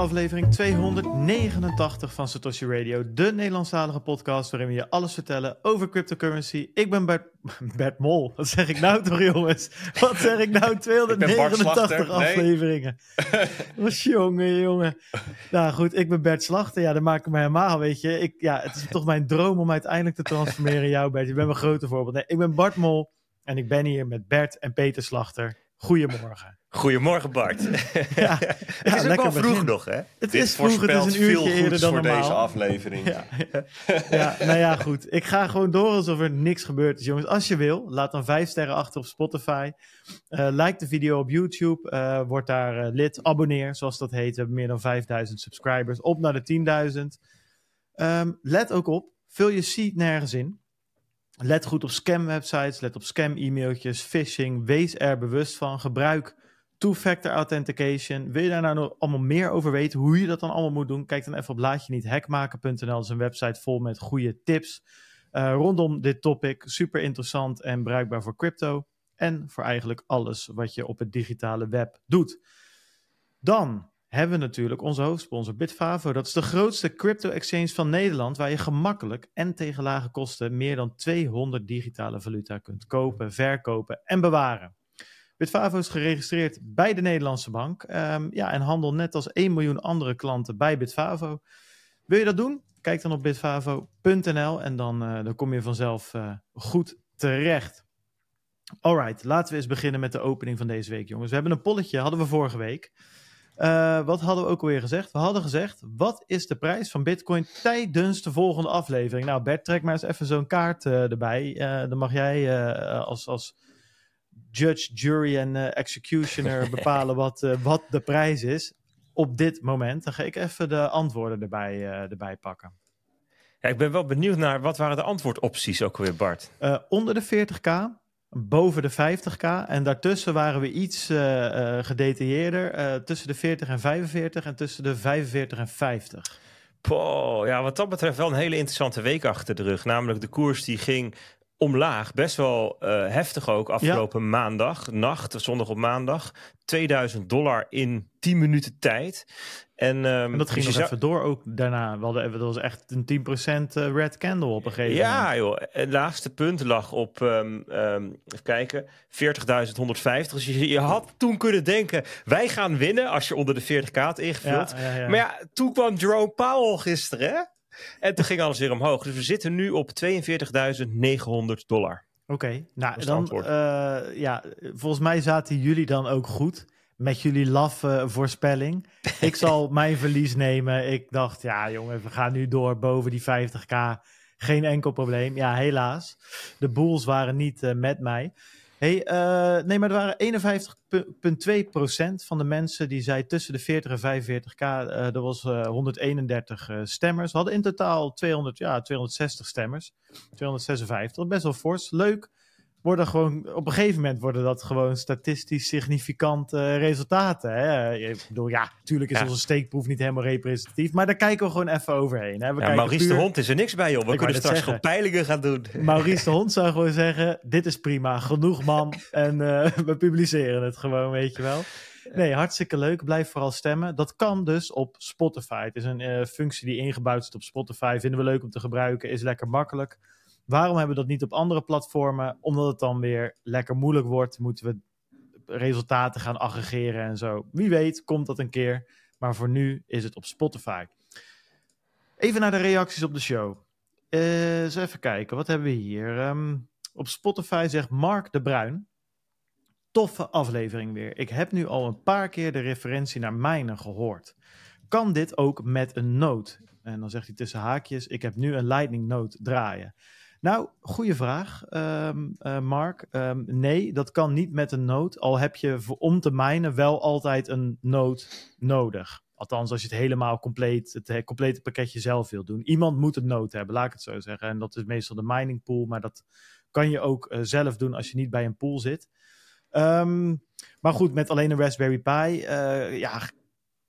aflevering 289 van Satoshi Radio, de Nederlandstalige podcast waarin we je alles vertellen over cryptocurrency. Ik ben Bert, Bert Mol. Wat zeg ik nou toch, jongens? Wat zeg ik nou? 289 afleveringen. Wat jongen, jongen. Nou goed, ik ben Bert Slachter. Ja, dat maakt me helemaal, weet je. Ik, ja, het is toch mijn droom om uiteindelijk te transformeren in jou, Bert. Je bent mijn grote voorbeeld. Nee, ik ben Bart Mol en ik ben hier met Bert en Peter Slachter. Goedemorgen. Goedemorgen Bart. Ja, het is ook wel vroeg nog hè? Het is vroeg, het is een uurtje eerder dan voor normaal. deze aflevering. Ja, ja, nou ja, goed. Ik ga gewoon door alsof er niks gebeurd is, jongens. Als je wil, laat dan vijf sterren achter op Spotify. Uh, like de video op YouTube. Uh, word daar uh, lid. Abonneer, zoals dat heet. We hebben meer dan 5000 subscribers. Op naar de 10.000. Um, let ook op, vul je seed nergens in. Let goed op scam-websites, let op scam-e-mailtjes, phishing. Wees er bewust van. Gebruik two-factor authentication. Wil je daar nou nog allemaal meer over weten, hoe je dat dan allemaal moet doen? Kijk dan even op laatje-niet-hackmaken.nl. Dat is een website vol met goede tips uh, rondom dit topic. Super interessant en bruikbaar voor crypto. En voor eigenlijk alles wat je op het digitale web doet. Dan hebben we natuurlijk onze hoofdsponsor Bitfavo. Dat is de grootste crypto-exchange van Nederland, waar je gemakkelijk en tegen lage kosten meer dan 200 digitale valuta kunt kopen, verkopen en bewaren. Bitfavo is geregistreerd bij de Nederlandse Bank um, ja, en handelt net als 1 miljoen andere klanten bij Bitfavo. Wil je dat doen? Kijk dan op bitfavo.nl en dan, uh, dan kom je vanzelf uh, goed terecht. Alright, laten we eens beginnen met de opening van deze week, jongens. We hebben een polletje, hadden we vorige week. Uh, wat hadden we ook alweer gezegd? We hadden gezegd, wat is de prijs van Bitcoin tijdens de volgende aflevering? Nou, Bert, trek maar eens even zo'n kaart uh, erbij. Uh, dan mag jij als, als judge, jury en executioner bepalen wat, wat de prijs is op dit moment. Dan ga ik even de antwoorden erbij, erbij pakken. Ja, ik ben wel benieuwd naar, wat waren de antwoordopties ook weer, Bart? onder de 40k, boven de 50k. En daartussen waren we iets uh, uh, gedetailleerder. Uh, tussen de 40 en 45 en tussen de 45 en 50. Poh, ja, wat dat betreft wel een hele interessante week achter de rug. Namelijk de koers die ging omlaag. Best wel heftig ook afgelopen ja. maandag, nacht, zondag op maandag. 2000 dollar in 10 minuten tijd. En, um, en dat ging dus nog even door ook daarna. We hadden, dat was echt een 10% red candle op een gegeven ja, moment. Ja joh, het laagste punt lag op, um, um, even kijken, 40.150. Dus je, je, had toen kunnen denken, wij gaan winnen als je onder de 40k had ingevuld. Ja. Maar ja, toen kwam Jerome Powell gisteren hè? En toen ging alles weer omhoog. Dus we zitten nu op 42.900 dollar. Oké, okay, nou dan, uh, ja, volgens mij zaten jullie dan ook goed met jullie laffe voorspelling. Ik zal mijn verlies nemen. Ik dacht, ja jongen, we gaan nu door boven die 50k. Geen enkel probleem. Ja, helaas. De Bulls waren niet uh, met mij. Hey, uh, nee, maar er waren 51,2% van de mensen die zei tussen de 40 en 45k. Uh, er was 131 stemmers. We hadden in totaal 200, ja, 260 stemmers. 256, best wel fors. Leuk worden gewoon, op een gegeven moment worden dat gewoon statistisch significante resultaten. Hè? Ik bedoel, ja, natuurlijk is ja. onze steekproef niet helemaal representatief, maar daar kijken we gewoon even overheen. Hè? We ja, Maurice puur... de Hond is er niks bij, joh. We Ik kunnen straks gewoon peilingen gaan doen. Maurice de Hond zou gewoon zeggen, dit is prima, genoeg man, en uh, we publiceren het gewoon, weet je wel. Nee, hartstikke leuk. Blijf vooral stemmen. Dat kan dus op Spotify. Het is een uh, functie die ingebouwd zit op Spotify. Vinden we leuk om te gebruiken. Is lekker makkelijk. Waarom hebben we dat niet op andere platformen? Omdat het dan weer lekker moeilijk wordt. Moeten we resultaten gaan aggregeren en zo. Wie weet komt dat een keer. Maar voor nu is het op Spotify. Even naar de reacties op de show. Uh, eens even kijken, wat hebben we hier? Um, op Spotify zegt Mark de Bruin. Toffe aflevering weer. Ik heb nu al een paar keer de referentie naar mijnen gehoord. Kan dit ook met een noot? En dan zegt hij tussen haakjes: Ik heb nu een Lightning note draaien. Nou, goede vraag, um, uh, Mark. Um, nee, dat kan niet met een node. Al heb je om te minen wel altijd een node nodig. Althans, als je het helemaal compleet, het complete pakketje zelf wil doen. Iemand moet een node hebben, laat ik het zo zeggen. En dat is meestal de mining pool, maar dat kan je ook uh, zelf doen als je niet bij een pool zit. Um, maar goed, met alleen een Raspberry Pi, uh, ja,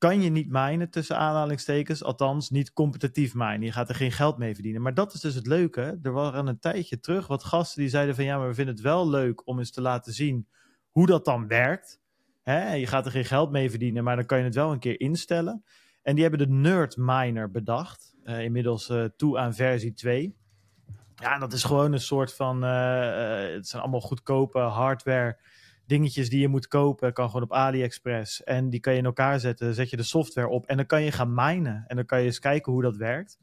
kan je niet minen tussen aanhalingstekens, althans niet competitief minen. Je gaat er geen geld mee verdienen. Maar dat is dus het leuke. Er waren een tijdje terug wat gasten die zeiden van ja, maar we vinden het wel leuk om eens te laten zien hoe dat dan werkt. Hè? Je gaat er geen geld mee verdienen, maar dan kan je het wel een keer instellen. En die hebben de Nerd Miner bedacht. inmiddels toe aan versie 2. Ja, dat is gewoon een soort van. het zijn allemaal goedkope hardware dingetjes die je moet kopen. Kan gewoon op AliExpress. En die kan je in elkaar zetten. Zet je de software op. En dan kan je gaan minen. En dan kan je eens kijken hoe dat werkt.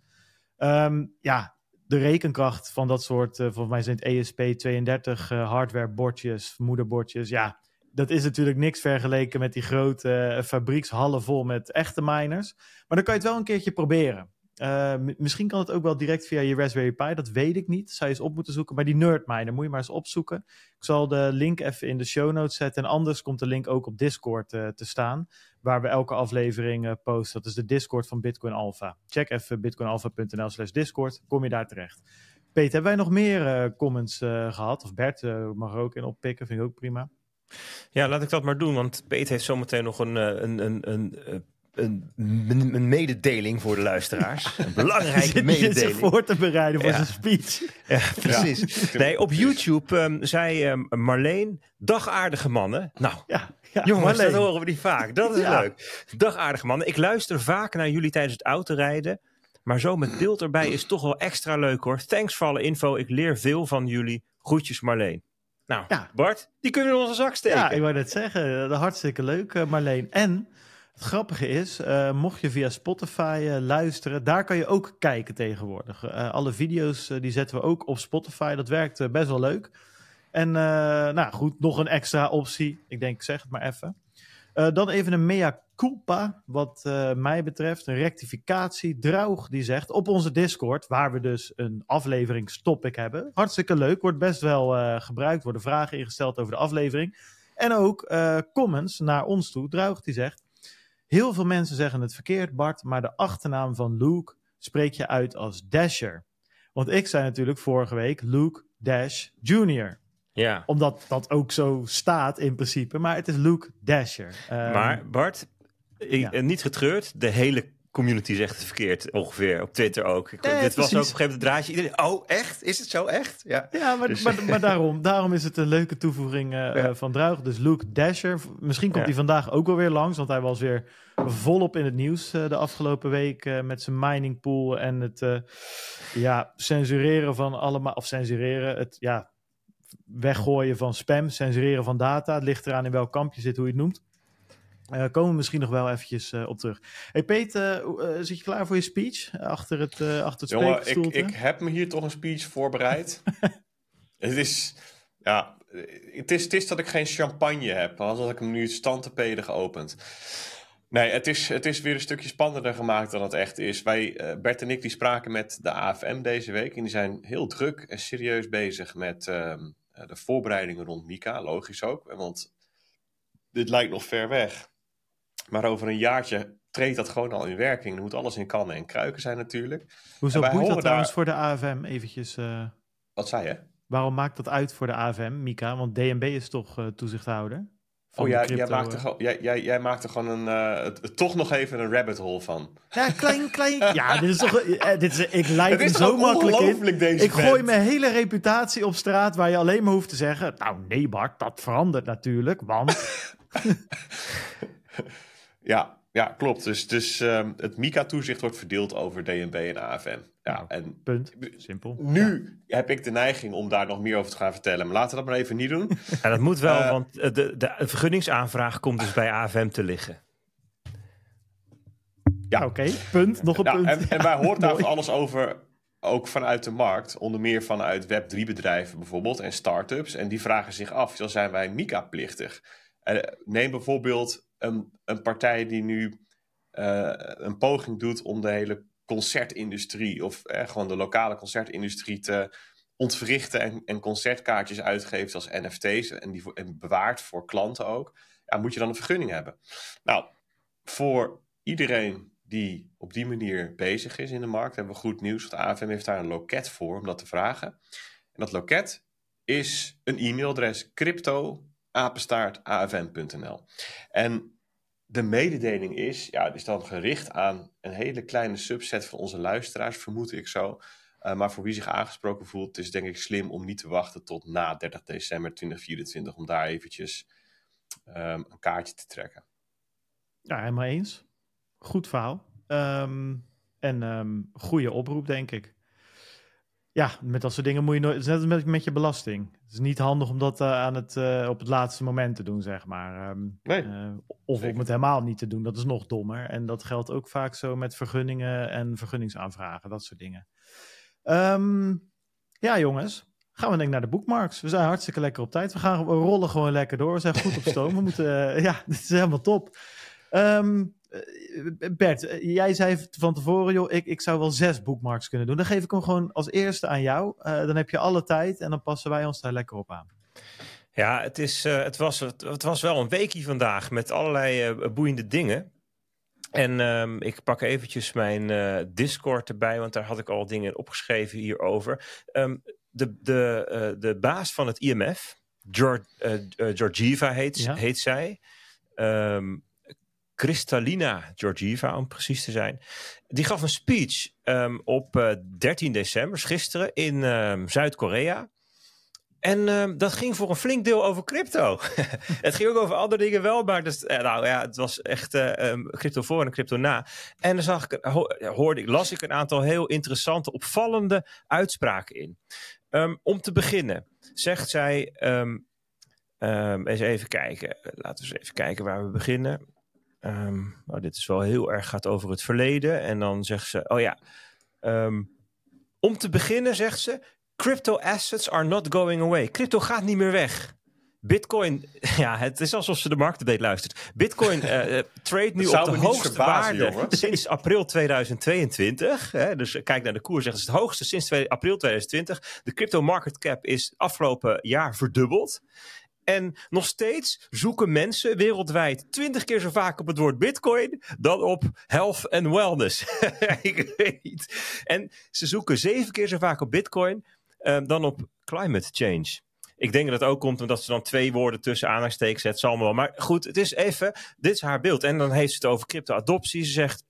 Ehm, ja, de rekenkracht van dat soort, uh, volgens mij zijn het ESP32 uh, hardwarebordjes, moederbordjes. Ja, dat is natuurlijk niks vergeleken met die grote uh, fabriekshallen vol met echte miners. Maar dan kan je het wel een keertje proberen. Uh, misschien kan het ook wel direct via je Raspberry Pi, dat weet ik niet. Zou je eens op moeten zoeken. Maar die Nerdminer moet je maar eens opzoeken. Ik zal de link even in de show notes zetten. En anders komt de link ook op Discord uh, te staan. Waar we elke aflevering uh, posten. Dat is de Discord van Bitcoin Alpha. Check even bitcoinalpha.nl slash Discord. Kom je daar terecht. Peter, hebben wij nog meer comments gehad? Of Bert mag er ook in oppikken, vind ik ook prima. Ja, laat ik dat maar doen. Want Peter heeft zometeen nog een, een, een, een een, een, mededeling voor de luisteraars. Een belangrijke mededeling. zich voor te bereiden voor zijn speech. Ja, precies. Nee, op YouTube um, zei um, Marleen, dagaardige mannen. Nou, ja, ja, jongens, Marleen. dat horen we niet vaak. Dat is leuk. Dagaardige mannen. Ik luister vaak naar jullie tijdens het autorijden. Maar zo met beeld erbij is toch wel extra leuk hoor. Thanks voor alle info. Ik leer veel van jullie. Groetjes Marleen. Nou, Bart, die kunnen we in onze zak steken. Ja, ik wou net zeggen. Hartstikke leuk, eh, Marleen. En het grappige is, uh, mocht je via Spotify uh, luisteren, daar kan je ook kijken tegenwoordig. Uh, alle video's die zetten we ook op Spotify. Dat werkt best wel leuk. En nou goed, nog een extra optie. Ik denk, zeg het maar even. dan even een mea culpa, wat mij betreft. Een rectificatie. Draug die zegt op onze Discord, waar we dus een afleveringstopic hebben. Hartstikke leuk, wordt best wel gebruikt. Worden vragen ingesteld over de aflevering. En ook comments naar ons toe. Draug die zegt... Heel veel mensen zeggen het verkeerd, Bart, maar de achternaam van Luke spreek je uit als Dasher. Want ik zei natuurlijk vorige week Luke Dash Jr. Ja. Omdat dat ook zo staat in principe, maar het is Luke Dasher. Um, maar Bart, ik, niet getreurd, de hele community zegt het verkeerd ongeveer. Op Twitter ook. Ik, dit was ook op een gegeven moment draadje. Iedereen, oh, echt? Is het zo echt? Ja, ja maar, dus- maar, maar, daarom, daarom is het een leuke toevoeging uh, van Druig. Dus Luke Dasher. Misschien komt hij vandaag ook wel weer langs. Want hij was weer volop in het nieuws uh, de afgelopen week. Uh, met zijn mining pool en het ja, censureren van allemaal... Of censureren, het ja, weggooien van spam. Censureren van data. Het ligt eraan in welk kamp je zit, hoe je het noemt. Uh, komen we misschien nog wel eventjes uh, op terug. Hey Peter, uh, zit je klaar voor je speech achter het, achter het Jongen, ik, ik heb me hier toch een speech voorbereid. het is, ja, het is, het is dat ik geen champagne heb. Anders had ik hem nu standtepeden geopend. Nee, het is, het is weer een stukje spannender gemaakt dan het echt is. Wij, Bert en ik, die spraken met de AFM deze week. En die zijn heel druk en serieus bezig met ehm, de voorbereidingen rond Mika. Logisch ook, want dit lijkt nog ver weg. Maar over een jaartje treedt dat gewoon al in werking. Er moet alles in kannen en kruiken zijn natuurlijk. Hoezo boeit dat trouwens voor de AFM eventjes? Uh... Wat zei je? Waarom maakt dat uit voor de AFM, Mika? Want DNB is toch uh, toezichthouder? Oh, jij, jij, maakt er, jij, jij, jij maakt er gewoon een, uh, het, toch nog even een rabbit hole van. Ja, klein, klein. ja, dit is toch. Uh, dit is, ik leid hem zo makkelijk in. Deze ik gooi mijn hele reputatie op straat waar je alleen maar hoeft te zeggen. Nou, nee, Bart, dat verandert natuurlijk. Want. Ja, ja klopt. Dus, dus um, het MICA-toezicht wordt verdeeld over DNB en AFM. Ja, nou, en punt. Simpel. Nu heb ik de neiging om daar nog meer over te gaan vertellen. Maar laten we dat maar even niet doen. Ja, dat moet wel, uh, want de, de vergunningsaanvraag komt dus bij AFM te liggen. Ja, oké. Okay, punt. Nog een ja, punt. En, en wij hoort daar alles over, ook vanuit de markt. Onder meer vanuit Web3-bedrijven bijvoorbeeld en start-ups. En die vragen zich af, zijn wij MICA-plichtig? Uh, neem bijvoorbeeld een, een partij die nu uh, een poging doet om de hele concertindustrie of eh, gewoon de lokale concertindustrie te ontwrichten en, en concertkaartjes uitgeeft als NFT's en die bewaart voor klanten ook, ja, moet je dan een vergunning hebben. Nou, voor iedereen die op die manier bezig is in de markt, hebben we goed nieuws. Want AFM heeft daar een loket voor om dat te vragen. En dat loket is een e-mailadres crypto apenstaartafm.nl. En de mededeling is, ja, is dan gericht aan een hele kleine subset van onze luisteraars, vermoed ik zo. Uh, maar voor wie zich aangesproken voelt, is denk ik slim om niet te wachten tot na 30 december 2024 om daar eventjes um, een kaartje te trekken. Ja, helemaal eens. Goed verhaal. Ehm, en um, goede oproep, denk ik. Ja, met dat soort dingen moet je nooit. Het is net met, met je belasting. Het is niet handig om dat uh, aan het, uh, op het laatste moment te doen, zeg maar. Um, nee. Uh, of om het helemaal niet te doen. Dat is nog dommer. En dat geldt ook vaak zo met vergunningen en vergunningsaanvragen, dat soort dingen. Um, ja, jongens. Gaan we denk ik naar de bookmarks. We zijn hartstikke lekker op tijd. We gaan we rollen gewoon lekker door. We zijn goed op stoom. we moeten, ja, dit is helemaal top. Um, Bert, jij zei van tevoren, joh, ik, ik zou wel zes bookmarks kunnen doen. Dan geef ik hem gewoon als eerste aan jou. Uh, dan heb je alle tijd en dan passen wij ons daar lekker op aan. Ja, het, is, uh, het, was, het, het, was wel een weekje vandaag met allerlei uh, boeiende dingen. En um, ik pak eventjes mijn Discord erbij, want daar had ik al dingen opgeschreven hierover. Um, de, de, de baas van het IMF, Georg, Georgieva heet, ja. heet zij. Um, Kristalina Georgieva, om precies te zijn. Die gaf een speech um, op uh, 13 december, gisteren, in um, Zuid-Korea. En um, dat ging voor een flink deel over crypto. het ging ook over andere dingen wel, maar dus, uh, nou, ja, het was echt uh, crypto voor en crypto na. En dan zag ik, ho hoorde ik, las ik een aantal heel interessante, opvallende uitspraken in. om te beginnen zegt zij, eens even kijken, laten we eens even kijken waar we beginnen. Um, nou, dit is wel heel erg gaat over het verleden. En dan zegt ze, oh ja, um, om te beginnen zegt ze, crypto assets are not going away. Crypto gaat niet meer weg. Bitcoin, ja, het is alsof ze de marktupdate luistert. Bitcoin uh, trade nu op de hoogste waarde sinds april 2022. Hè, dus kijk naar de koers, zegt het, het hoogste sinds 2, april 2020. De crypto market cap is afgelopen jaar verdubbeld. En nog steeds zoeken mensen wereldwijd twintig keer zo vaak op het woord Bitcoin dan op health and wellness. ik weet niet. En ze zoeken zeven keer zo vaak op Bitcoin uh, dan op climate change. Ik denk dat het ook komt omdat ze dan twee woorden tussen aanhalingstekens zet. Zal wel. Maar goed, het is even, dit is haar beeld. En dan heeft ze het over crypto-adoptie. Ze zegt,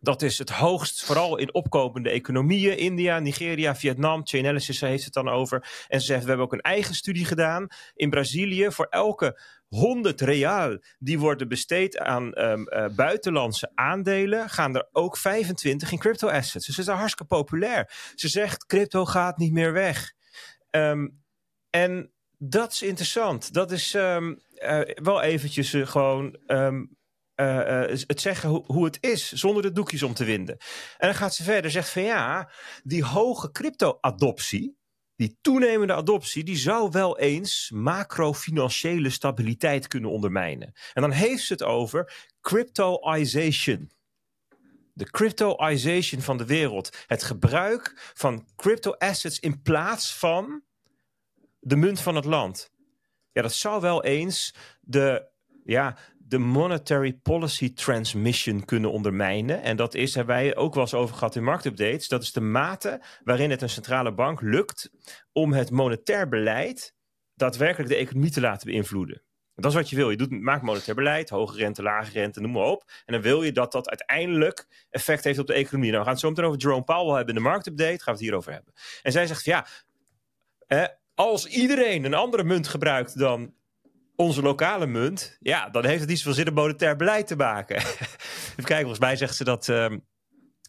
dat is het hoogst, vooral in opkomende economieën. India, Nigeria, Vietnam. Chainalysis heeft het dan over. En ze zegt, we hebben ook een eigen studie gedaan in Brazilië. Voor elke 100 real die worden besteed aan um, uh, buitenlandse aandelen, gaan er ook 25 in crypto assets. Dus het is hartstikke populair. Ze zegt, crypto gaat niet meer weg. Um, en dat is interessant. Dat is um, uh, wel eventjes uh, gewoon uh, het zeggen ho hoe het is, zonder de doekjes om te winden. En dan gaat ze verder, zegt van ja, die hoge crypto-adoptie, die toenemende adoptie, die zou wel eens macrofinanciële stabiliteit kunnen ondermijnen. En dan heeft ze het over cryptoization. De cryptoization van de wereld. Het gebruik van crypto-assets in plaats van de munt van het land. Ja, dat zou wel eens de, ja, de monetary policy transmission kunnen ondermijnen. En dat is, hebben wij ook wel eens over gehad in marktupdates. Dat is de mate waarin het een centrale bank lukt om het monetair beleid daadwerkelijk de economie te laten beïnvloeden. Dat is wat je wil. Je doet, maakt monetair beleid, hoge rente, lage rente, noem maar op. En dan wil je dat dat uiteindelijk effect heeft op de economie. Nou, gaan het zo meteen over Jerome Powell hebben in de marktupdate. Gaan we het hierover hebben. En zij zegt, ja, als iedereen een andere munt gebruikt dan onze lokale munt, ja, dan heeft het iets van zin om monetair beleid te maken. Even kijken, volgens mij zegt ze dat. Um,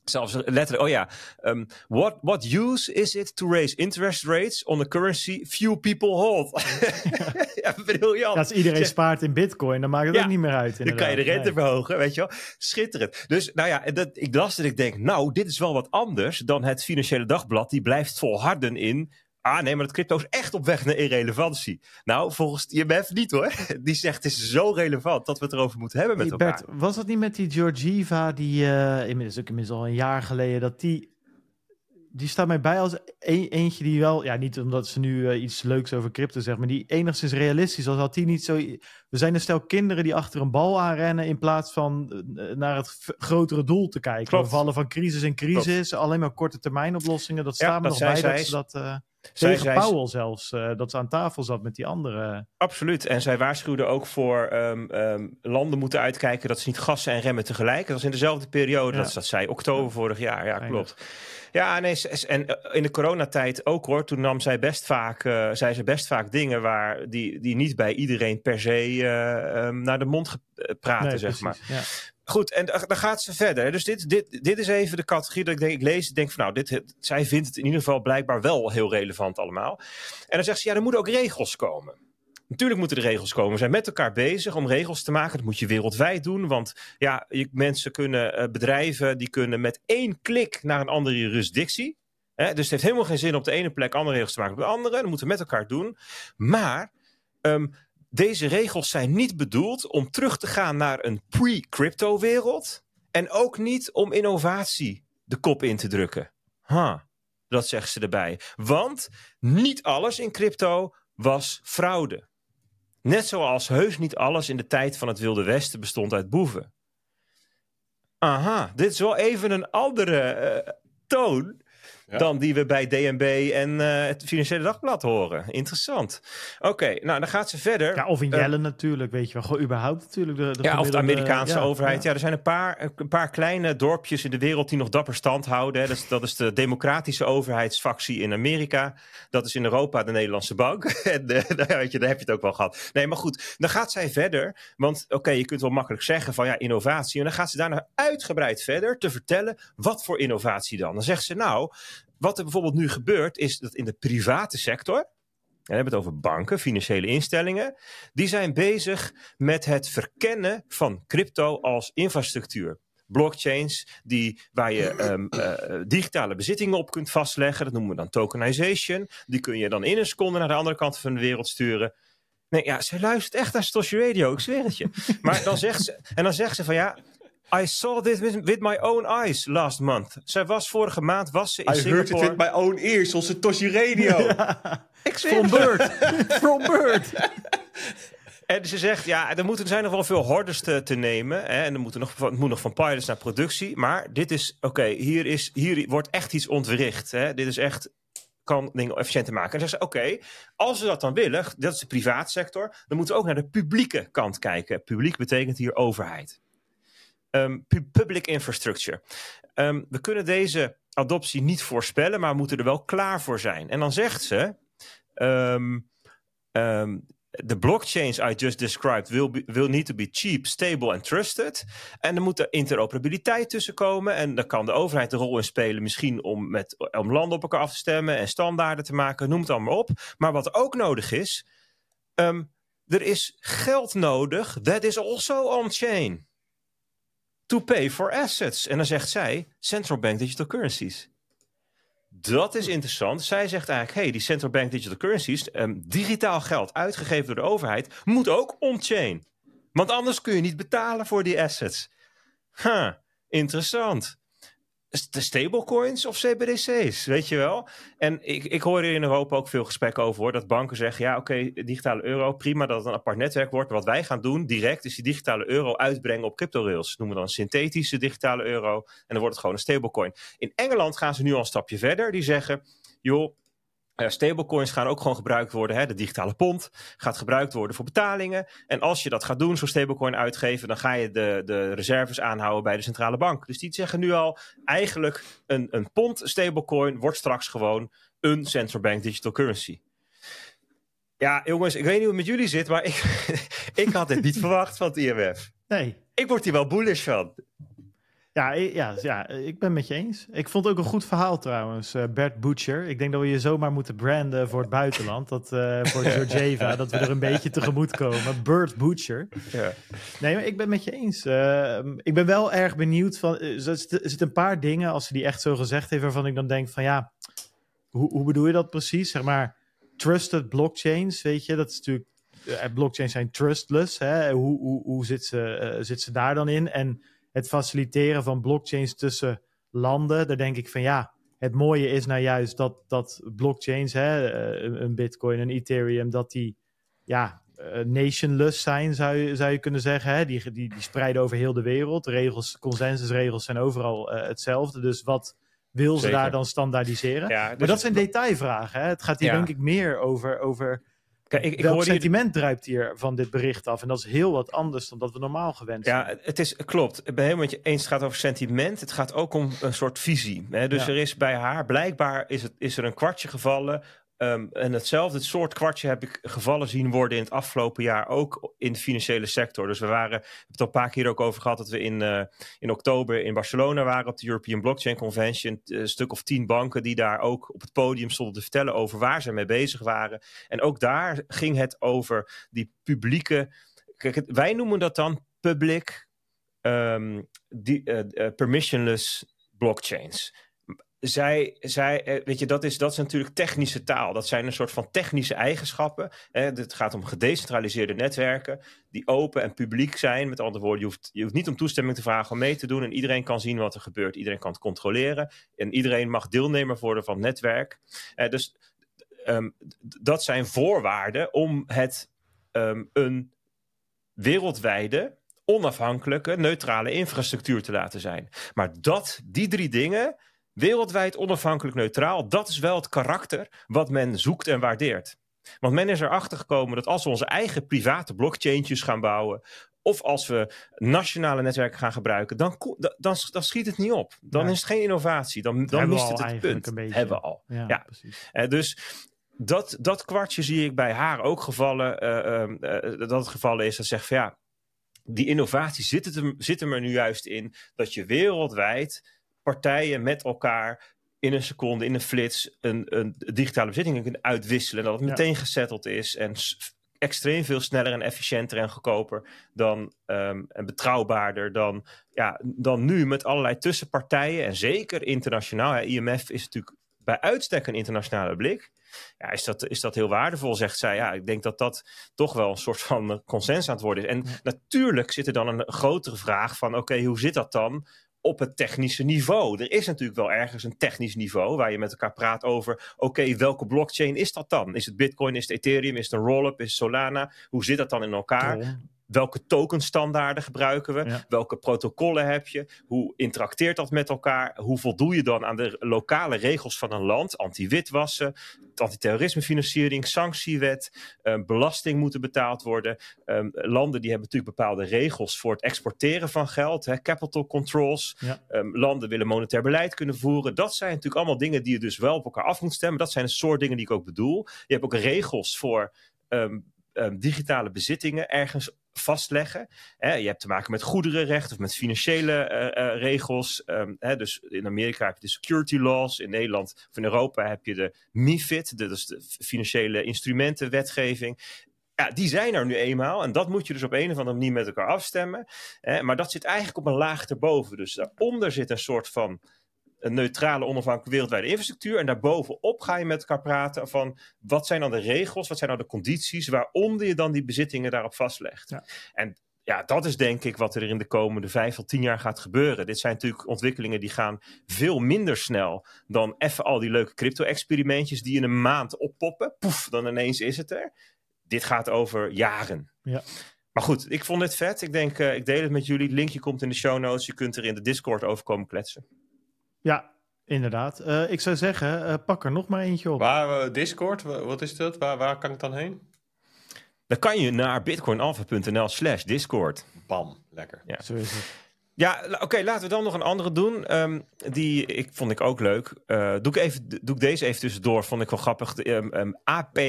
zelfs letterlijk, oh ja. Um, what, what use is it to raise interest rates on a currency few people hold? ja, briljant. Als iedereen spaart in bitcoin, dan maakt het ook niet meer uit. Dan kan je de rente verhogen, weet je wel. Schitterend. Dus nou ja, dat, ik las dat ik denk, nou, dit is wel wat anders dan het Financiële Dagblad. Die blijft volharden in Ah nee, maar dat crypto is echt op weg naar irrelevantie. Nou, volgens IMF niet hoor. Die zegt het is zo relevant dat we het erover moeten hebben met elkaar. Bert, was dat niet met die Georgieva, die uh, inmiddels, ook inmiddels al een jaar geleden, dat die die staat mij bij als een, eentje die wel, ja, niet omdat ze nu uh, iets leuks over crypto zegt, maar die enigszins realistisch was. Had die niet zo. We zijn een stel kinderen die achter een bal aanrennen in plaats van uh, naar het grotere doel te kijken. Klopt. We vallen van crisis in crisis, Klopt. alleen maar korte termijn oplossingen. Dat staat ja, me nog bij zij, dat ze dat. Uh, zij, tegen zij, Powell zelfs, uh, dat ze aan tafel zat met die andere. Absoluut. En zij waarschuwde ook voor um, um, landen moeten uitkijken dat ze niet gassen en remmen tegelijk. Dat was in dezelfde periode, ja. dat, dat zei oktober vorig jaar. Ja, klopt. Ja, nee, en eh, in de coronatijd ook hoor. Toen nam zij best vaak, uh, zei ze best vaak dingen waar die, die niet bij iedereen per se uh, um, naar de mond praten, nee, zeg precies, maar. Ja. Goed, en dan gaat ze verder. Dus dit, dit, dit is even de categorie dat ik denk, ik lees, ik denk van nou, dit, zij vindt het in ieder geval blijkbaar wel heel relevant allemaal. En dan zegt ze, ja, er moeten ook regels komen. Natuurlijk moeten er regels komen. We zijn met elkaar bezig om regels te maken. Dat moet je wereldwijd doen. Want ja, mensen kunnen, uh, bedrijven, die kunnen met één klik naar een andere jurisdictie. Hè? Dus het heeft helemaal geen zin op de ene plek andere regels te maken op de andere. Dat moeten we met elkaar doen. Maar um, deze regels zijn niet bedoeld om terug te gaan naar een pre-crypto wereld. En ook niet om innovatie de kop in te drukken. Huh, dat zegt ze erbij. Want niet alles in crypto was fraude. Net zoals heus niet alles in de tijd van het Wilde Westen bestond uit boeven. Aha, dit is wel even een andere uh, toon dan die we bij DNB en uh, het Financiële Dagblad horen. Interessant. Oké, nou dan gaat ze verder. Ja, of in eh, Jelle natuurlijk, weet je wel. Gewoon überhaupt natuurlijk. De, de ja, of de Amerikaanse overheid. Ja. er zijn een paar, een paar kleine dorpjes in de wereld die nog dapper stand houden. Hè. Dat, is, dat is de democratische overheidsfactie in Amerika. Dat is in Europa de Nederlandse bank. en uh, weet je, daar heb je het ook wel gehad. Nee, maar goed, dan gaat zij verder. Want oké, je kunt wel makkelijk zeggen van ja, innovatie. En dan gaat ze daarna uitgebreid verder te vertellen wat voor innovatie dan. Dan zegt ze nou, wat er bijvoorbeeld nu gebeurt, is dat in de private sector. En we hebben het over banken, financiële instellingen. Die zijn bezig met het verkennen van crypto als infrastructuur blockchains die, waar je um, uh, digitale bezittingen op kunt vastleggen. Dat noemen we dan tokenization. Die kun je dan in een seconde naar de andere kant van de wereld sturen. Nee, ja, ze luistert echt naar Stoshi Radio, ik zweer het je. Maar dan zegt ze, en dan zegt ze van ja, I saw this with, my own eyes last month. Zij was vorige maand was ze in I Singapore. I heard it with my own ears on Satoshi Radio. Ik From Bird. From Bird. En ze zegt, ja, er, moeten, er zijn nog wel veel hordes te, te nemen. Hè, en er moeten nog, het moet nog van pilots naar productie. Maar dit is, oké, hier hier, hier wordt echt iets ontwricht. Hè. Dit is echt, kan dingen efficiënter maken. En ze zegt, oké, als we dat dan willen, dat is de privaatsector. Dan moeten we ook naar de publieke kant kijken. Publiek betekent hier overheid. Um, public infrastructure. Um, we kunnen deze adoptie niet voorspellen, maar we moeten er wel klaar voor zijn. En dan zegt ze: um, the blockchains I just described will, will need to be cheap, stable and trusted. En er moet er interoperabiliteit tussen komen. En dan kan de overheid een rol in spelen, misschien om, met, om landen op elkaar af te stemmen en standaarden te maken. Noem het allemaal op. Maar wat ook nodig is, er is geld nodig. That is also on-chain to pay for assets. En dan zegt zij central bank digital currencies. Dat is interessant. Zij zegt eigenlijk, hey, die central bank digital currencies, um, digitaal geld uitgegeven door de overheid, moet ook on-chain. Want anders kun je niet betalen voor die assets. Huh, interessant de stablecoins of CBDC's, weet je wel? En ik, ik hoor hier in Europa ook veel gesprekken over, hoor, dat banken zeggen, ja oké, digitale euro, prima dat het een apart netwerk wordt. wat wij gaan doen direct is die digitale euro uitbrengen op crypto-rails. Noemen we dan een synthetische digitale euro en dan wordt het gewoon een stablecoin. In Engeland gaan ze nu al een stapje verder. Die zeggen, joh, uh, stablecoins gaan ook gewoon gebruikt worden. Hè? De digitale pond gaat gebruikt worden voor betalingen. En als je dat gaat doen, zo'n stablecoin uitgeven, dan ga je de, de reserves aanhouden bij de centrale bank. Dus die zeggen nu al, eigenlijk een, een pond stablecoin wordt straks gewoon een central bank digital currency. Ja, jongens, ik weet niet hoe het met jullie zit, maar ik, ik had dit niet verwacht van het IMF. Nee. Ik word hier wel bullish van. Ja, ja, ja, ik ben met je eens. Ik vond het ook een goed verhaal trouwens, uh, Bert Butcher. Ik denk dat we je zomaar moeten branden voor het buitenland. Dat, uh, voor Georgieva, dat we er een beetje tegemoet komen. Bert Butcher. Ja. Nee, maar ik ben met je eens. Uh, ik ben wel erg benieuwd van... Er zitten een paar dingen, als ze die echt zo gezegd heeft... waarvan ik dan denk van ja, hoe, hoe bedoel je dat precies? Zeg maar, trusted blockchains, weet je? Dat is natuurlijk... blockchains zijn trustless. Hè? Hoe, hoe, hoe zit, ze, zit ze daar dan in? En het faciliteren van blockchains tussen landen. Daar denk ik van ja, het mooie is nou juist dat, dat blockchains, hè, eh, een Bitcoin, een Ethereum, dat die ja, eh, nationless zijn, zou je, zou je kunnen zeggen. Hè? Die, die, die spreiden over heel de wereld. Regels, consensusregels zijn overal uh, hetzelfde. Dus wat wil ze daar dan standaardiseren? Ja, dus maar dat zijn detailvragen. Hè? Het gaat hier denk ik meer over, over Kijk, ik, ik Welk sentiment hier... druipt hier van dit bericht af? En dat is heel wat anders dan dat we normaal gewend zijn. Ja, het is, klopt. Ik ben helemaal met je eens. Het gaat over sentiment. Het gaat ook om een soort visie. Hè? Dus er is bij haar, blijkbaar is, het, is er een kwartje gevallen Ehm, en hetzelfde soort kwartje heb ik gevallen zien worden in het afgelopen jaar ook in de financiële sector. Dus we waren, we hebben het al een paar keer ook over gehad dat we in, uh, in oktober in Barcelona waren op de European Blockchain Convention. Een stuk of tien banken die daar ook op het podium stonden te vertellen over waar ze mee bezig waren. En ook daar ging het over die publieke. Kijk, wij noemen dat dan public um, die, uh, permissionless blockchains zij, zij eh, weet je, dat is, dat is natuurlijk technische taal. Dat zijn een soort van technische eigenschappen. Het gaat om gedecentraliseerde netwerken die open en publiek zijn. Met andere woorden, je hoeft, je hoeft niet om toestemming te vragen om mee te doen. En iedereen kan zien wat er gebeurt. Iedereen kan het controleren. En iedereen mag deelnemer worden van het netwerk. Eh, dus um, dat zijn voorwaarden om het um, een wereldwijde onafhankelijke, neutrale infrastructuur te laten zijn. Maar dat, die drie dingen, wereldwijd onafhankelijk neutraal, dat is wel het karakter wat men zoekt en waardeert. Want men is erachter gekomen dat als we onze eigen private blockchaintjes gaan bouwen, of als we nationale netwerken gaan gebruiken, dan, dan, dan, schiet het niet op. Dan is het geen innovatie. Dan, dan mist het het punt. Hebben we al. Ja, ja. precies. Uh, dus dat, dat kwartje zie ik bij haar ook gevallen. Uh, uh, dat het geval is dat zegt van ja, die innovatie zit, het zit er nu juist in dat je wereldwijd partijen met elkaar in een seconde, in een flits, een, een digitale bezitting kunnen uitwisselen. Dat het meteen gesetteld is en extreem veel sneller en efficiënter en goedkoper dan um, en betrouwbaarder dan, ja, dan nu met allerlei tussenpartijen en zeker internationaal. Ja, IMF is natuurlijk bij uitstek een internationale blik. Ja, is, dat, is dat heel waardevol, zegt zij. Ja, ik denk dat dat toch wel een soort van consensus aan het worden is. En natuurlijk zit er dan een grotere vraag van: oké, hoe zit dat dan op het technische niveau. Er is natuurlijk wel ergens een technisch niveau waar je met elkaar praat over: oké, welke blockchain is dat dan? Is het Bitcoin, is het Ethereum, is het een Rollup, is het Solana? Hoe zit dat dan in elkaar? Welke tokenstandaarden gebruiken we? Welke protocollen heb je? Hoe interacteert dat met elkaar? Hoe voldoe je dan aan de lokale regels van een land? Anti-witwassen, antiterrorismefinanciering, sanctiewet, um, belasting moeten betaald worden. Um, landen die hebben natuurlijk bepaalde regels voor het exporteren van geld, hè, capital controls. Um, landen willen monetair beleid kunnen voeren. Dat zijn natuurlijk allemaal dingen die je dus wel op elkaar af moet stemmen. Dat zijn de soort dingen die ik ook bedoel. Je hebt ook regels voor digitale bezittingen ergens vastleggen. je hebt te maken met goederenrecht of met financiële uh, uh, regels. Um, dus in Amerika heb je de security laws. In Nederland of in Europa heb je de MIFID, de, dus de financiële instrumentenwetgeving. Ja, die zijn er nu eenmaal. En dat moet je dus op een of andere manier met elkaar afstemmen. maar dat zit eigenlijk op een laag erboven. Dus daaronder zit een soort van een neutrale, onafhankelijke wereldwijde infrastructuur. En daarbovenop ga je met elkaar praten van wat zijn dan de regels, wat zijn dan de condities waaronder je dan die bezittingen daarop vastlegt. Ja. En ja, dat is denk ik wat er in de komende vijf tot tien jaar gaat gebeuren. Dit zijn natuurlijk ontwikkelingen die gaan veel minder snel dan even al die leuke crypto-experimentjes die in een maand oppoppen. Poef, dan ineens is het er. Dit gaat over jaren. Ja. Maar goed, ik vond dit vet. Ik denk, uh, ik deel het met jullie. linkje komt in de show notes. Je kunt er in de Discord over komen kletsen. Ja, inderdaad. Uh, ik zou zeggen, uh, pak er nog maar eentje op. Waar, uh, Discord, wat is dat? Waar, waar kan ik dan heen? Dan kan je naar bitcoinalpha.nl slash Discord. Bam, lekker. Ja, zo is het. Ja, oké, laten we dan nog een andere doen. Um, die ik, vond ik ook leuk. doe, ik even, doe ik deze even tussendoor, vond ik wel grappig. Um, um, AP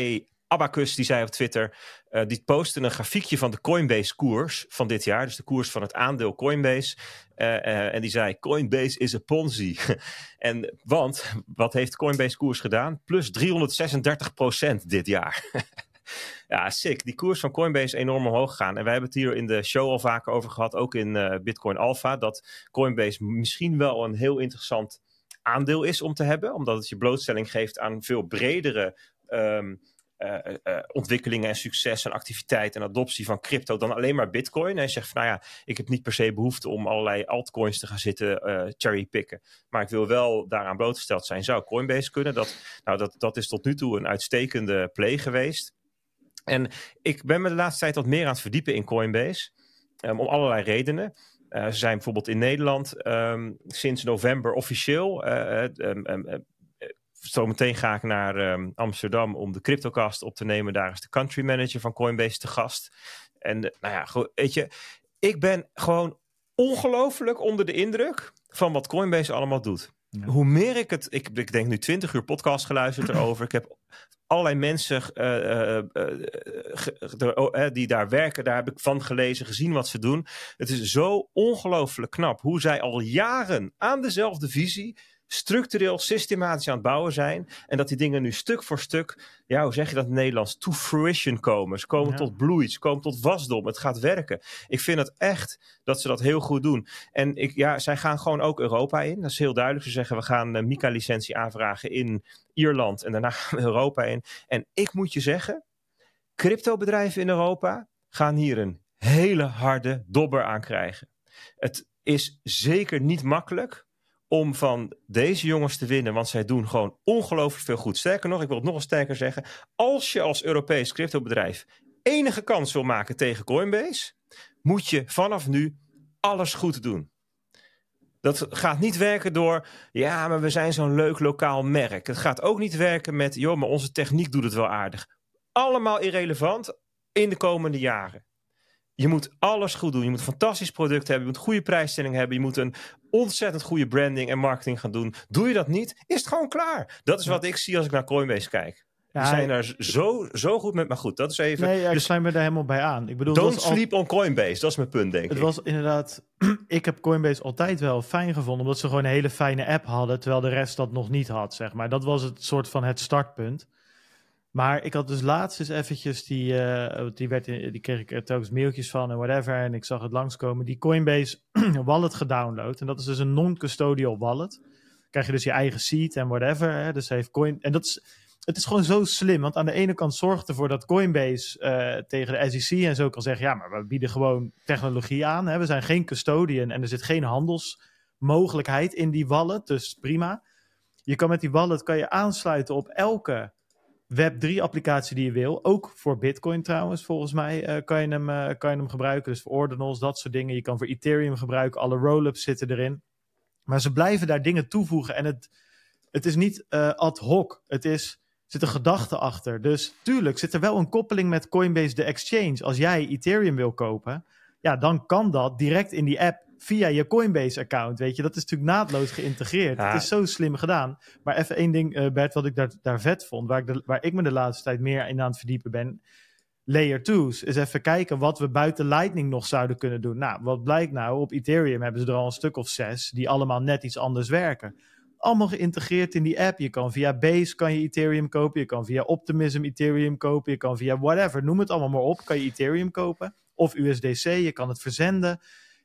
Abacus die zei op Twitter, uh, die postte een grafiekje van de Coinbase koers van dit jaar. Dus de koers van het aandeel Coinbase. Uh, uh, en die zei, Coinbase is een ponzi. en, want, wat heeft Coinbase koers gedaan? Plus 336% dit jaar. ja, sick. Die koers van Coinbase enorm omhoog gegaan. En wij hebben het hier in de show al vaker over gehad, ook in Bitcoin Alpha, dat Coinbase misschien wel een heel interessant aandeel is om te hebben. Omdat het je blootstelling geeft aan veel bredere... Uh, ontwikkelingen en succes en activiteit en adoptie van crypto dan alleen maar bitcoin. Hij zegt van nou ja, ik heb niet per se behoefte om allerlei altcoins te gaan zitten cherrypicken. Maar ik wil wel daaraan blootgesteld zijn. Zou Coinbase kunnen? Dat, nou, dat, dat is tot nu toe een uitstekende play geweest. En ik ben me de laatste tijd wat meer aan het verdiepen in Coinbase. Um, om allerlei redenen. Ze zijn bijvoorbeeld in Nederland um, sinds november officieel. Um, zometeen ga ik naar um, Amsterdam om de CryptoCast op te nemen. Daar is de country manager van Coinbase te gast. En uh, nou ja, weet je, ik ben gewoon ongelooflijk onder de indruk van wat Coinbase allemaal doet. Hoe meer ik het... Ik, ik denk nu twintig uur podcast geluisterd erover. Ik heb allerlei mensen uh, uh, die daar werken, daar heb ik van gelezen, gezien wat ze doen. Het is zo ongelooflijk knap hoe zij al jaren aan dezelfde visie structureel, systematisch aan het bouwen zijn. En dat die dingen nu stuk voor stuk, ja, hoe zeg je dat in het Nederlands, to fruition komen. Ze komen tot bloei, ze komen tot wasdom. Het gaat werken. Ik vind het echt dat ze dat heel goed doen. En ik, ja, zij gaan gewoon ook Europa in. Dat is heel duidelijk. Ze zeggen, we gaan uh, MICA-licentie aanvragen in Ierland en daarna gaan we Europa in. En ik moet je zeggen, cryptobedrijven in Europa gaan hier een hele harde dobber aan krijgen. Het is zeker niet makkelijk om van deze jongens te winnen. Want zij doen gewoon ongelooflijk veel goed. Sterker nog, ik wil het nog eens sterker zeggen. Als je als Europees cryptobedrijf enige kans wil maken tegen Coinbase, moet je vanaf nu alles goed doen. Dat gaat niet werken door, ja, maar we zijn zo'n leuk lokaal merk. Het gaat ook niet werken met, joh, maar onze techniek doet het wel aardig. Allemaal irrelevant in de komende jaren. Je moet alles goed doen. Je moet een fantastisch product hebben. Je moet een goede prijsstelling hebben. Je moet een ontzettend goede branding en marketing gaan doen. Doe je dat niet, is het gewoon klaar. Dat is wat ik zie als ik naar Coinbase kijk. Ja, Die zijn daar zo, zo goed met, maar goed, dat is even... Nee, ik dus, sluit me daar helemaal bij aan. Ik bedoel, don't sleep on Coinbase, dat is mijn punt, denk ik. Het was inderdaad... ik heb Coinbase altijd wel fijn gevonden, omdat ze gewoon een hele fijne app hadden, terwijl de rest dat nog niet had, zeg maar. Dat was het soort van het startpunt. Maar ik had dus laatst eens eventjes die, uh, die, werd die kreeg ik er telkens mailtjes van en whatever. En ik zag het langskomen. Die Coinbase wallet gedownload. En dat is dus een non-custodial wallet. Krijg je dus je eigen seed en whatever. Hè? Dus heeft Coin. En dat is, het is gewoon zo slim. Want aan de ene kant zorgt ervoor dat Coinbase uh, tegen de SEC en zo kan zeggen: ja, maar we bieden gewoon technologie aan. Hè? We zijn geen custodian en er zit geen handelsmogelijkheid in die wallet. Dus prima. Je kan met die wallet kan je aansluiten op elke Web3-applicatie die je wil. Ook voor Bitcoin trouwens, volgens mij uh, kan, je hem, uh, kan je hem gebruiken. Dus voor ordinals, dat soort dingen. Je kan voor Ethereum gebruiken. Alle roll-ups zitten erin. Maar ze blijven daar dingen toevoegen. En het, het is niet uh, ad hoc. Het is, zit een gedachte achter. Dus tuurlijk zit er wel een koppeling met Coinbase, de exchange. Als jij Ethereum wil kopen, ja, dan kan dat direct in die app via je Coinbase-account. Weet je, dat is natuurlijk naadloos geïntegreerd. Het is zo slim gedaan. Maar even één ding, uh, Bert, wat ik daar, daar vet vond, waar ik, de, waar ik me de laatste tijd meer in aan het verdiepen ben. Layer 2's is even kijken wat we buiten Lightning nog zouden kunnen doen. Nou, wat blijkt nou? Op Ethereum hebben ze er al een stuk of zes die allemaal net iets anders werken. Allemaal geïntegreerd in die app. Je kan via Base kan je Ethereum kopen. Je kan via Optimism Ethereum kopen. Je kan via whatever, noem het allemaal maar op. Kan je Ethereum kopen. Of USDC, je kan het verzenden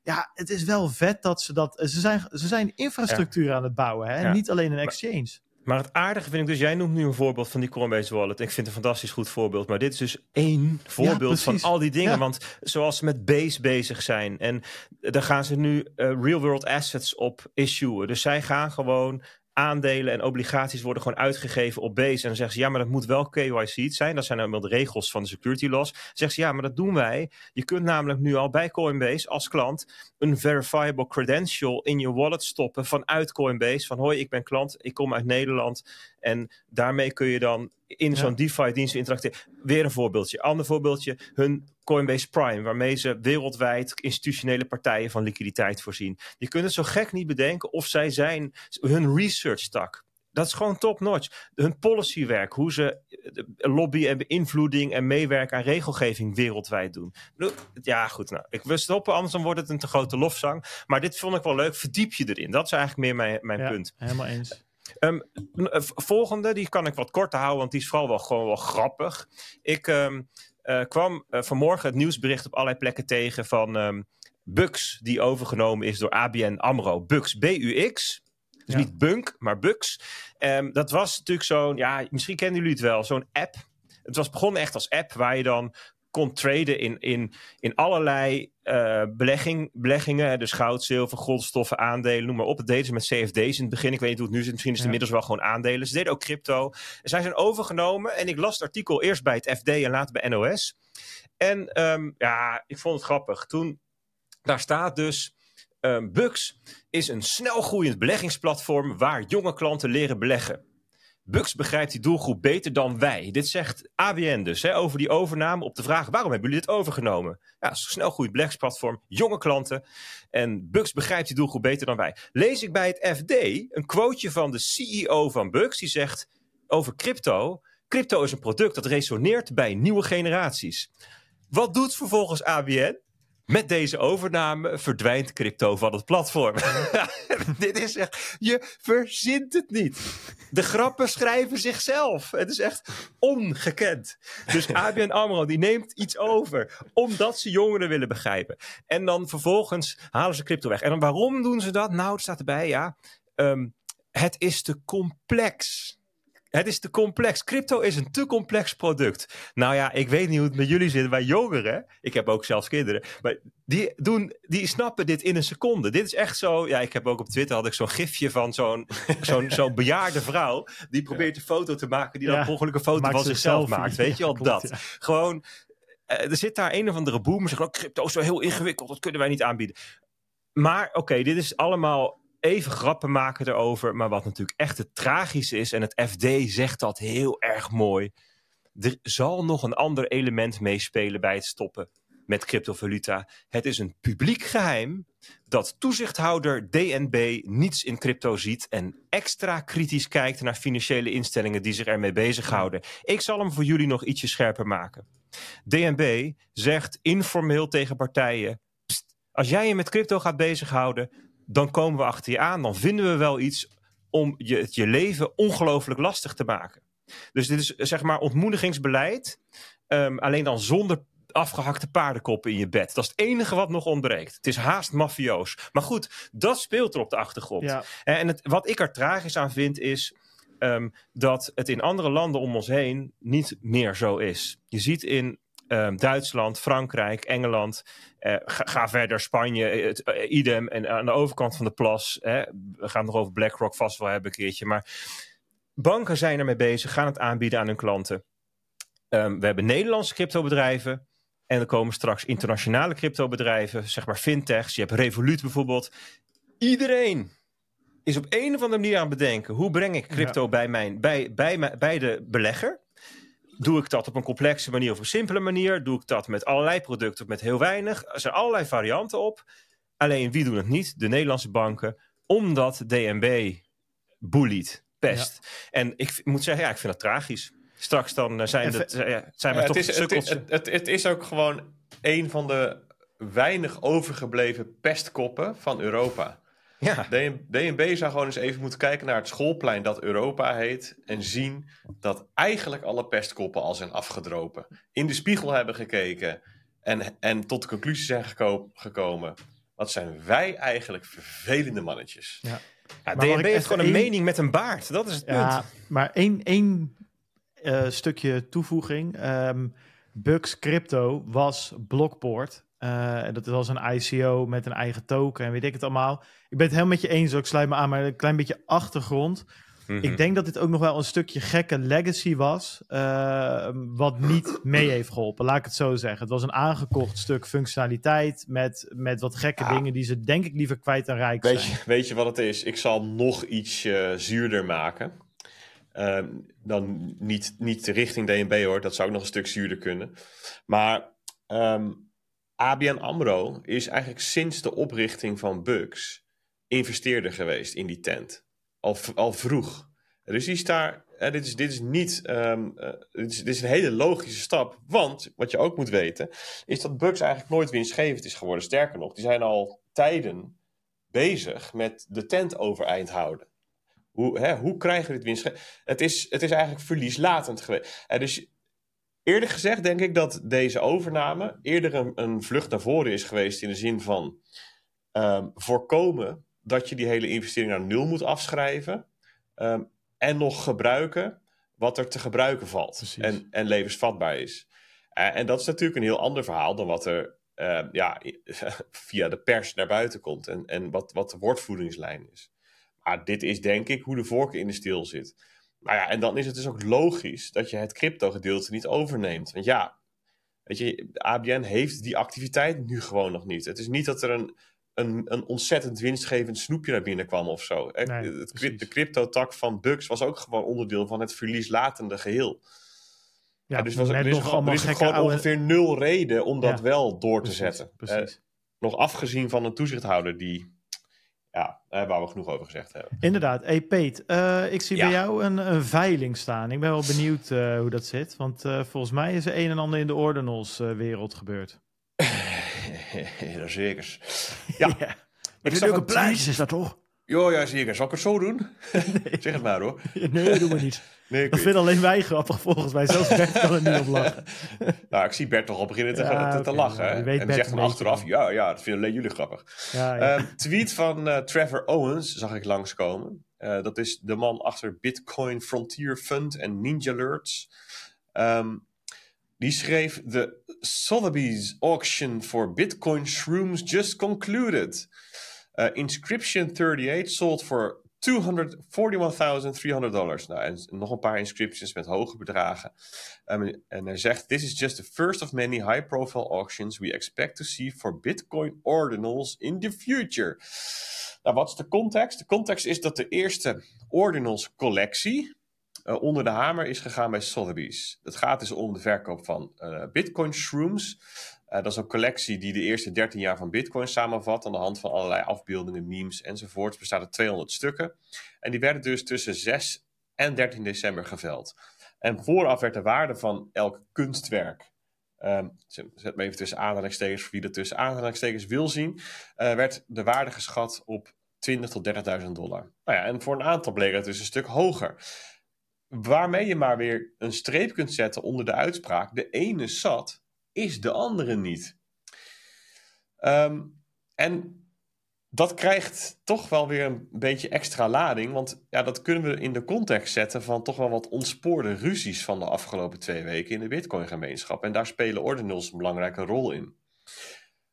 ja, het is wel vet dat ze dat. Ze zijn, ze zijn infrastructuur aan het bouwen, hè? niet alleen een exchange. Maar, het aardige vind ik dus, jij noemt nu een voorbeeld van die Coinbase Wallet. Ik vind het een fantastisch goed voorbeeld. Maar dit is dus één voorbeeld van al die dingen. Want zoals ze met Base bezig zijn. En daar gaan ze nu uh, real world assets op issuen. Dus zij gaan gewoon aandelen en obligaties worden gewoon uitgegeven op base. En dan zeggen ze, ja, maar dat moet wel KYC zijn. Dat zijn nou de regels van de security laws. Zeggen ze, ja, maar dat doen wij. Je kunt namelijk nu al bij Coinbase als klant een verifiable credential in je wallet stoppen vanuit Coinbase. Van, hoi, ik ben klant, ik kom uit Nederland. En daarmee kun je dan in zo'n DeFi-dienst interacteren. Weer een voorbeeldje. Ander voorbeeldje, hun Coinbase Prime, waarmee ze wereldwijd institutionele partijen van liquiditeit voorzien. Je kunt het zo gek niet bedenken of zij zijn hun research tak. Dat is gewoon top-notch. Hun policywerk, hoe ze eh, lobby en beïnvloeding en meewerken aan regelgeving wereldwijd doen. Ja, goed. Nou, ik wil stoppen, anders dan wordt het een te grote lofzang. Maar dit vond ik wel leuk. Verdiep je erin. Dat is eigenlijk meer mijn, mijn ja, punt. Helemaal eens. Um, volgende, die kan ik wat korter houden, want die is vooral wel gewoon wel grappig. Ik um, uh, kwam uh, vanmorgen het nieuwsbericht op allerlei plekken tegen van um, Bux, die overgenomen is door ABN AMRO. Bux, B-U-X. Dus ja. niet Bunk, maar Bux. dat was natuurlijk zo'n, ja, misschien kennen jullie het wel, zo'n app. Het was begonnen echt als app waar je dan kon traden in, in, in allerlei uh, belegging, beleggingen. Dus goud, zilver, grondstoffen, aandelen, noem maar op. Dat deden ze met CFD's in het begin. Ik weet niet hoe het nu zit. Misschien is het ja. inmiddels wel gewoon aandelen. Ze deden ook crypto. En zij zijn overgenomen. En ik las het artikel eerst bij het FD en later bij NOS. En um, ja, ik vond het grappig. Toen, daar staat dus... Um, Bux is een snelgroeiend beleggingsplatform waar jonge klanten leren beleggen. Bux begrijpt die doelgroep beter dan wij. Dit zegt ABN dus hè, over die overname op de vraag: waarom hebben jullie dit overgenomen? Ja, snel groeit Blacks platform, jonge klanten. En Bux begrijpt die doelgroep beter dan wij. Lees ik bij het FD een quoteje van de CEO van Bux, die zegt over crypto. Crypto is een product dat resoneert bij nieuwe generaties. Wat doet vervolgens ABN? Met deze overname verdwijnt crypto van het platform. Dit is echt, je verzint het niet. De grappen schrijven zichzelf. Het is echt ongekend. Dus ABN AMRO die neemt iets over, omdat ze jongeren willen begrijpen. En dan vervolgens halen ze crypto weg. En dan waarom doen ze dat? Nou, het staat erbij, ja. Um, het is te complex. Het is te complex. Crypto is een te complex product. Nou ja, ik weet niet hoe het met jullie zit. Wij jongeren, ik heb ook zelfs kinderen, maar die, doen, die snappen dit in een seconde. Dit is echt zo. Ja, ik heb ook op Twitter had ik zo'n gifje van zo'n zo'n zo'n bejaarde vrouw. Die probeert een foto te maken, die dan ongeluk een foto van zichzelf maakt. Weet je al dat? Gewoon. Eh, er zit daar een of andere boemer zegt: oh, crypto is zo heel ingewikkeld, dat kunnen wij niet aanbieden. Maar oké, dit is allemaal even grappen maken erover. Maar wat natuurlijk echt het tragische is, en het FD zegt dat heel erg mooi. Er zal nog een ander element meespelen bij het stoppen met cryptovaluta. Het is een publiek geheim dat toezichthouder DNB niets in crypto ziet en extra kritisch kijkt naar financiële instellingen die zich ermee bezighouden. Ik zal hem voor jullie nog ietsje scherper maken. DNB zegt informeel tegen partijen: als jij je met crypto gaat bezighouden, dan komen we achter je aan. Dan vinden we wel iets om je, het je leven ongelooflijk lastig te maken. Dus dit is zeg maar ontmoedigingsbeleid. Um, alleen dan zonder afgehakte paardenkoppen in je bed. Dat is het enige wat nog ontbreekt. Het is haast mafioos. Maar goed, dat speelt er op de achtergrond. Ja. En het, wat ik er tragisch aan vind is... Um, dat het in andere landen om ons heen niet meer zo is. Je ziet in um, Duitsland, Frankrijk, Engeland. Uh, ga, verder, Spanje, eh, het, uh, idem. En aan de overkant van de plas, hè, we gaan het nog over BlackRock vast wel hebben een keertje. Maar banken zijn ermee bezig, gaan het aanbieden aan hun klanten. Um, we hebben Nederlandse cryptobedrijven. En er komen straks internationale cryptobedrijven, zeg maar fintechs. Je hebt Revolut bijvoorbeeld. Iedereen is op een of andere manier aan het bedenken: hoe breng ik crypto bij, mijn, bij, bij, bij de belegger? Doe ik dat op een complexe manier of een simpele manier? Doe ik dat met allerlei producten of met heel weinig? Er zijn allerlei varianten op. Alleen wie doen het niet? De Nederlandse banken, omdat DNB bullied, pest. En ik moet zeggen, ja, ik vind dat tragisch. Straks dan eh, zijn, het, ja, zijn we toch het is, het, het, het, is ook gewoon een van de weinig overgebleven pestkoppen van Europa. Ja. DNB zou gewoon eens even moeten kijken naar het schoolplein dat Europa heet. En zien dat eigenlijk alle pestkoppen al zijn afgedropen. In de spiegel hebben gekeken. En, en tot de conclusie zijn gekomen. Wat zijn wij eigenlijk vervelende mannetjes. Ja. Ja, DNB heeft gewoon een mening met een baard. Dat is het punt. Ja, maar één, één uh, stukje toevoeging. Um, Bucks Crypto was Blockport. Uh, dat was een ICO met een eigen token en weet ik het allemaal. Ik ben het helemaal met je eens, ik sluit me aan, maar een klein beetje achtergrond. Ik mhm. denk dat dit ook nog wel een stukje gekke legacy was, uh, wat niet mee heeft geholpen. Laat ik het zo zeggen. Het was een aangekocht stuk functionaliteit met, met wat gekke dingen die ze denk ik liever kwijt en rijk weet zijn. Je, weet je wat het is? Ik zal nog iets uh, zuurder maken. Uh, dan niet, niet richting DNB hoor, dat zou ook nog een stuk zuurder kunnen. Maar um, ABN AMRO is eigenlijk sinds de oprichting van Bugs investeerder geweest in die tent. Al, al vroeg. Dus die is daar, dit, is, dit is niet, um, dit, is, een hele logische stap. Want, wat je ook moet weten, is dat Bugs eigenlijk nooit winstgevend is geworden. Sterker nog, die zijn al tijden bezig met de tent overeind houden. Hoe, hè, hoe krijgen we dit winstgevend? Het is, het is eigenlijk verlieslatend geweest. Dus Eerlijk gezegd denk ik dat deze overname eerder een, een vlucht naar voren is geweest in de zin van um, voorkomen dat je die hele investering naar nul moet afschrijven um, en nog gebruiken wat er te gebruiken valt en, en levensvatbaar is. Uh, en dat is natuurlijk een heel ander verhaal dan wat er uh, ja, via de pers naar buiten komt en, en wat, wat de woordvoeringslijn is. Maar dit is denk ik hoe de vork in de steel zit. Nou ja, en dan is het dus ook logisch dat je het crypto-gedeelte niet overneemt. Want ja, weet je, ABN heeft die activiteit nu gewoon nog niet. Het is niet dat er een, een, een ontzettend winstgevend snoepje naar binnen kwam of zo. het, de crypto-tak van Bucks was ook gewoon onderdeel van het verlieslatende geheel. Ja, dus was, er is, er gewoon ongeveer nul reden om dat wel door te zetten. Precies. nog afgezien van een toezichthouder die ja, daar waar we genoeg over gezegd hebben. Inderdaad. Hey Peet, uh, ik zie bij jou een, een, veiling staan. Ik ben wel benieuwd uh, hoe dat zit. Want uh, volgens mij is er een en ander in de ordinals-wereld gebeurd. ja, zeker. Ja. ja. Ik zag een prijs, is dat toch? Ja, ja, zeker. Zal ik het zo doen? Nee. zeg het maar hoor. nee, doe maar niet. Nee, dat vinden alleen wij grappig volgens mij. Zelfs Bert kan er niet op lachen. nou, ik zie Bert toch al beginnen te, te, te lachen. en zegt dan achteraf, ja, ja, dat vinden alleen jullie grappig. Ja, ja. Uh, tweet van uh, Trevor Owens zag ik langskomen. Uh, dat is de man achter Bitcoin Frontier Fund en Ninja Alerts. Um, die schreef: The Sotheby's auction for Bitcoin shrooms just concluded. Uh, Inscription 38 sold for $241,300. Nou, en nog een paar inscriptions met hoge bedragen. Um, en hij zegt: This is just the first of many high-profile auctions we expect to see for Bitcoin ordinals in the future. Nou, wat is de context? De context is dat de eerste ordinals collectie uh, onder de hamer is gegaan bij Sotheby's. Het gaat dus om de verkoop van uh, Bitcoin shrooms. Uh, dat is een collectie die de eerste 13 jaar van Bitcoin samenvat. Aan de hand van allerlei afbeeldingen, memes enzovoort. Het bestaat uit 200 stukken. En die werden dus tussen 6 en 13 december geveld. En vooraf werd de waarde van elk kunstwerk. Um, zet me even tussen aanhalingstekens voor wie dat tussen aanhalingstekens wil zien. werd de waarde geschat op 20.000 tot 30.000 dollar. Nou ja, en voor een aantal bleek het dus een stuk hoger. Waarmee je maar weer een streep kunt zetten onder de uitspraak: de ene zat, is de andere niet. Ehm, en dat krijgt toch wel weer een beetje extra lading, want ja, dat kunnen we in de context zetten van toch wel wat ontspoorde ruzies van de afgelopen twee weken in de Bitcoin-gemeenschap. En daar spelen ordinals een belangrijke rol in.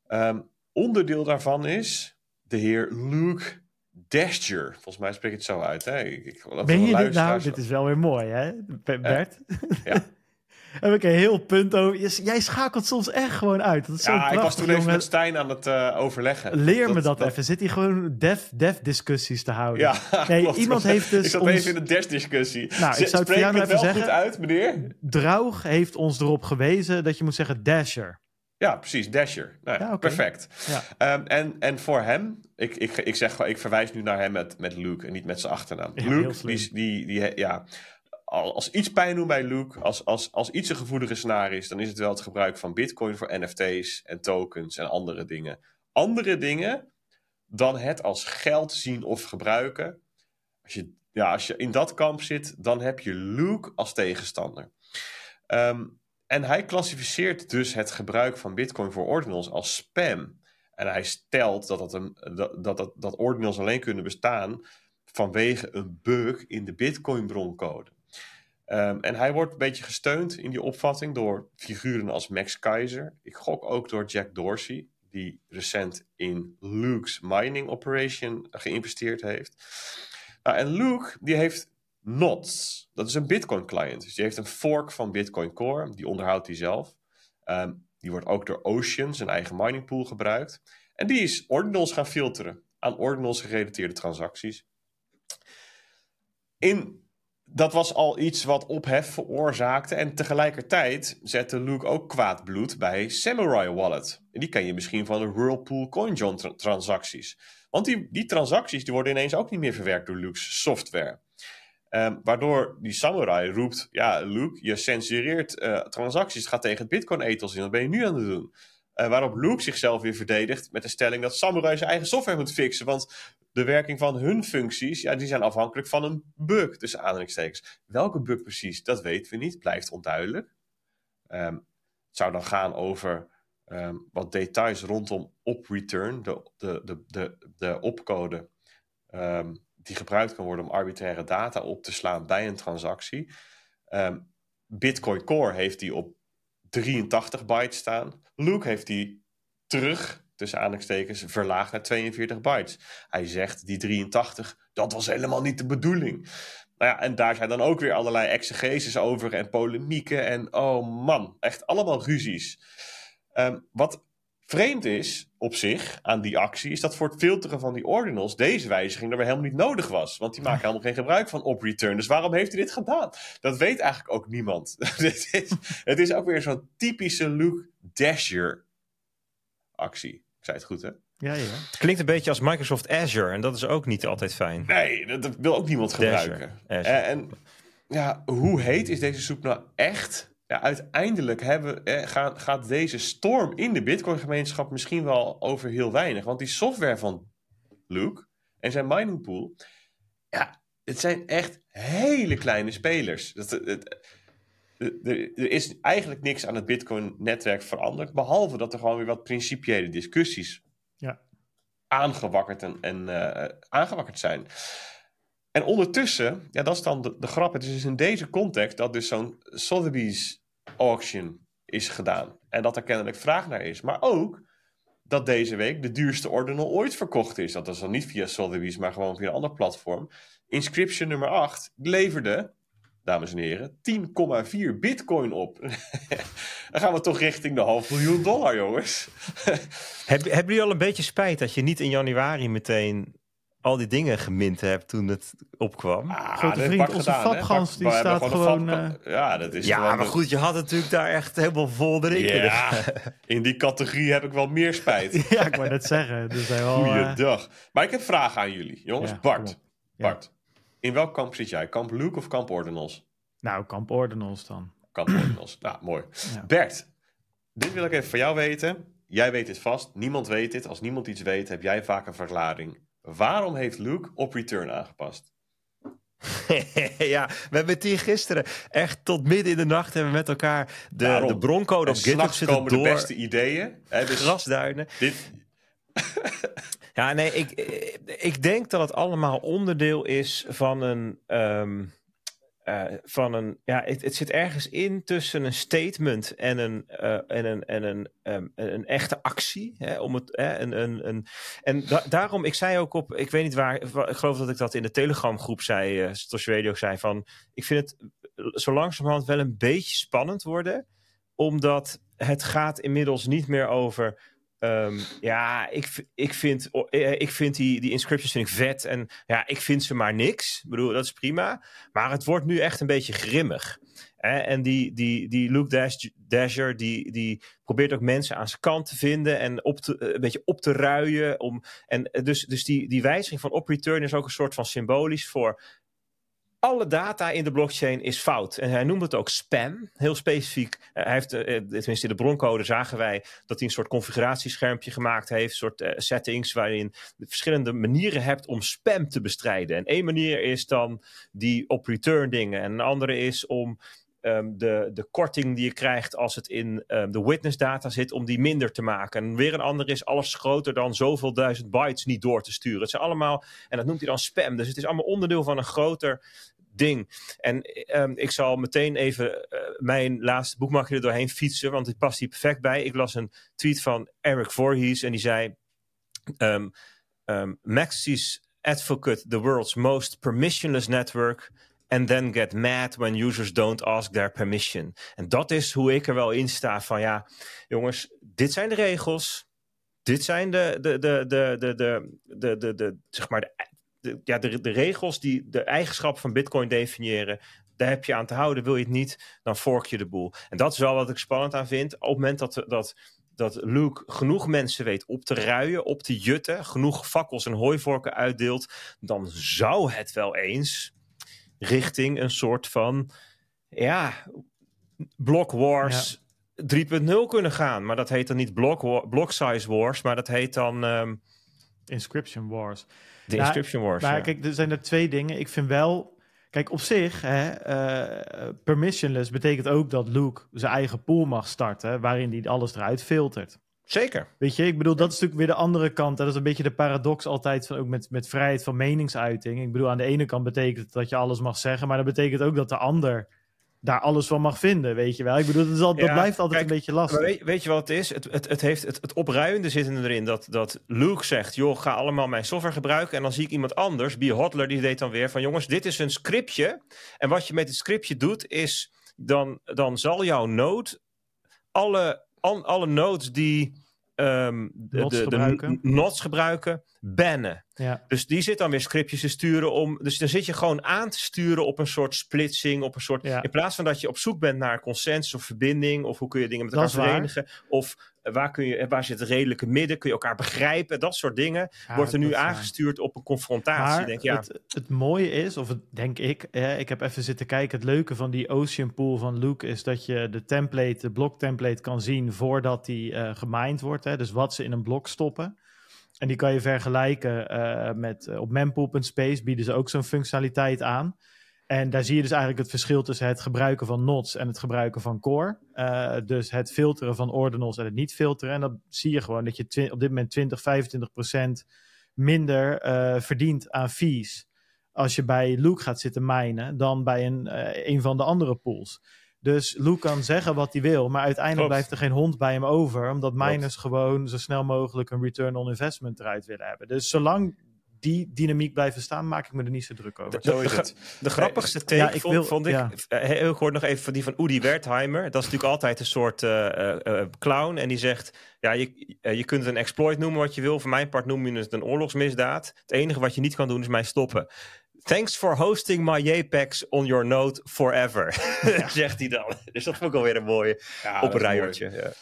Um, onderdeel daarvan is de heer Luke Dasher. Volgens mij spreek ik het zo uit. Hè? Ik, ben je dit nou? Dit is wel weer mooi, hè, Bert? ja. Heb ik een heel punt over. Jij schakelt soms echt gewoon uit. Dat is ja, ik was toen even met Stijn aan het uh, overleggen. Leer me dat, even. Zit hij gewoon dev, discussies te houden? Ja, nee, iemand heeft dus. Ik zat even in de dev discussie. Nou, ik zou het voor jou even zeggen. goed uit, meneer. Draug heeft ons erop gewezen dat je moet zeggen Dasher. Ja, precies, Dasher. Nou, ja, Perfect. Ja. Um, en, en voor hem, ik, ik, ik zeg ik verwijs nu naar hem met, met Luke en niet met zijn achternaam. Luke, die, die, die, ja, als iets pijn doet bij Luke, als, als, als iets een gevoelige snaar is, dan is het wel het gebruik van Bitcoin voor NFT's en tokens en andere dingen. Andere dingen dan het als geld zien of gebruiken. Als je, ja, als je in dat kamp zit, dan heb je Luke als tegenstander. Um, en hij klassificeert dus het gebruik van Bitcoin voor ordinals als spam. En hij stelt dat, dat, een, dat, dat, dat ordinals alleen kunnen bestaan vanwege een bug in de Bitcoin-broncode. Um, en hij wordt een beetje gesteund in die opvatting door figuren als Max Keizer. Ik gok ook door Jack Dorsey, die recent in Luke's mining operation geïnvesteerd heeft. Nou, en Luke die heeft Nots. Dat is een Bitcoin client. Dus die heeft een fork van Bitcoin Core. Die onderhoudt hij zelf. Ehm, die wordt ook door Ocean, zijn eigen mining pool, gebruikt. En die is ordinals gaan filteren aan ordinals gerelateerde transacties. In, dat was al iets wat ophef veroorzaakte. En tegelijkertijd zette Luke ook kwaad bloed bij Samurai Wallet. En die ken je misschien van de Whirlpool CoinJoin transacties. Want die, die transacties die worden ineens ook niet meer verwerkt door Luke's software. Um, waardoor die samurai roept: Ja, Luke, je censureert uh, transacties. Gaat tegen het Bitcoin-ethos in. Wat ben je nu aan het doen? Uh, waarop Luke zichzelf weer verdedigt met de stelling dat Samurai zijn eigen software moet fixen. Want de werking van hun functies, ja, die zijn afhankelijk van een bug, tussen aanhalingstekens. Welke bug precies, dat weten we niet, blijft onduidelijk. Um, het zou dan gaan over um, wat details rondom op-return, de, de, de, de, de opcode. Um, die gebruikt kan worden om arbitraire data op te slaan bij een transactie. Bitcoin Core heeft die op 83 bytes staan. Luke heeft die terug, tussen aanhalingstekens, verlaagd naar 42 bytes. Hij zegt die 83, dat was helemaal niet de bedoeling. Nou ja, en daar zijn dan ook weer allerlei exegeses over en polemieken. En oh man, echt allemaal ruzies. Um, wat Vreemd is op zich aan die actie, is dat voor het filteren van die ordinals deze wijziging er weer helemaal niet nodig was. Want die maken helemaal geen gebruik van op return. Dus waarom heeft hij dit gedaan? Dat weet eigenlijk ook niemand. het, is, het is ook weer zo'n typische Luke Dasher actie. Ik zei het goed, hè? Ja, ja. Het klinkt een beetje als Microsoft Azure en dat is ook niet altijd fijn. Nee, dat, wil ook niemand gebruiken. En, en ja, hoe heet is deze soep nou echt? Ja, uiteindelijk hebben, eh, gaat, gaat deze storm in de Bitcoin-gemeenschap misschien wel over heel weinig. Want die software van Luke en zijn mining pool, ja, het zijn echt hele kleine spelers. Dat, het, er, er is eigenlijk niks aan het Bitcoin-netwerk veranderd, behalve dat er gewoon weer wat principiële discussies ja. aangewakkerd, en, en uh, aangewakkerd zijn. En ondertussen, ja, dat is dan de, de grap. Het is dus in deze context dat dus zo'n Sotheby's auction is gedaan. En dat er kennelijk vraag naar is. Maar ook dat deze week de duurste ordinal ooit verkocht is. Dat is dan niet via Sotheby's, maar gewoon via een ander platform. Inscription nummer 8 leverde dames en heren, 10,4 bitcoin op. Dan gaan we toch richting de half miljoen dollar, jongens. Heb, hebben jullie al een beetje spijt dat je niet in januari meteen al die dingen gemint hebt toen het opkwam? Ah, Grote vriend, onze fabgans, die staat gewoon... Uh... Ja, dat is ja maar goed, je had natuurlijk daar echt helemaal vol erin ja, In die categorie heb ik wel meer spijt. ja, ik wou net zeggen. Dus wel, Goeiedag. Uh... Maar ik heb vragen aan jullie. Jongens, Bart. Bart. In welk kamp zit jij? Kamp Luke of kamp Ordinals? Nou, kamp Ordinals dan. Kamp Ordinals. nou, mooi. Bert, dit wil ik even van jou weten. Jij weet het vast. Niemand weet dit. Als niemand iets weet, heb jij vaak een verklaring. Waarom heeft Luke op return aangepast? ja, we hebben het hier gisteren echt tot midden in de nacht hebben we met elkaar de, de broncode op GitHub zitten komen door. de beste ideeën. Hè, dus grasduinen. Dit... Ja, nee, ik, ik denk dat het allemaal onderdeel is van een. Um, uh, van een ja, het, het, zit ergens in tussen een statement en een, uh, en een, en een, um, een echte actie. Hè, om het, hè, een, een, een, en da daarom, ik zei ook op, ik weet niet waar, ik geloof dat ik dat in de Telegram groep zei, uh, Radio zei van, ik vind het zo langzamerhand wel een beetje spannend worden, omdat het gaat inmiddels niet meer over Um, ja, ik, ik vind, eh, ik vind die, die inscriptions vind ik vet. En ja, ik vind ze maar niks. Ik bedoel, dat is prima. Maar het wordt nu echt een beetje grimmig. En die, die, die Luke Dash, Dasher, die, die probeert ook mensen aan zijn kant te vinden. En op te, een beetje op te ruien. Om, en dus, dus die, die wijziging van op return is ook een soort van symbolisch voor alle data in de blockchain is fout. En hij noemt het ook spam, heel specifiek. Uh, hij heeft, uh, tenminste in de broncode zagen wij dat hij een soort configuratieschermpje gemaakt heeft, een soort settings waarin je verschillende manieren hebt om spam te bestrijden. En één manier is dan die op return dingen en een andere is om Um, de, de korting die je krijgt als het in um, de witness data zit, om die minder te maken. En weer een ander is alles groter dan zoveel duizend bytes niet door te sturen. Het zijn allemaal, en dat noemt hij dan spam. Dus het is allemaal onderdeel van een groter ding. En um, ik zal meteen even uh, mijn laatste boekmakje er doorheen fietsen, want dit past hier perfect bij. Ik las een tweet van Eric Voorhees en die zei: um, um, Maxi's advocate the world's most permissionless network and then get mad when users don't ask their permission. En dat is hoe ik er wel in sta van ja, jongens, dit zijn de regels. Dit zijn de, de, de, de, de, de, de, de, de zeg maar de de, ja, de, de regels die de eigenschappen van Bitcoin definiëren, daar heb je aan te houden. Wil je het niet, dan fork je de boel. En dat is wel wat ik spannend aan vind. Op het moment dat, dat, dat Luke genoeg mensen weet op te ruien, op te jutten, genoeg fakkels en hooivorken uitdeelt, dan zou het wel eens richting een soort van, ja, block wars. 3.0 kunnen gaan, maar dat heet dan niet block, block size wars, maar dat heet dan um, inscription wars. De Inscription Wars. Maar kijk, er zijn er twee dingen. Ik vind wel... Kijk, op zich, hè, uh, permissionless betekent ook dat Luke zijn eigen pool mag starten, waarin hij alles eruit filtert. Zeker. Weet je, ik bedoel, dat is natuurlijk weer de andere kant. Dat is een beetje de paradox altijd van ook met, met vrijheid van meningsuiting. Ik bedoel, aan de ene kant betekent dat je alles mag zeggen, maar dat betekent ook dat de ander daar alles van mag vinden, weet je wel. Ik bedoel, dat, is al, dat blijft altijd een beetje lastig. Weet, weet, je wat het is? Het, het, het, heeft, het, het opruiende zit erin dat, dat Luke zegt... joh, ga allemaal mijn software gebruiken. En dan zie ik iemand anders, Be Hotler, die deed dan weer van... jongens, dit is een scriptje. En wat je met het scriptje doet, is... dan, dan zal jouw node alle, alle nodes die um, de, de, gebruiken. gebruiken, bannen. Ja. Dus die zit dan weer scriptjes te sturen om. Dus dan zit je gewoon aan te sturen op een soort splitsing, op een soort. In plaats van dat je op zoek bent naar consensus of verbinding, of hoe kun je dingen met elkaar verenigen, of Waar, kun je, waar zit het redelijke midden? Kun je elkaar begrijpen? Dat soort dingen wordt er nu aangestuurd op een confrontatie. Maar denk, ja. het, het mooie is, of het, denk ik, ik heb even zitten kijken. Het leuke van die Ocean Pool van Luke is dat je de template, de blok template kan zien voordat die uh, gemined wordt. Hè, dus wat ze in een blok stoppen. En die kan je vergelijken uh, met uh, op mempool.space bieden ze ook zo'n functionaliteit aan. En daar zie je dus eigenlijk het verschil tussen het gebruiken van nods en het gebruiken van core. Uh, dus het filteren van ordinals en het niet filteren. En dan zie je gewoon dat je op dit moment 20, 25 procent minder uh, verdient aan fees. Als je bij Luke gaat zitten minen dan bij een, uh, een van de andere pools. Dus Luke kan zeggen wat hij wil, maar uiteindelijk blijft er geen hond bij hem over. Omdat miners gewoon zo snel mogelijk een return on investment eruit willen hebben. Dus zolang die dynamiek blijven staan, maak ik me er niet zo druk over. De, zo is het. De grappigste take ja, ik vond, vond ik, ja. Eh, ik hoor nog even van die van Udi Wertheimer. Dat is natuurlijk altijd een soort uh, uh, clown. En die zegt, ja, je, je kunt het een exploit noemen wat je wil. Voor mijn part noem je het een oorlogsmisdaad. Het enige wat je niet kan doen is mij stoppen. Thanks for hosting my JPEGs on your node forever. Zegt hij dan. Dus dat vond ik alweer een mooie ja, op een rijertje. Ja.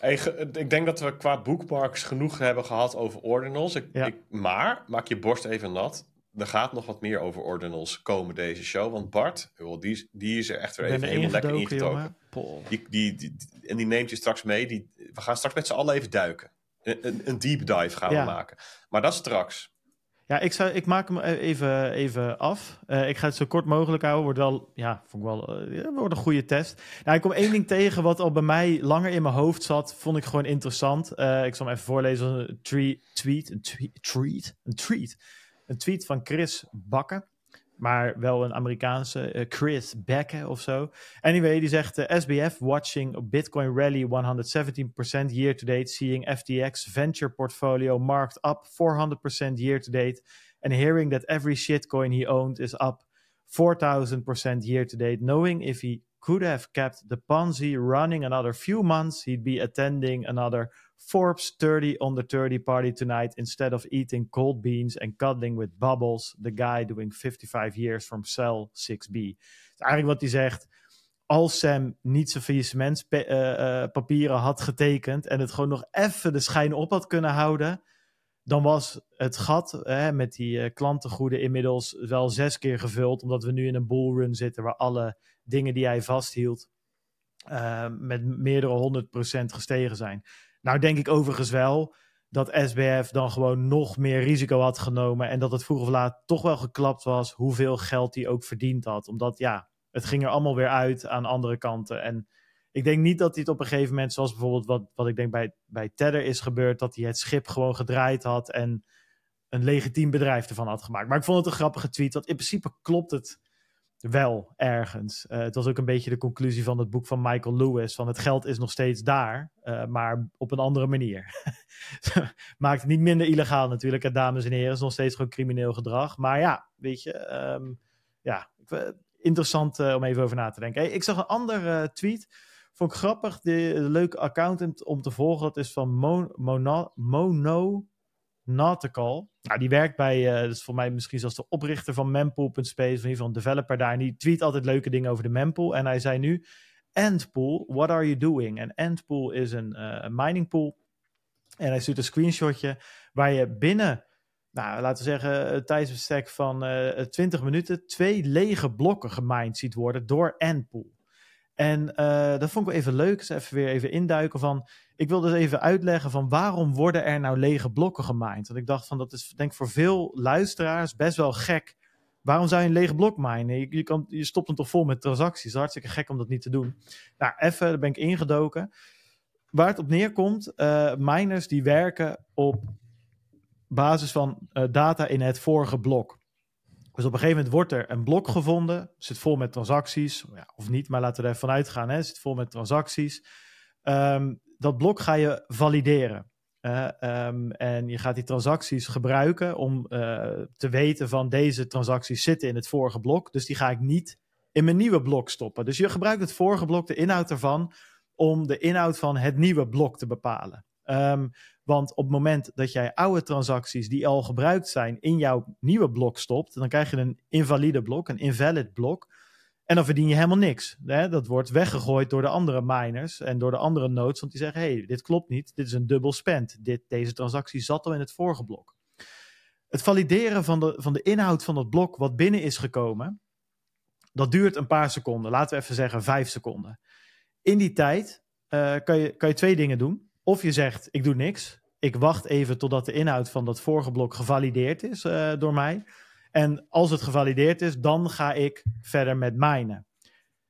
Hey, ik denk dat we qua bookmarks genoeg hebben gehad over ordinals. Ik, ik, maar, maak je borst even nat. Er gaat nog wat meer over ordinals komen deze show. Want Bart, die, die is er echt weer even helemaal lekker ingetoken. Die, die, die, en die neemt je straks mee. Die, we gaan straks met z'n allen even duiken. Een, een deep dive gaan we maken. Maar dat straks. Ja, ik, zou, ik maak hem e- even, even af. Uh, ik ga het zo kort mogelijk houden. Wordt wel, ja, vond ik wel, uh, wordt een goede test. Nou, ik kom één ding tegen wat al bij mij langer in mijn hoofd zat. Vond ik gewoon interessant. Ik zal hem even voorlezen. Een tweet, een tweet, een tweet, een tweet van Chris Bakken maar wel een Amerikaanse, uh, Chris Becker of zo. Anyway, die zegt uh, eh, SBF watching Bitcoin rally 117% year to date, seeing FTX venture portfolio marked up 400% year to date, and hearing that every shitcoin he owned is up 4000% year to date, knowing if he could have kept the Ponzi running another few months, he'd be attending another Forbes 30 on the 30 party tonight instead of eating cold beans and cuddling with Bubbles, the guy doing 55 years from Cell 6B. Dus eigenlijk wat hij zegt, als Sam niet zijn faillissementspapieren uh, had getekend en het gewoon nog even de schijn op had kunnen houden, dan was het gat hè, met die uh, klantengoeden inmiddels wel zes keer gevuld, omdat we nu in een bullrun zitten waar alle dingen die hij vasthield met meerdere honderd procent gestegen zijn. Nou denk ik overigens wel dat SBF dan gewoon nog meer risico had genomen. En dat het vroeg of laat toch wel geklapt was hoeveel geld hij ook verdiend had. Omdat ja, het ging er allemaal weer uit aan andere kanten. En ik denk niet dat hij het op een gegeven moment, zoals bijvoorbeeld wat, wat ik denk bij, bij Tether is gebeurd, dat hij het schip gewoon gedraaid had en een legitiem bedrijf ervan had gemaakt. Maar ik vond het een grappige tweet, want in principe klopt het wel ergens. Uh, het was ook een beetje de conclusie van het boek van Michael Lewis: van het geld is nog steeds daar, uh, maar op een andere manier. Maakt het niet minder illegaal natuurlijk, dames en heren. Is nog steeds gewoon crimineel gedrag. Maar ja, weet je, um, ja, interessant uh, om even over na te denken. Hey, ik zag een ander tweet. Vond ik grappig. De, leuke accountant om te volgen. Dat is van Mon, Mono, Mono Nautical. Nou, die werkt bij, uh, is voor mij misschien zelfs de oprichter van mempool.space, of in ieder geval een developer daar. En die tweet altijd leuke dingen over de mempool. En hij zei nu, Endpool, what are you doing? En Endpool is een uh, mining pool. En hij stuurt een screenshotje waar je binnen, nou, laten we zeggen, een tijdsbestek van uh, eh, 20 minuten twee lege blokken gemined ziet worden door Endpool. En dat vond ik wel even leuk. Dus even weer even induiken van. Ik wil dus even uitleggen van waarom worden er nou lege blokken gemined? Want ik dacht van dat is denk ik voor veel luisteraars best wel gek. Waarom zou je een lege blok minen? Je, kan, je stopt hem toch vol met transacties. Hartstikke gek om dat niet te doen. Nou, even, daar ben ik ingedoken. Waar het op neerkomt, uh, miners die werken op basis van uh, data in het vorige blok. Dus op een gegeven moment wordt er een blok gevonden, zit vol met transacties, ja, of niet, maar laten we er vanuit gaan, hè, zit vol met transacties. Um, dat blok ga je valideren. Uh, um, en je gaat die transacties gebruiken om uh, te weten van deze transacties zitten in het vorige blok. Dus die ga ik niet in mijn nieuwe blok stoppen. Dus je gebruikt het vorige blok, de inhoud ervan, om de inhoud van het nieuwe blok te bepalen. Ehm, want op het moment dat jij oude transacties die al gebruikt zijn in jouw nieuwe blok stopt, dan krijg je een invalide blok, een invalid blok. En dan verdien je helemaal niks. Hè? Dat wordt weggegooid door de andere miners en door de andere nodes. Want die zeggen: hey, dit klopt niet. Dit is een dubbel spend. Dit, deze transactie zat al in het vorige blok. Het valideren van de, van de inhoud van dat blok wat binnen is gekomen, dat duurt een paar seconden. Laten we even zeggen vijf seconden. In die tijd uh, kan, je, kan je twee dingen doen. Of je zegt: ik doe niks. Ik wacht even totdat de inhoud van dat vorige blok gevalideerd is uh, door mij. En als het gevalideerd is, dan ga ik verder met minen.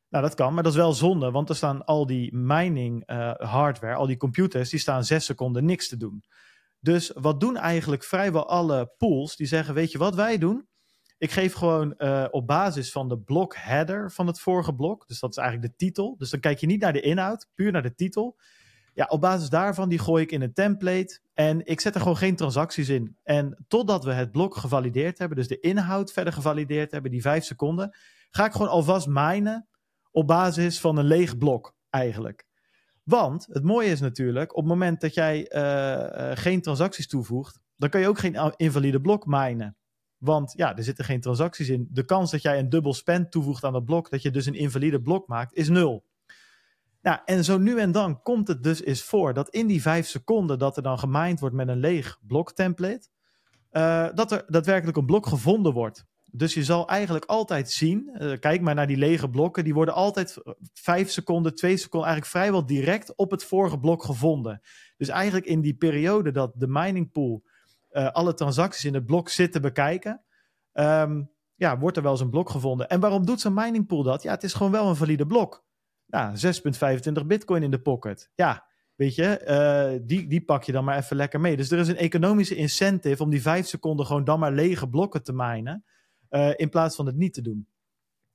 Nou, dat kan, maar dat is wel zonde, want er staan al die mining uh, hardware, al die computers, die staan zes seconden niks te doen. Dus wat doen eigenlijk vrijwel alle pools? Die zeggen, weet je wat wij doen? Ik geef gewoon uh, op basis van de blok header van het vorige blok, dus dat is eigenlijk de titel. Dus dan kijk je niet naar de inhoud, puur naar de titel. Ja, op basis daarvan die gooi ik in een template en ik zet er gewoon geen transacties in. En totdat we het blok gevalideerd hebben, dus de inhoud verder gevalideerd hebben, die vijf seconden, ga ik gewoon alvast minen op basis van een leeg blok eigenlijk. Want het mooie is natuurlijk, op het moment dat jij uh, geen transacties toevoegt, dan kan je ook geen invalide blok minen. Want ja, er zitten geen transacties in. De kans dat jij een dubbel spend toevoegt aan dat blok, dat je dus een invalide blok maakt, is nul. Nou, en zo nu en dan komt het dus eens voor dat in die vijf seconden dat er dan gemined wordt met een leeg blok template, uh, dat er daadwerkelijk een blok gevonden wordt. Dus je zal eigenlijk altijd zien, uh, kijk maar naar die lege blokken, die worden altijd vijf seconden, twee seconden, eigenlijk vrijwel direct op het vorige blok gevonden. Dus eigenlijk in die periode dat de mining pool alle transacties in het blok zit te bekijken, um, ja, wordt er wel eens een blok gevonden. En waarom doet zo'n mining pool dat? Ja, het is gewoon wel een valide blok. Nou, 6,25 bitcoin in de pocket. Ja, weet je, uh, die, die pak je dan maar even lekker mee. Dus er is een economische incentive om die vijf seconden gewoon dan maar lege blokken te minen. Uh, in plaats van het niet te doen.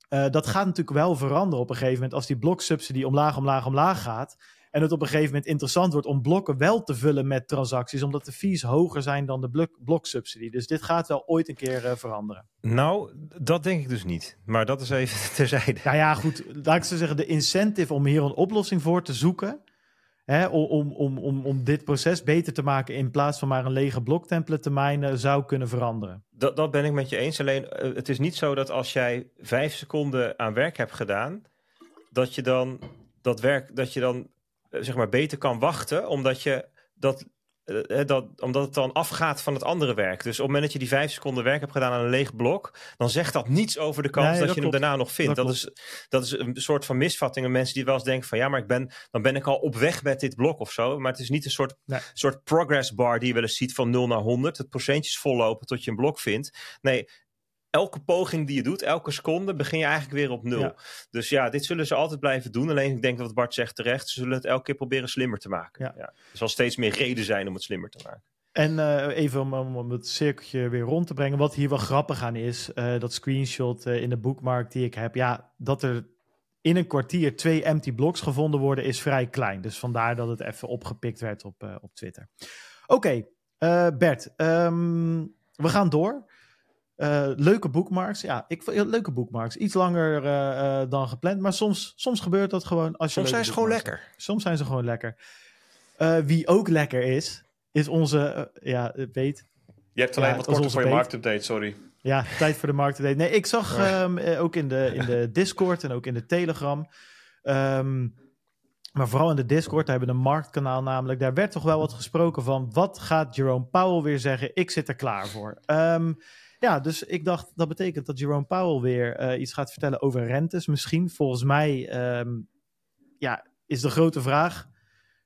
Uh, dat gaat natuurlijk wel veranderen op een gegeven moment als die bloksubsidie omlaag, omlaag, omlaag gaat. En het op een gegeven moment interessant wordt om blokken wel te vullen met transacties, omdat de fees hoger zijn dan de blok bloksubsidie. Dus dit gaat wel ooit een keer uh, veranderen. Nou, dat denk ik dus niet. Maar dat is even terzijde. Nou ja, goed. Laat ik zo zeggen, de incentive om hier een oplossing voor te zoeken. Hè, om, om, om, om dit proces beter te maken in plaats van maar een lege bloktemplate te mijnen, zou kunnen veranderen. Dat, dat ben ik met je eens. Alleen uh, het is niet zo dat als jij vijf seconden aan werk hebt gedaan, dat je dan dat werk, dat je dan zeg maar beter kan wachten, omdat je dat dat, omdat het dan afgaat van het andere werk. Dus op het moment dat je die vijf seconden werk hebt gedaan aan een leeg blok, dan zegt dat niets over de kans nee, dat, dat, je klopt. hem daarna nog vindt. Dat, dat is, dat is een soort van misvatting. Mensen die wel eens denken van ja, maar ik ben, dan ben ik al op weg met dit blok of zo. Maar het is niet een soort, nee. soort progress bar die je wel eens ziet van 0 naar 100. Het procentjes vollopen tot je een blok vindt. Nee, elke poging die je doet, elke seconde, begin je eigenlijk weer op nul. Ja. Dus ja, dit zullen ze altijd blijven doen. Alleen ik denk dat Bart zegt terecht, ze zullen het elke keer proberen slimmer te maken. Ja. Ja. Er zal steeds meer reden zijn om het slimmer te maken. En uh, even om, om, het cirkeltje weer rond te brengen. Wat hier wel grappig aan is, uh, dat screenshot uh, in de bookmark die ik heb. Ja, dat er in een kwartier twee empty blocks gevonden worden is vrij klein. Dus vandaar dat het even opgepikt werd op, op Twitter. Oké, okay, Bert, um, we gaan door. Uh, leuke bookmarks. Ja, ik vond leuke bookmarks. Iets langer uh, uh, dan gepland. Maar soms, soms gebeurt dat gewoon. Als je soms zijn ze gewoon lekker. Soms zijn ze gewoon lekker. wie ook lekker is, is onze. ja, weet. Je hebt alleen ja, wat korter voor je marktupdate, sorry. Ja, tijd voor de marktupdate. Nee, ik zag um, ook in de, in de Discord en ook in de Telegram. Um, maar vooral in de Discord, daar hebben we een marktkanaal namelijk. Daar werd toch wel wat gesproken van. Wat gaat Jerome Powell weer zeggen? Ik zit er klaar voor. Um, ja, dus ik dacht dat betekent dat Jerome Powell weer uh, iets gaat vertellen over rentes. Misschien, volgens mij, um, ja, is de grote vraag.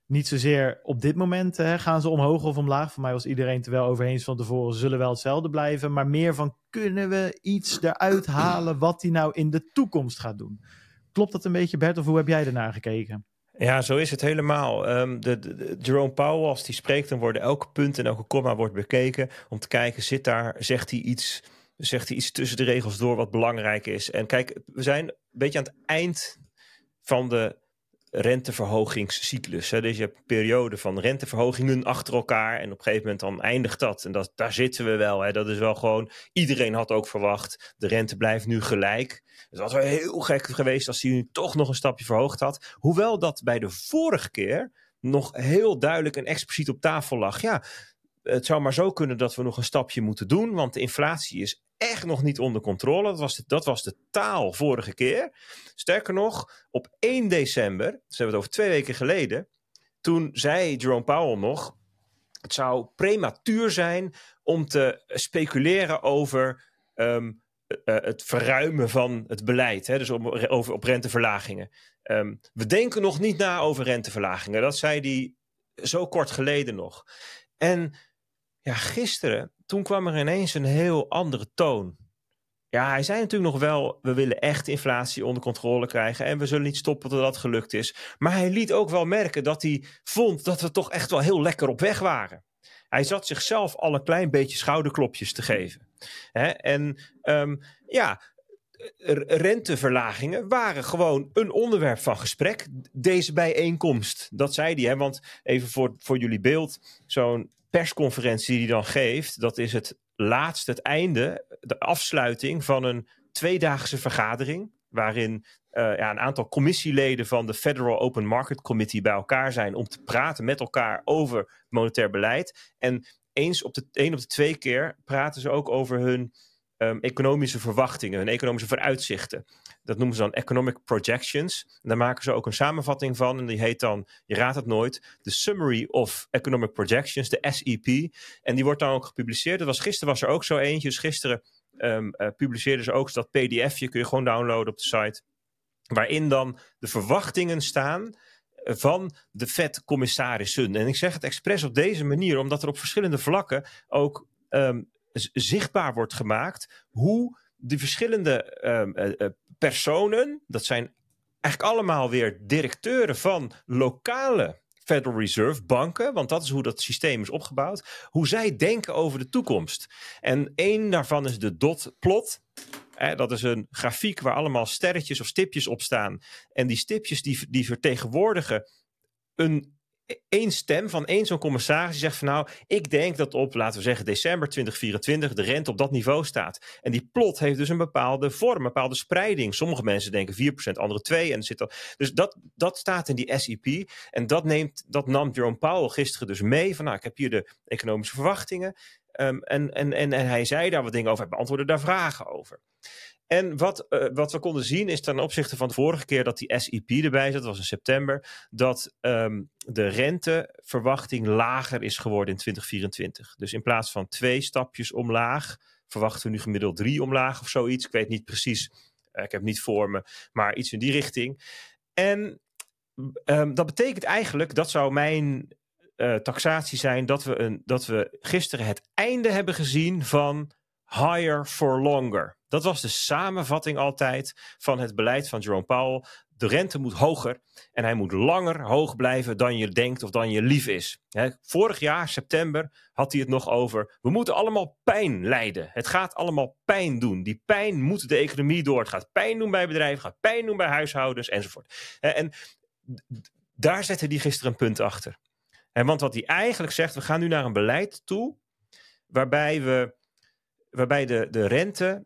Niet zozeer op dit moment hè, gaan ze omhoog of omlaag. Voor mij was iedereen terwijl overheen van tevoren zullen wel hetzelfde blijven. Maar meer van kunnen we iets eruit halen wat hij nou in de toekomst gaat doen. Klopt dat een beetje Bert of hoe heb jij ernaar gekeken? Ja, zo is het helemaal. De, de, de, Jerome Powell, als die spreekt, dan worden elke punt en elke komma wordt bekeken. Om te kijken, zit daar, zegt hij iets, zegt hij iets tussen de regels door wat belangrijk is. En kijk, we zijn een beetje aan het eind van de renteverhogingscyclus. Hè. Dus je hebt een periode van renteverhogingen achter elkaar. En op een gegeven moment dan eindigt dat. En dat, daar zitten we wel. Hè. Dat is wel gewoon. Iedereen had ook verwacht. De rente blijft nu gelijk. Het was wel heel gek geweest als hij nu toch nog een stapje verhoogd had. Hoewel dat bij de vorige keer nog heel duidelijk en expliciet op tafel lag. Ja, het zou maar zo kunnen dat we nog een stapje moeten doen, want de inflatie is echt nog niet onder controle. Dat was de, dat was de taal vorige keer. Sterker nog, op 1 december, dus hebben het over twee weken geleden, toen zei Jerome Powell nog: het zou prematuur zijn om te speculeren over ehm, eh, het verruimen van het beleid. Hè? Dus over, op renteverlagingen. Ehm, we denken nog niet na over renteverlagingen. Dat zei hij zo kort geleden nog. En ja, gisteren, toen kwam er ineens een heel andere toon. Ja, hij zei natuurlijk nog wel, we willen echt inflatie onder controle krijgen en we zullen niet stoppen tot dat gelukt is. Maar hij liet ook wel merken dat hij vond dat we toch echt wel heel lekker op weg waren. Hij zat zichzelf al een klein beetje schouderklopjes te geven. Hè? En um, ja, renteverlagingen waren gewoon een onderwerp van gesprek. Deze bijeenkomst, dat zei hij. Hè? Want even voor, voor jullie beeld, zo'n persconferentie die hij dan geeft, dat is het laatste, het einde, de afsluiting van een tweedaagse vergadering. Waarin uh, ja, een aantal commissieleden van de Federal Open Market Committee bij elkaar zijn om te praten met elkaar over monetair beleid. En eens op de, één op de twee keer praten ze ook over hun um, economische verwachtingen, hun economische vooruitzichten. Dat noemen ze dan economic projections. En daar maken ze ook een samenvatting van. En die heet dan, je raadt het nooit, de Summary of Economic Projections, de SEP. En die wordt dan ook gepubliceerd. Dat was, gisteren was er ook zo eentje. Dus gisteren um, uh, publiceerden ze ook dat pdfje. Kun je gewoon downloaden op de site. Waarin dan de verwachtingen staan van de Fed-commissarissen. En ik zeg het expres op deze manier, omdat er op verschillende vlakken ook um, zichtbaar wordt gemaakt hoe die verschillende um, personen, dat zijn eigenlijk allemaal weer directeuren van lokale Federal Reserve banken, want dat is hoe dat systeem is opgebouwd, hoe zij denken over de toekomst. En één daarvan is de dot plot. dat is een grafiek waar allemaal sterretjes of stipjes op staan. En die stipjes die, die vertegenwoordigen een één stem van één zo'n commissaris die zegt van nou, ik denk dat op, laten we zeggen, december 2024 de rente op dat niveau staat. En die plot heeft dus een bepaalde vorm, een bepaalde spreiding. Sommige mensen denken 4%, andere 2%. En zit al, dus dat, dat staat in die SEP. En dat, neemt, dat nam Jerome Powell gisteren dus mee. Van nou, ik heb hier de economische verwachtingen. Um, en, en, en, en hij zei daar wat dingen over, hij beantwoordde daar vragen over. En wat, uh, wat we konden zien is ten opzichte van de vorige keer dat die SEP erbij zat, dat was in september, dat um, de renteverwachting lager is geworden in 2024. Dus in plaats van twee stapjes omlaag, verwachten we nu gemiddeld drie omlaag of zoiets. Ik weet niet precies, uh, ik heb niet voor me, maar iets in die richting. En um, dat betekent eigenlijk, dat zou mijn uh, taxatie zijn, dat we, een, dat we gisteren het einde hebben gezien van higher for longer. Dat was de samenvatting altijd van het beleid van Jerome Powell. De rente moet hoger en hij moet langer hoog blijven dan je denkt of dan je lief is. vorig jaar, september, had hij het nog over. We moeten allemaal pijn lijden. Het gaat allemaal pijn doen. Die pijn moet de economie door. Het gaat pijn doen bij bedrijven, gaat pijn doen bij huishoudens enzovoort. En daar zette hij gisteren een punt achter. want wat hij eigenlijk zegt, we gaan nu naar een beleid toe waarbij we waarbij de, de rente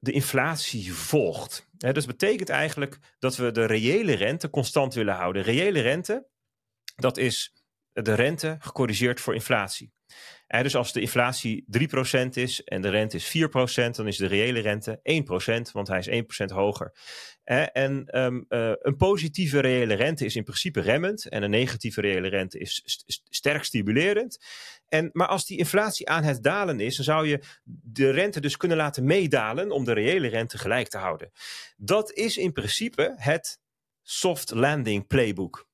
de inflatie volgt. He, dus betekent eigenlijk dat we de reële rente constant willen houden. Reële rente, dat is de rente gecorrigeerd voor inflatie. Dus als de inflatie 3% is en de rente is 4%, dan is de reële rente 1%, want hij is 1% hoger. En um, uh, een positieve reële rente is in principe remmend en een negatieve reële rente is st sterk stimulerend. En, maar als die inflatie aan het dalen is, dan zou je de rente dus kunnen laten meedalen om de reële rente gelijk te houden. Dat is in principe het soft landing playbook.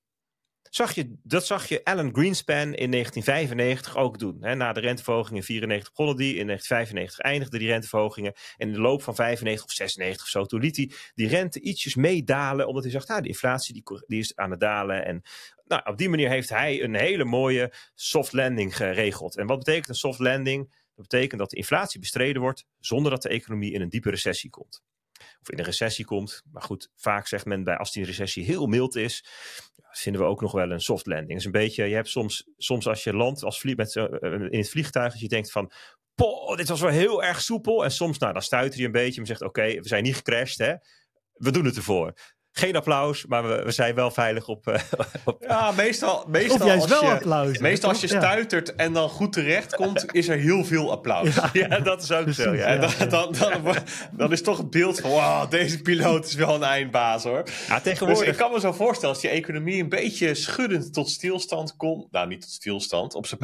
Je, dat zag je Alan Greenspan in 1995 ook doen. Hè? Na de renteverhoging in 94 begonnen. In 1995 eindigden die renteverhogingen. En in de loop van 95 of 96 of zo, toen liet hij die rente ietsjes meedalen. Omdat hij zag, nou, de inflatie die, die is aan het dalen. En nou, op die manier heeft hij een hele mooie soft landing geregeld. En wat betekent een soft landing? Dat betekent dat de inflatie bestreden wordt zonder dat de economie in een diepe recessie komt of in een recessie komt. Maar goed, vaak zegt men bij als die recessie heel mild is, vinden we ook nog wel een soft landing. Is een beetje, je hebt soms, soms als je landt als vlieg, met, uh, in het vliegtuig, dat je denkt van, poh, dit was wel heel erg soepel. En soms, nou, dan stuit je een beetje en zegt, oké, we zijn niet gecrashed, hè. We doen het ervoor. Geen applaus, maar we, we zijn wel veilig op. Uh, op... Ja, meestal, meestal of juist als wel je, applaus. Meestal als je stuitert en dan goed terecht komt, is er heel veel applaus. Ja, ja dat is ook Precies, zo. Ja. Dan, dan, dan, dan, is toch het beeld van: wow, deze piloot is wel een eindbaas hoor. Ja, tegenwoordig. Dus ik kan me zo voorstellen, als die economie een beetje schuddend tot stilstand komt. Nou, niet tot stilstand, op zijn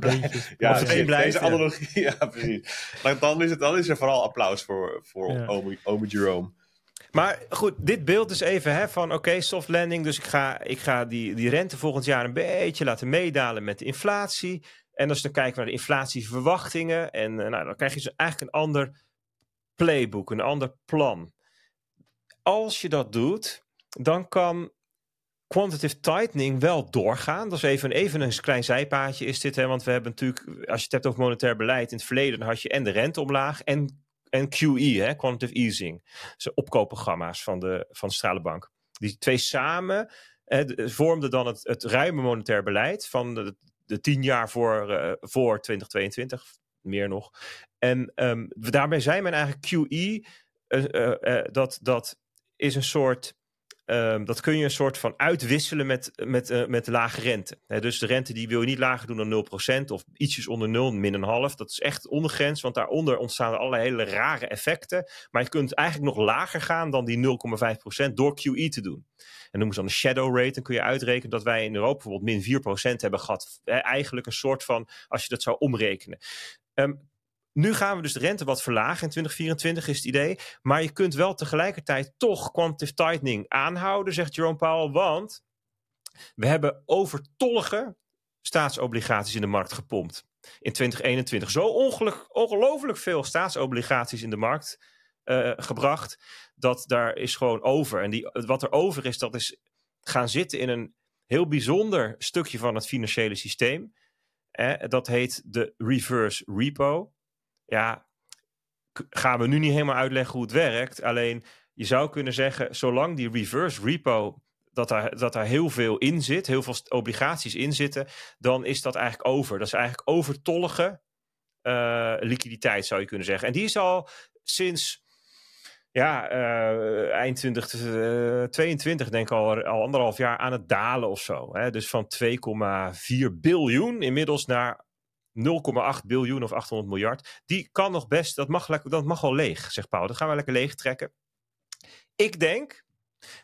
beentjes. ja, op zijn. Deze analogie, ja, precies. Maar dan is, het, dan is er vooral applaus voor, voor ja. Ome, Ome Jerome. Maar goed, dit beeld is even hè, van oké, soft landing. Dus ik ga, ik ga die, die rente volgend jaar een beetje laten meedalen met de inflatie. En als we dan kijken naar de inflatieverwachtingen. En uh, nou, dan krijg je dus eigenlijk een ander playbook, een ander plan. Als je dat doet, dan kan quantitative tightening wel doorgaan. Dat is even, even een klein zijpaadje is dit. Hè, want we hebben natuurlijk, als je het hebt over monetair beleid, in het verleden dan had je en de rente omlaag en en QE, hè, quantitative easing. Dus opkoopprogramma's van de, van de Centrale Bank. Die twee samen vormden dan het, het ruime monetair beleid van de, de tien jaar voor, uh, voor 2022, meer nog. En um, daarbij zei men eigenlijk QE, uh, uh, dat, dat is een soort Um, dat kun je een soort van uitwisselen met, met, uh, met lage rente. Dus de rente die wil je niet lager doen dan 0% of ietsjes onder 0, min een half. Dat is echt ondergrens, want daaronder ontstaan er allerlei hele rare effecten. Maar je kunt eigenlijk nog lager gaan dan die 0,5% door QE te doen. En noemen ze dan de shadow rate. Dan kun je uitrekenen dat wij in Europa bijvoorbeeld min 4% hebben gehad. Eigenlijk een soort van, als je dat zou omrekenen. Um, nu gaan we dus de rente wat verlagen in 2024 is het idee. Maar je kunt wel tegelijkertijd toch quantitative tightening aanhouden, zegt Jerome Powell. Want we hebben overtollige staatsobligaties in de markt gepompt. In 2021 zo ongelooflijk veel staatsobligaties in de markt uh, gebracht. Dat daar is gewoon over. En die, wat er over is, dat is gaan zitten in een heel bijzonder stukje van het financiële systeem. Eh, dat heet de reverse repo ja, gaan we nu niet helemaal uitleggen hoe het werkt. Alleen je zou kunnen zeggen, zolang die reverse repo dat daar, dat daar heel veel in zit, heel veel obligaties in zitten, dan is dat eigenlijk over. Dat is eigenlijk overtollige uh, liquiditeit, zou je kunnen zeggen. En die is al sinds ja, uh, eind 2022, denk ik al, al anderhalf jaar aan het dalen of zo. Hè? Dus van 2,4 biljoen inmiddels naar 0,8 biljoen of 800 miljard. Die kan nog best, dat mag, dat mag wel leeg, zegt Paul. Dat gaan we lekker leeg trekken. Ik denk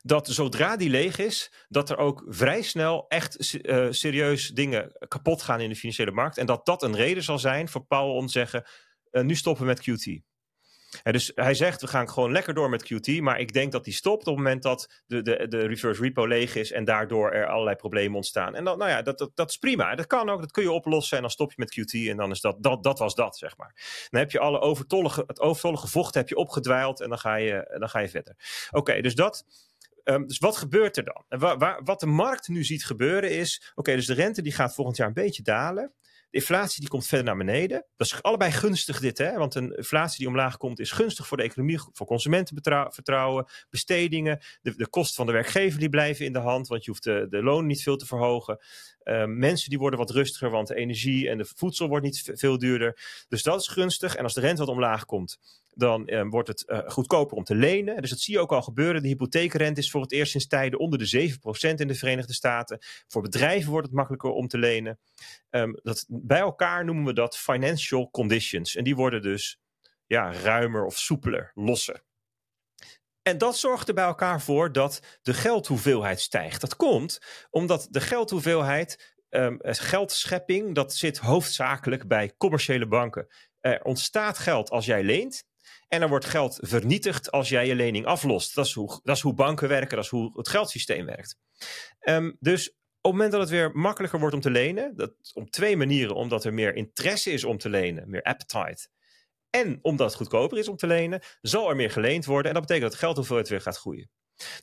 dat zodra die leeg is, dat er ook vrij snel echt uh, serieus dingen kapot gaan in de financiële markt. En dat dat een reden zal zijn voor Paul om te zeggen, uh, nu stoppen met QT dus hij zegt, we gaan gewoon lekker door met QT. Maar ik denk dat die stopt op het moment dat de, de, de reverse repo leeg is. En daardoor er allerlei problemen ontstaan. En dan, nou ja, dat, dat, dat is prima. Dat kan ook, dat kun je oplossen. En dan stop je met QT. En dan is dat, dat, dat was dat, zeg maar. Dan heb je alle overtollige, het overtollige vocht heb je opgedwijld. En dan ga je, dan ga je verder. Oké, dus dat... Um, dus wat gebeurt er dan? Wat de markt nu ziet gebeuren is: oké, dus de rente die gaat volgend jaar een beetje dalen. De inflatie die komt verder naar beneden. Dat is allebei gunstig dit, hè? want een inflatie die omlaag komt is gunstig voor de economie, voor consumentenvertrouwen, bestedingen. De, de kosten van de werkgever die blijven in de hand, want je hoeft de, de loon niet veel te verhogen. Uh, mensen die worden wat rustiger, want de energie en de voedsel wordt niet veel duurder. Dus dat is gunstig. En als de rente wat omlaag komt, dan uh, wordt het uh, goedkoper om te lenen. Dus dat zie je ook al gebeuren. De hypotheekrente is voor het eerst sinds tijden onder de 7% in de Verenigde Staten. Voor bedrijven wordt het makkelijker om te lenen. Um, dat, bij elkaar noemen we dat financial conditions. En die worden dus ja, ruimer of soepeler, losser. En dat zorgt er bij elkaar voor dat de geldhoeveelheid stijgt. Dat komt omdat de geldhoeveelheid, um, geldschepping, dat zit hoofdzakelijk bij commerciële banken. Er ontstaat geld als jij leent. En er wordt geld vernietigd als jij je lening aflost. Dat is hoe, dat is hoe banken werken, dat is hoe het geldsysteem werkt. Um, dus op het moment dat het weer makkelijker wordt om te lenen, dat, om twee manieren, omdat er meer interesse is om te lenen, meer appetite. En omdat het goedkoper is om te lenen, zal er meer geleend worden. En dat betekent dat de geldhoeveelheid weer gaat groeien.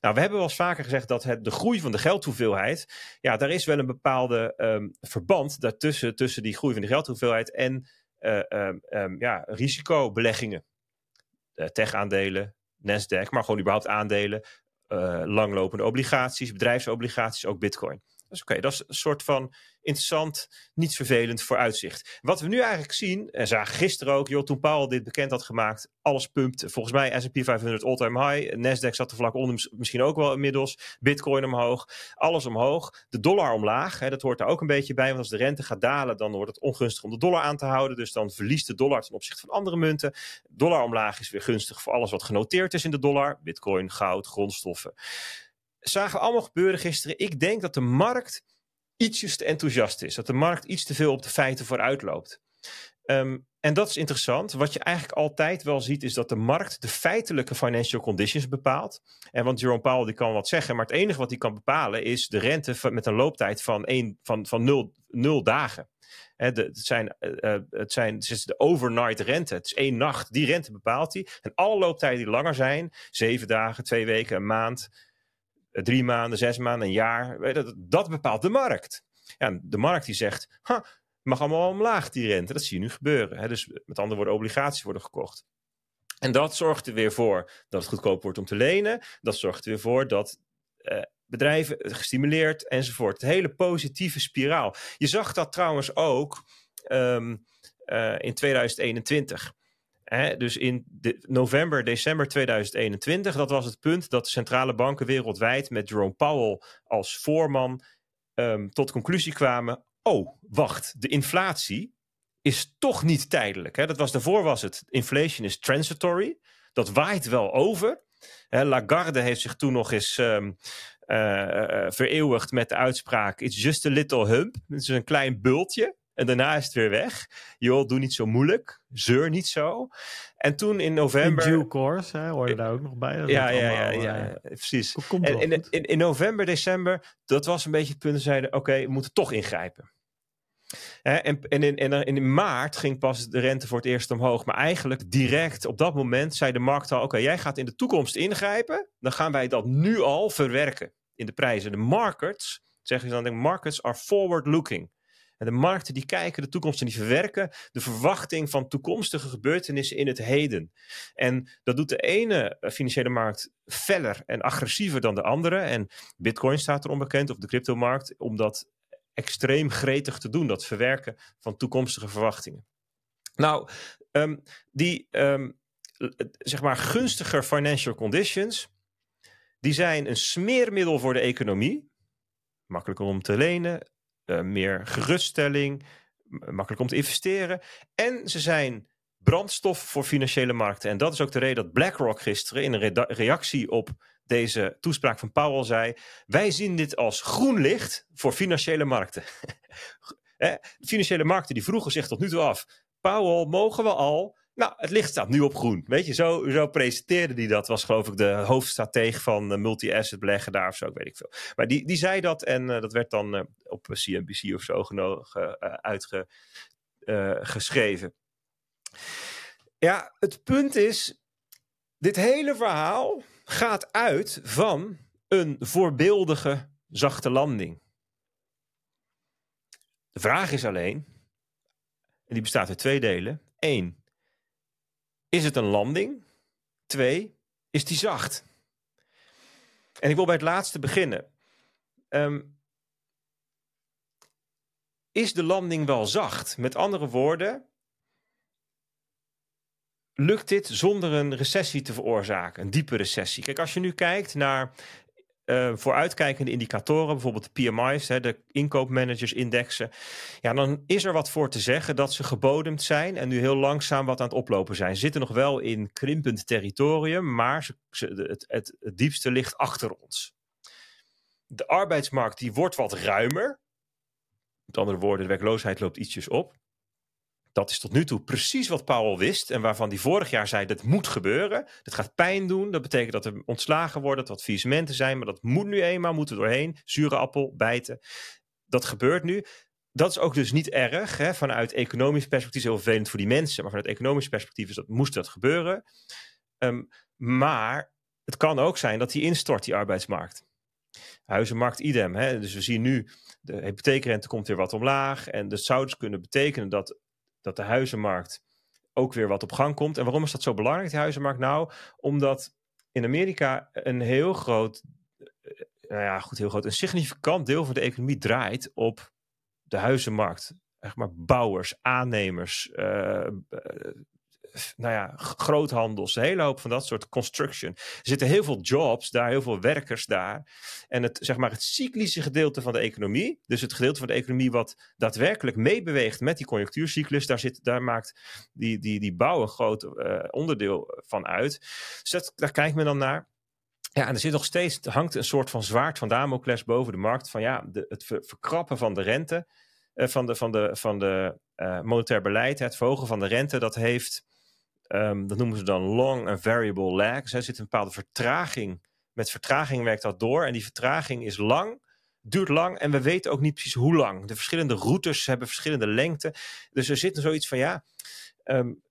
Nou, we hebben wel eens vaker gezegd dat het, de groei van de geldhoeveelheid, ja, daar is wel een bepaalde um, verband daartussen, tussen die groei van de geldhoeveelheid en uh, um, ja, risicobeleggingen. Uh, tech-aandelen, Nasdaq, maar gewoon überhaupt aandelen, uh, langlopende obligaties, bedrijfsobligaties, ook bitcoin. Is oké. Dat is een soort van interessant, niet vervelend vooruitzicht. Wat we nu eigenlijk zien, en zagen gisteren ook, joh, toen Powell dit bekend had gemaakt, alles pumpt. Volgens mij S&P 500 all-time high. Nasdaq zat er vlak onder, misschien ook wel inmiddels. Bitcoin omhoog. Alles omhoog. De dollar omlaag. Hè, dat hoort er ook een beetje bij. Want als de rente gaat dalen, dan wordt het ongunstig om de dollar aan te houden. Dus dan verliest de dollar ten opzichte van andere munten. Dollar omlaag is weer gunstig voor alles wat genoteerd is in de dollar. Bitcoin, goud, grondstoffen. Zagen we allemaal gebeuren gisteren. Ik denk dat de markt ietsjes te enthousiast is. Dat de markt iets te veel op de feiten vooruit loopt. Ehm, en dat is interessant. Wat je eigenlijk altijd wel ziet, is dat de markt de feitelijke financial conditions bepaalt. En want Jerome Powell die kan wat zeggen, maar het enige wat hij kan bepalen is de rente met een looptijd van, één, van, van nul, nul dagen. het, zijn, uh, het, zijn, het is de overnight rente. Het is één nacht. Die rente bepaalt hij. En alle looptijden die langer zijn, zeven dagen, twee weken, een maand, eh, drie maanden, zes maanden, een jaar. Dat, dat bepaalt de markt. Ja, de markt die zegt, ha, mag allemaal omlaag die rente. Dat zie je nu gebeuren. Hè? Dus met andere woorden, obligaties worden gekocht. En dat zorgt er weer voor dat het goedkoop wordt om te lenen. Dat zorgt er weer voor dat eh, bedrijven gestimuleerd enzovoort. Het hele positieve spiraal. Je zag dat trouwens ook um, uh, in 2021 dus in november, december 2021, dat was het punt dat de centrale banken wereldwijd met Jerome Powell als voorman um, tot conclusie kwamen: oh, wacht, de inflatie is toch niet tijdelijk. Hè? Dat was daarvoor was het inflation is transitory. Dat waait wel over. Lagarde heeft zich toen nog eens um, uh, vereeuwigd met de uitspraak: It's just a little hump. Het is een klein bultje. En daarna is het weer weg. Joh, doe niet zo moeilijk. Zeur niet zo. En toen in november... In due course, hè, hoor je daar ook nog bij. ja, ja, ja, ja, uh, precies. En in, in, in, november, december, dat was een beetje het punt. Zeiden, oké, we moeten toch ingrijpen. en, en, in, en in maart ging pas de rente voor het eerst omhoog. Maar eigenlijk direct op dat moment zei de markt al... oké, jij gaat in de toekomst ingrijpen. Dan gaan wij dat nu al verwerken in de prijzen. De markets, zeggen ze dan, markets are forward looking. De markten die kijken de toekomst en die verwerken de verwachting van toekomstige gebeurtenissen in het heden. En dat doet de ene eh, financiële markt feller en agressiever dan de andere. En Bitcoin staat er onbekend, of de cryptomarkt, om dat extreem gretig te doen, dat verwerken van toekomstige verwachtingen. Nou, ehm, die um, zeg maar gunstiger financial conditions, die zijn een smeermiddel voor de economie. Makkelijker om te lenen, uh, meer geruststelling, makkelijk om te investeren. En ze zijn brandstof voor financiële markten. En dat is ook de reden dat BlackRock gisteren in een reactie op deze toespraak van Powell zei: Wij zien dit als groen licht voor financiële markten. financiële markten die vroegen zich tot nu toe af: Powell, mogen we al nou, het licht staat nu op groen. Weet je, zo, zo presenteerde die dat. Was geloof ik de hoofdstrateeg van uh, multi-asset beleggen daar of zo, weet ik veel. Maar die, die zei dat en uh, dat werd dan uh, op CNBC of zo uitgeschreven. ja, het punt is, dit hele verhaal gaat uit van een voorbeeldige zachte landing. De vraag is alleen, en die bestaat uit twee delen. Eén, is het een landing? Twee, is die zacht? En ik wil bij het laatste beginnen. Um, is de landing wel zacht? Met andere woorden, lukt dit zonder een recessie te veroorzaken, een diepe recessie? Kijk, als je nu kijkt naar uh, vooruitkijkende indicatoren, bijvoorbeeld de PMI's, hè, de inkoopmanagersindexen, ja, dan is er wat voor te zeggen dat ze gebodemd zijn en nu heel langzaam wat aan het oplopen zijn. Ze zitten nog wel in krimpend territorium, maar ze, het, het, het diepste ligt achter ons. De arbeidsmarkt die wordt wat ruimer. Met andere woorden, de werkloosheid loopt ietsjes op. Dat is tot nu toe precies wat Powell wist en waarvan hij vorig jaar zei dat moet gebeuren. Dat gaat pijn doen, dat betekent dat er ontslagen worden, dat faillissementen zijn, maar dat moet nu eenmaal, moeten doorheen. Zure appel, bijten. Dat gebeurt nu. Dat is ook dus niet erg. Hè? Vanuit economisch perspectief is heel vervelend voor die mensen, maar vanuit economisch perspectief is dat, moest dat gebeuren. Um, maar het kan ook zijn dat die instort, die arbeidsmarkt. Huizenmarkt idem. Hè? Dus we zien nu, de hypotheekrente komt weer wat omlaag. En dat zou dus kunnen betekenen dat dat de huizenmarkt ook weer wat op gang komt. En waarom is dat zo belangrijk, die huizenmarkt? Nou, omdat in Amerika een heel groot, nou ja, goed, heel groot. Een significant deel van de economie draait op de huizenmarkt. Zeg maar bouwers, aannemers, uh, nou ja, groothandels, een hele hoop van dat soort construction. Er zitten heel veel jobs daar, heel veel werkers daar. En het, zeg maar, het cyclische gedeelte van de economie, dus het gedeelte van de economie wat daadwerkelijk meebeweegt met die conjunctuurcyclus, daar, zit, daar maakt die, die, die bouw een groot uh, onderdeel van uit. Dus dat, daar kijkt men dan naar. Ja, en er zit nog steeds, hangt een soort van zwaard van Damocles boven de markt van ja, de, het verkrappen van de rente, uh, van de, van de, van de uh, monetair beleid, het verhogen van de rente, dat heeft Um, dat noemen ze dan long and variable lag. Dus er zit een bepaalde vertraging. Met vertraging werkt dat door. En die vertraging is lang, duurt lang. En we weten ook niet precies hoe lang. De verschillende routes hebben verschillende lengten. Dus er zit zoiets van ja. Um,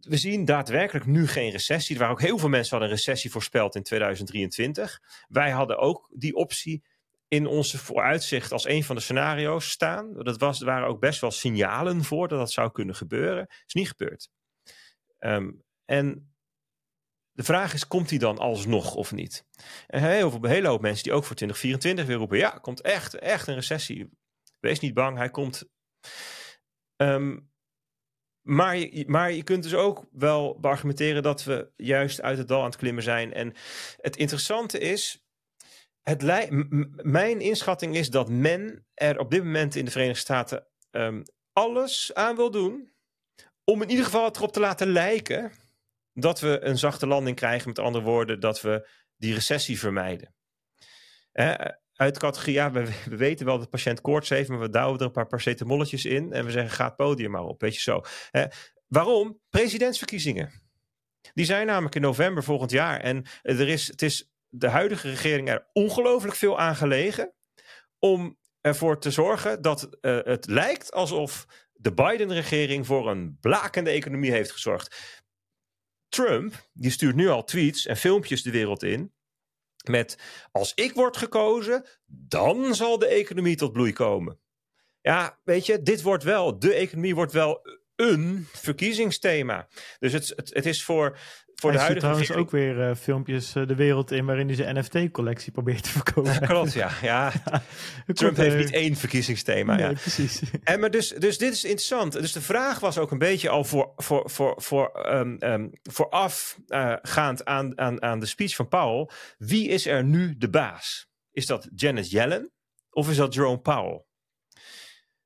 we zien daadwerkelijk nu geen recessie. Er waren ook heel veel mensen hadden een recessie voorspeld in 2023. Wij hadden ook die optie in onze vooruitzicht als een van de scenario's staan. Dat was, er waren ook best wel signalen voor dat dat zou kunnen gebeuren. Is niet gebeurd. Um, en de vraag is, komt hij dan alsnog of niet? En heel veel, een hele hoop mensen die ook voor 2024 weer roepen, ja, komt echt, echt een recessie. Wees niet bang, hij komt. Um, maar, je, maar je kunt dus ook wel beargumenteren dat we juist uit het dal aan het klimmen zijn. En het interessante is, het mijn inschatting is dat men er op dit moment in de Verenigde Staten um, alles aan wil doen om in ieder geval erop te laten lijken dat we een zachte landing krijgen. Met andere woorden, dat we die recessie vermijden. uit de categorie, ja, we, weten wel dat de patiënt koorts heeft, maar we douwen er een paar paracetamolletjes in en we zeggen, ga het podium maar op, weet je zo. waarom? Presidentsverkiezingen. Die zijn namelijk in november volgend jaar en er is, het is de huidige regering er ongelooflijk veel aan gelegen om ervoor te zorgen dat uh, het lijkt alsof de Biden-regering voor een blakende economie heeft gezorgd. Trump, die stuurt nu al tweets en filmpjes de wereld in. Met als ik word gekozen, dan zal de economie tot bloei komen. Ja, weet je, dit wordt wel, de economie wordt wel een verkiezingsthema. Dus het, het, het is voor voor hij de huidige trouwens ook weer uh, filmpjes uh, de wereld in waarin hij zijn NFT-collectie probeert te verkopen. Ja, klopt, ja. ja. Trump heeft niet één verkiezingsthema. Nee, ja. precies. En maar dus, dus dit is interessant. Dus de vraag was ook een beetje al voor, voor, voor, voor, um, um, voorafgaand uh, aan, aan, aan de speech van Powell. Wie is er nu de baas? Is dat Janet Yellen of is dat Jerome Powell?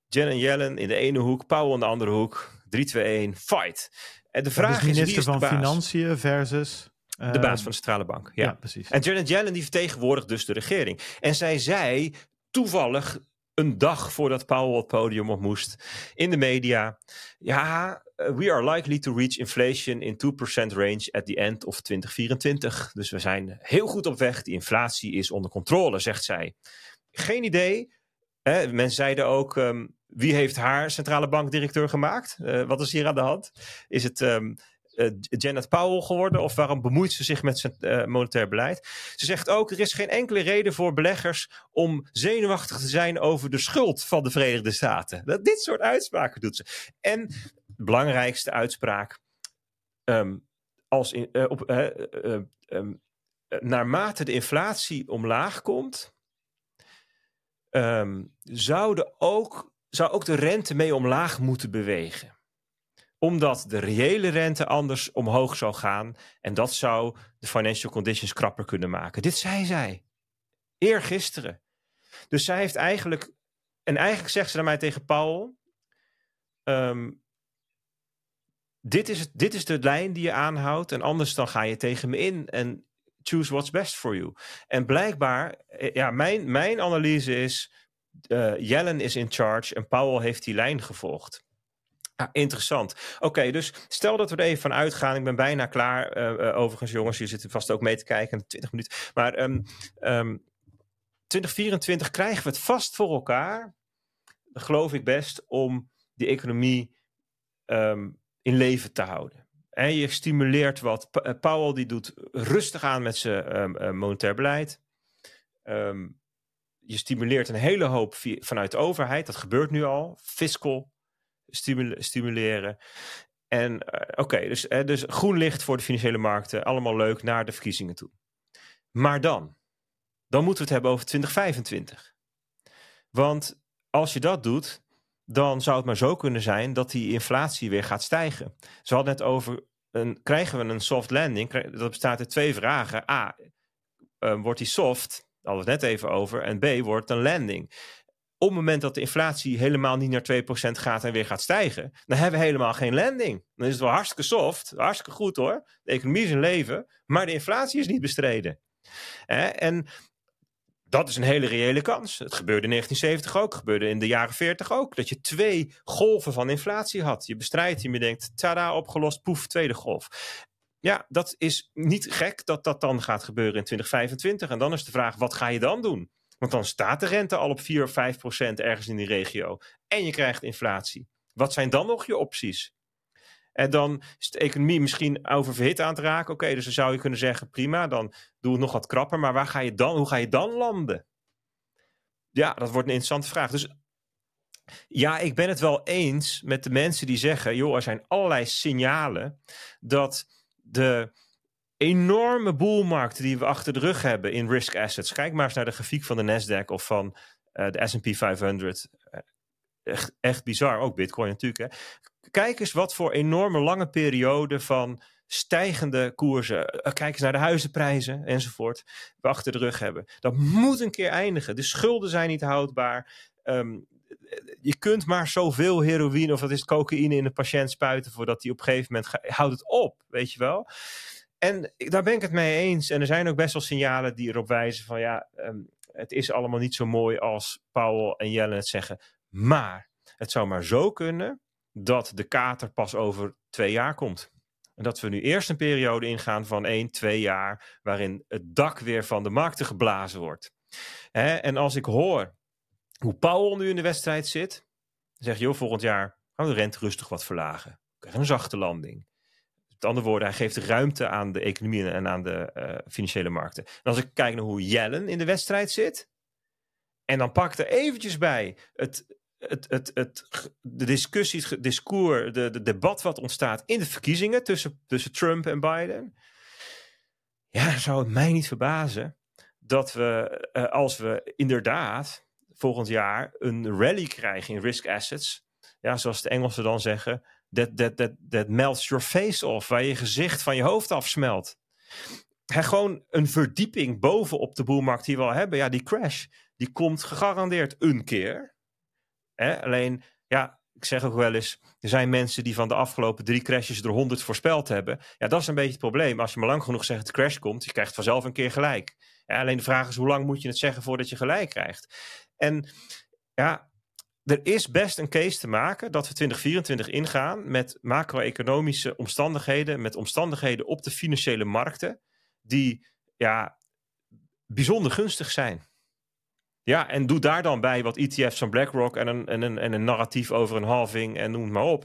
Janet Yellen in de ene hoek, Powell in de andere hoek. 3, 2, 1, fight. En de vraag is, is, minister is van Financiën versus... de baas van de centrale bank. Ja, ja precies. En Janet Yellen die vertegenwoordigt dus de regering. En zij zei toevallig een dag voordat Powell het podium op moest in de media. Ja, we are likely to reach inflation in 2% range at the end of 2024. Dus we zijn heel goed op weg. Die inflatie is onder controle, zegt zij. Geen idee. Hè? Mensen zeiden ook, um, wie heeft haar centrale bankdirecteur gemaakt? Uh, wat is hier aan de hand? Is het um, uh, Janet Powell geworden? Of waarom bemoeit ze zich met zijn uh, monetair beleid? Ze zegt ook, er is geen enkele reden voor beleggers om zenuwachtig te zijn over de schuld van de Verenigde Staten. Dat, dit soort uitspraken doet ze. En belangrijkste uitspraak, um, als in, op, um, naarmate de inflatie omlaag komt, zouden ook zou ook de rente mee omlaag moeten bewegen. Omdat de reële rente anders omhoog zou gaan en dat zou de financial conditions krapper kunnen maken. Dit zei zij. Eergisteren. Dus zij heeft eigenlijk, en eigenlijk zegt ze naar mij tegen Paul, um, dit, is het, dit is de lijn die je aanhoudt en anders dan ga je tegen me in en choose what's best for you. En blijkbaar, eh, ja, mijn, mijn analyse is, uh, Yellen is in charge en Powell heeft die lijn gevolgd. Ah, interessant. Oké, dus stel dat we er even van uitgaan. Ik ben bijna klaar. Uh, overigens, jongens, je zit vast ook mee te kijken. 20 minuten. Maar um, um, 2024 krijgen we het vast voor elkaar. Geloof ik best om die economie um, in leven te houden. En je stimuleert wat. Powell die doet rustig aan met zijn monetair beleid. Um, je stimuleert een hele hoop vanuit de overheid. Dat gebeurt nu al. Fiscal stimuleren. En uh, oké, dus, uh, dus groen licht voor de financiële markten. Allemaal leuk naar de verkiezingen toe. Maar dan, dan moeten we het hebben over 2025. Want als je dat doet, dan zou het maar zo kunnen zijn dat die inflatie weer gaat stijgen. Ze hadden het over, een, krijgen we een soft landing? Dat bestaat uit twee vragen. A, uh, wordt die soft, we het net even over, en B, wordt een landing. Op het moment dat de inflatie helemaal niet naar 2% gaat en weer gaat stijgen, dan hebben we helemaal geen landing. Dan is het wel hartstikke soft, hartstikke goed hoor. De economie is een leven, maar de inflatie is niet bestreden. En dat is een hele reële kans. Het gebeurde in 1970 ook, gebeurde in de jaren 40 ook. Dat je twee golven van inflatie had. Je bestrijdt, je denkt, tada, opgelost, poef, tweede golf. Ja, dat is niet gek dat dat dan gaat gebeuren in 2025. En dan is de vraag, wat ga je dan doen? Want dan staat de rente al op 4 of 5 procent ergens in die regio. En je krijgt inflatie. Wat zijn dan nog je opties? En dan is de economie misschien oververhit aan te raken. Oké, dus dan zou je kunnen zeggen: prima, dan doe het nog wat krapper. Maar waar ga je dan, hoe ga je dan landen? Ja, dat wordt een interessante vraag. Dus ja, ik ben het wel eens met de mensen die zeggen: joh, er zijn allerlei signalen dat de enorme boelmarkt die we achter de rug hebben in risk assets. Kijk maar eens naar de grafiek van de Nasdaq of van uh, de SP 500. echt, echt bizar, ook Bitcoin natuurlijk. Hè kijk eens wat voor enorme lange periode van stijgende koersen. Eh, kijk eens naar de huizenprijzen enzovoort. We achter de rug hebben. Dat moet een keer eindigen. De schulden zijn niet houdbaar. Ehm, je kunt maar zoveel heroïne of wat is cocaïne in de patiënt spuiten voordat hij op een gegeven moment houdt het op, weet je wel. En daar ben ik het mee eens. En er zijn ook best wel signalen die erop wijzen van ja, ehm, het is allemaal niet zo mooi als Powell en Jellen het zeggen. Maar het zou maar zo kunnen dat de kater pas over twee jaar komt. En dat we nu eerst een periode ingaan van één, twee jaar, waarin het dak weer van de markten geblazen wordt. en als ik hoor hoe Powell nu in de wedstrijd zit, dan zeg je, joh, volgend jaar gaan we de rente rustig wat verlagen. We krijgen een zachte landing. Met andere woorden, hij geeft ruimte aan de economie en aan de uh, financiële markten. En als ik kijk naar hoe Yellen in de wedstrijd zit, en dan pak er eventjes bij het het, het, het, de discussie, het discours, de, de debat wat ontstaat in de verkiezingen tussen, tussen Trump en Biden. Ja, zou het mij niet verbazen dat we, uh, als we inderdaad volgend jaar een rally krijgen in risk assets. Ja, zoals de Engelsen dan zeggen. That, that, that, that melts your face off. Waar je gezicht van je hoofd afsmelt. En gewoon een verdieping bovenop de boelmarkt die we al hebben. Ja, die crash. Die komt gegarandeerd een keer. Hè? Alleen, ja, ik zeg ook wel eens, er zijn mensen die van de afgelopen drie crashes er honderd voorspeld hebben. Ja, dat is een beetje het probleem. Als je maar lang genoeg zegt dat de crash komt, je krijgt vanzelf een keer gelijk. Alleen de vraag is, hoe lang moet je het zeggen voordat je gelijk krijgt? En ja, er is best een case te maken dat we 2024 ingaan met macro-economische omstandigheden, met omstandigheden op de financiële markten, die ja, bijzonder gunstig zijn. Ja, en doe daar dan bij wat ETF's van BlackRock en een, en, een, en een narratief over een halving en noem het maar op.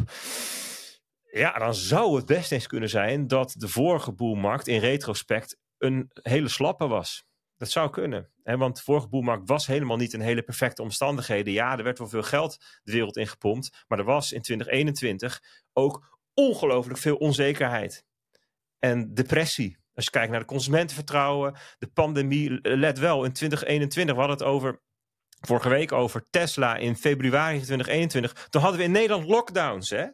Ja, dan zou het best eens kunnen zijn dat de vorige boelmarkt in retrospect een hele slappe was. Dat zou kunnen. Hè? Want de vorige boelmarkt was helemaal niet een hele perfecte omstandigheden. Ja, er werd wel veel geld de wereld in gepompt. Maar er was in 2021 ook ongelooflijk veel onzekerheid. En depressie. Als je kijkt naar de consumentenvertrouwen, de pandemie, let wel, in 2021, we hadden het over, vorige week over Tesla in februari 2021. Toen hadden we in Nederland lockdowns, hè?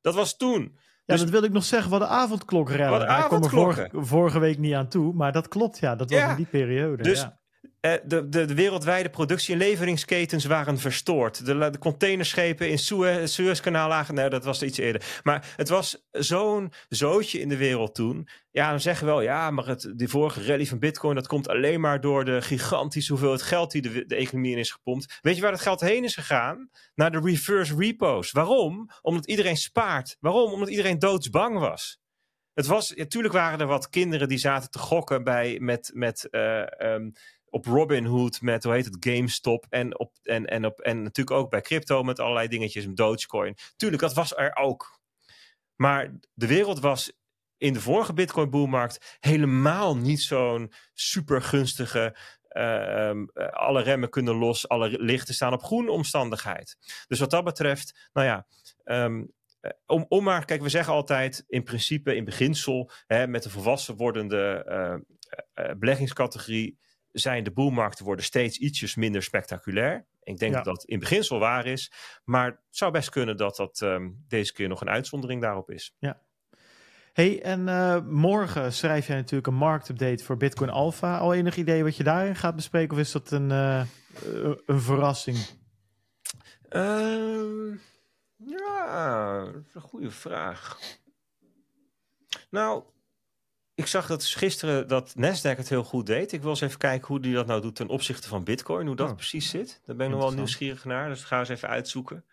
Dat was toen. Ja, dus, dat wil ik nog zeggen, wat de avondklok rellen. Daar komen vorige, vorige week niet aan toe, maar dat klopt, ja. Dat was in die periode. Dus ja. Eh, de, de, de, wereldwijde productie- en leveringsketens waren verstoord. De, de containerschepen in Suez, Suezkanaal lagen... Nee, dat was iets eerder. Maar het was zo'n zootje in de wereld toen. Ja, dan zeggen we wel... Ja, maar het, die vorige rally van bitcoin... dat komt alleen maar door de gigantische hoeveelheid geld... die de, de economie in is gepompt. Weet je waar het geld heen is gegaan? Naar de reverse repos. Waarom? Omdat iedereen spaart. Waarom? Omdat iedereen doodsbang was. Het was, natuurlijk waren er wat kinderen die zaten te gokken bij, met, met uh, um, op Robinhood met, hoe heet het, GameStop. En, op, en, en, op, en natuurlijk ook bij crypto met allerlei dingetjes, Dogecoin. Tuurlijk, dat was er ook. Maar de wereld was in de vorige Bitcoin boelmarkt helemaal niet zo'n super gunstige. Uh, um, alle remmen kunnen los, alle lichten staan op groen omstandigheid. Dus wat dat betreft, nou ja, um, om, om maar, kijk, we zeggen altijd in principe, in beginsel, hè, met de volwassen wordende uh, beleggingscategorie zijn de boelmarkten worden steeds ietsjes minder spectaculair. Ik denk dat dat in beginsel waar is. Maar het zou best kunnen dat dat ehm, deze keer nog een uitzondering daarop is. Ja. Hey, en uh, morgen schrijf jij natuurlijk een marktupdate voor Bitcoin Alpha. Al enig idee wat je daarin gaat bespreken? Of is dat een, uh, een verrassing? Uh, ja, dat is een goede vraag. Nou, ik zag dat gisteren dat Nasdaq het heel goed deed. Ik wil eens even kijken hoe die dat nou doet ten opzichte van Bitcoin. Hoe dat oh. precies zit. Daar ben ik nog wel nieuwsgierig naar. Dus ga eens even uitzoeken.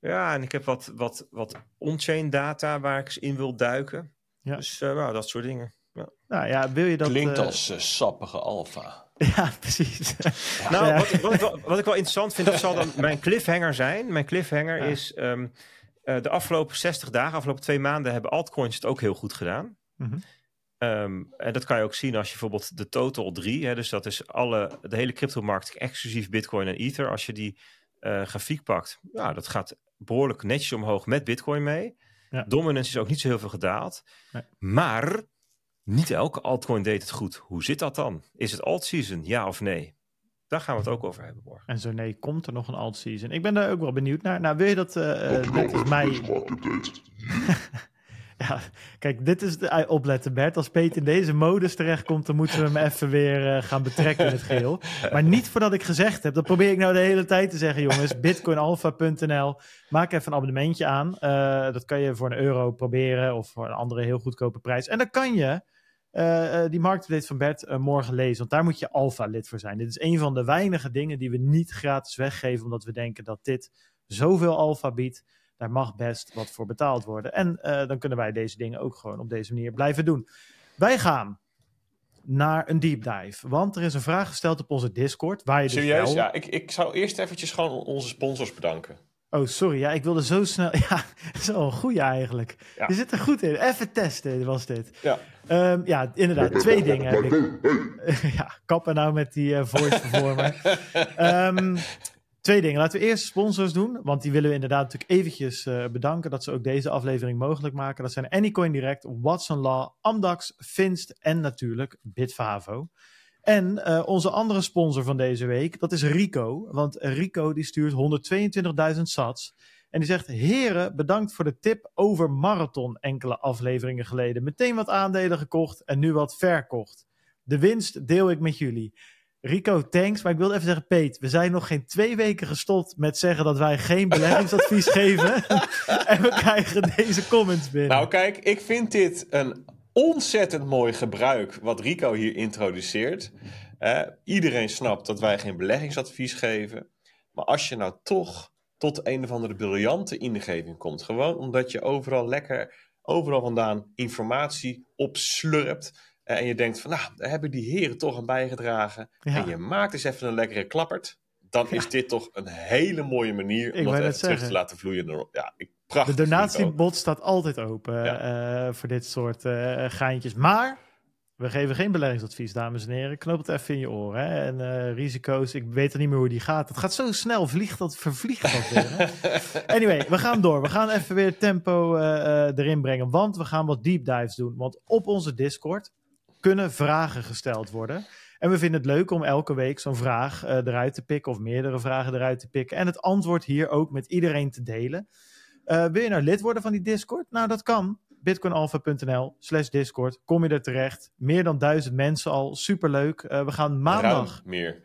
Ja, en ik heb wat, wat, wat on-chain data waar ik eens in wil duiken. Ja. Dus uh, nou, dat soort dingen. Ja. Nou ja, wil je dat... Klinkt uh... als uh, sappige alfa. Ja, precies. nou, Wat, wat, ik wel, wat, ik wel, interessant vind, dat zal dan mijn cliffhanger zijn. Mijn cliffhanger is... Um, de afgelopen 60 dagen, afgelopen twee maanden, hebben altcoins het ook heel goed gedaan. Mm -hmm. Um, en dat kan je ook zien als je bijvoorbeeld de total 3, hè, dus dat is alle, de hele cryptomarkt, exclusief Bitcoin en Ether, als je die uh, grafiek pakt, ja, dat gaat behoorlijk netjes omhoog met Bitcoin mee. Ja. Dominance is ook niet zo heel veel gedaald. Nee. Maar niet elke altcoin deed het goed. Hoe zit dat dan? Is het alt-season, ja of nee? Daar gaan we het ook over hebben morgen. En zo nee, komt er nog een alt-season? Ik ben daar ook wel benieuwd naar. Nou, wil je dat uh, net als mij... Ja, kijk, dit is de, opletten Bert. Als Peter in deze modus terechtkomt, dan moeten we hem even weer uh, gaan betrekken in het geheel. Maar niet voordat ik gezegd heb, dat probeer ik nou de hele tijd te zeggen, jongens. Bitcoinalpha.nl, maak even een abonnementje aan. Uh, dat kan je voor een euro proberen of voor een andere heel goedkope prijs. En dan kan je uh, die marktupdate van Bert morgen lezen, want daar moet je alpha-lid voor zijn. Dit is een van de weinige dingen die we niet gratis weggeven, omdat we denken dat dit zoveel alpha biedt daar mag best wat voor betaald worden. En uh, dan kunnen wij deze dingen ook gewoon op deze manier blijven doen. Wij gaan naar een deep dive. Want er is een vraag gesteld op onze Discord. Waar je dus Serieus? Dus wel... Ja, ik, ik zou eerst eventjes gewoon onze sponsors bedanken. Oh, sorry. Ja, ik wilde zo snel... Ja, zo een goeie eigenlijk. Ja. Je zit er goed in. Even testen was dit. Ja, um, ja inderdaad. Twee dingen heb ik. ja, kappen nou met die uh, voice performer. um, Twee dingen. Laten we eerst sponsors doen. Want die willen we inderdaad natuurlijk eventjes uh, bedanken. Dat ze ook deze aflevering mogelijk maken. Dat zijn Anycoin Direct, Watson Law, Amdax, Finst en natuurlijk Bitfavo. En uh, onze andere sponsor van deze week, dat is Rico. Want Rico die stuurt 122.000 sats. En die zegt, heren, bedankt voor de tip over Marathon enkele afleveringen geleden. Meteen wat aandelen gekocht en nu wat verkocht. De winst deel ik met jullie. Rico, thanks. Maar ik wilde even zeggen, Peet, we zijn nog geen twee weken gestopt met zeggen dat wij geen beleggingsadvies geven. en we krijgen deze comments binnen. Nou, kijk, ik vind dit een ontzettend mooi gebruik wat Rico hier introduceert. iedereen snapt dat wij geen beleggingsadvies geven. Maar als je nou toch tot een of andere briljante ingeving komt, gewoon omdat je overal lekker, overal vandaan informatie opslurpt en je denkt van, nou, daar hebben die heren toch aan bijgedragen. En je maakt eens even een lekkere klappert. Dan is dit toch een hele mooie manier om dat even terug te laten vloeien. Ja, ik, prachtig. De donatiebot staat altijd open uh, voor dit soort uh, geintjes. Maar we geven geen beleggingsadvies, dames en heren. Knoop het even in je oren. Hè? En uh, risico's, ik weet er niet meer hoe die gaat. Het gaat zo snel, vliegt dat, vervliegt dat weer. anyway, we gaan door. We gaan even weer tempo erin brengen. Want we gaan wat deep dives doen. Want op onze Discord kunnen vragen gesteld worden. En we vinden het leuk om elke week zo'n vraag uh, eruit te pikken of meerdere vragen eruit te pikken. En het antwoord hier ook met iedereen te delen. Uh, wil je nou lid worden van die Discord? Nou, dat kan. bitcoinalpha.nl slash Discord. Kom je er terecht. Meer dan duizend mensen al. Superleuk. Uh, we gaan maandag... Ruim meer.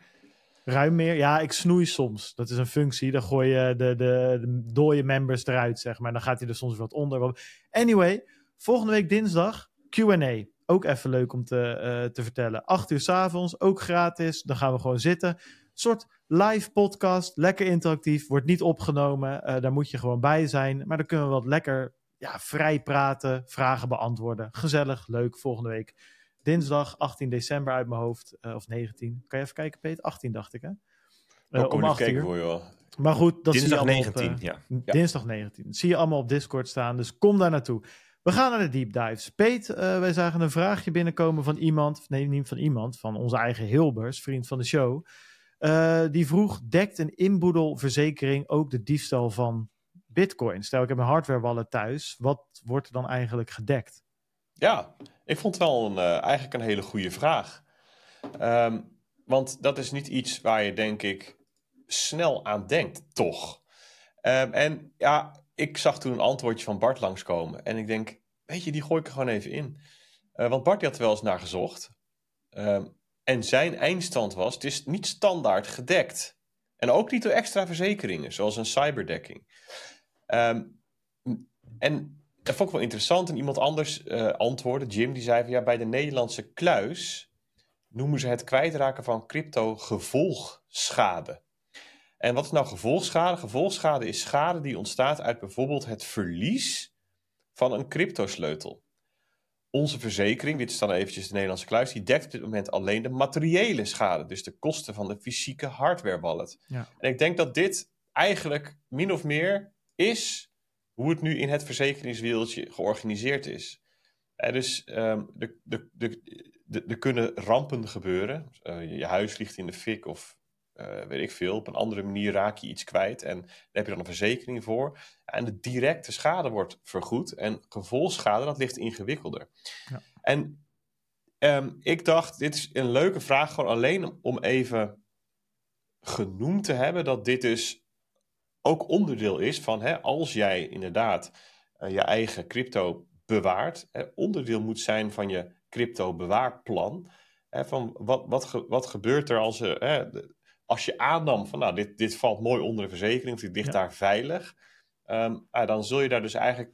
Ruim meer. Ja, ik snoei soms. Dat is een functie. Dan gooi je de, de, de dode members eruit, zeg maar. Dan gaat hij er soms wat onder. Anyway, volgende week dinsdag Q&A. Ook even leuk om te, uh, te vertellen. 8 uur s avonds, ook gratis. Dan gaan we gewoon zitten. Een soort live podcast, lekker interactief, wordt niet opgenomen. Uh, daar moet je gewoon bij zijn. Maar dan kunnen we wat lekker ja, vrij praten, vragen beantwoorden. Gezellig, leuk, volgende week. Dinsdag 18 december uit mijn hoofd, uh, of 19. Kan je even kijken, Peter? 18 dacht ik, hè? Uh, om 8 uur. Voor je wel. Maar goed, dat dinsdag zie je 19, op, ja. Dinsdag 19. Dat zie je allemaal op Discord staan, dus kom daar naartoe. We gaan naar de deep dives. Peet, uh, wij zagen een vraagje binnenkomen van iemand, nee niet van iemand, van onze eigen Hilbers, vriend van de show. Uh, die vroeg, dekt een inboedelverzekering ook de diefstal van bitcoin? Stel, ik heb een hardware wallet thuis, wat wordt er dan eigenlijk gedekt? Ja, ik vond het wel een, uh, eigenlijk een hele goede vraag. Ehm, want dat is niet iets waar je, denk ik, snel aan denkt, toch? Ehm, en ja, ik zag toen een antwoordje van Bart langskomen. En ik denk, weet je, die gooi ik er gewoon even in. Uh, want Bart had er wel eens naar gezocht. Ehm, en zijn eindstand was, het is niet standaard gedekt. En ook niet door extra verzekeringen, zoals een cyberdekking. Um, en dat vond ik wel interessant. En iemand anders uh, antwoordde, Jim, die zei van ja, bij de Nederlandse kluis noemen ze het kwijtraken van crypto gevolgschade. En wat is nou gevolgschade? Gevolgschade is schade die ontstaat uit bijvoorbeeld het verlies van een cryptosleutel. Onze verzekering, dit is dan eventjes de Nederlandse kluis, die dekt op dit moment alleen de materiële schade. Dus de kosten van de fysieke hardware wallet. Ja. En ik denk dat dit eigenlijk min of meer is hoe het nu in het verzekeringswereldje georganiseerd is. dus um, de, de, de, er kunnen rampen gebeuren. Uh, je huis ligt in de fik of uh, weet ik veel. Op een andere manier raak je iets kwijt en daar heb je dan een verzekering voor. En de directe schade wordt vergoed en gevolgschade, dat ligt ingewikkelder. Ja. En um, ik dacht, dit is een leuke vraag, gewoon alleen om even genoemd te hebben dat dit dus ook onderdeel is van hè, als jij inderdaad uh, je eigen crypto bewaart, hè, onderdeel moet zijn van je crypto bewaarplan. Hè, van wat, wat, wat gebeurt er als, uh, hè, als je aannam van nou, dit, dit valt mooi onder de verzekering, of dit ligt daar veilig, um, dan zul je daar dus eigenlijk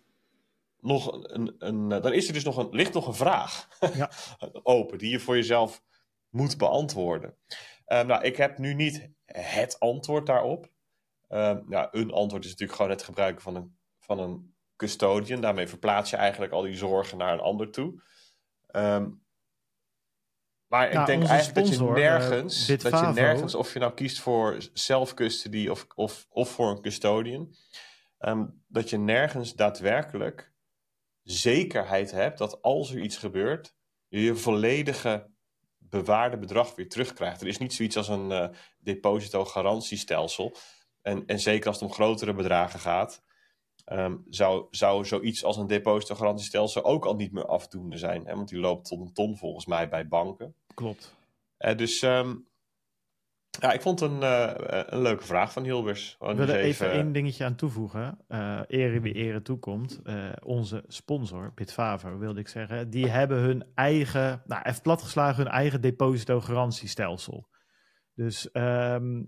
nog een, een, dan is er dus nog een, ligt nog een vraag ja. open die je voor jezelf moet beantwoorden. Um, nou, ik heb nu niet het antwoord daarop. Um, nou, een antwoord is natuurlijk gewoon het gebruiken van een, van een custodian. Daarmee verplaats je eigenlijk al die zorgen naar een ander toe. Um, maar ik denk eigenlijk dat je nergens, uh, dat je nergens, of je nou kiest voor self-custody of, of, of voor een custodian, um, dat je nergens daadwerkelijk zekerheid hebt dat als er iets gebeurt, je je volledige bewaarde bedrag weer terugkrijgt. Er is niet zoiets als een uh, deposito-garantiestelsel. En, en zeker als het om grotere bedragen gaat, um, zou, zou zoiets als een depositogarantiestelsel ook al niet meer afdoende zijn. Hè? Want die loopt tot een ton volgens mij bij banken. Klopt. Uh, dus um, ja, ik vond een, uh, een leuke vraag van Hilbers. Ik wil er even één dingetje aan toevoegen. Uh, ere wie ere toekomt. Uh, onze sponsor, Bitfavo, wilde ik zeggen. Die hebben hun eigen, nou even platgeslagen, hun eigen depositogarantiestelsel. Dus um,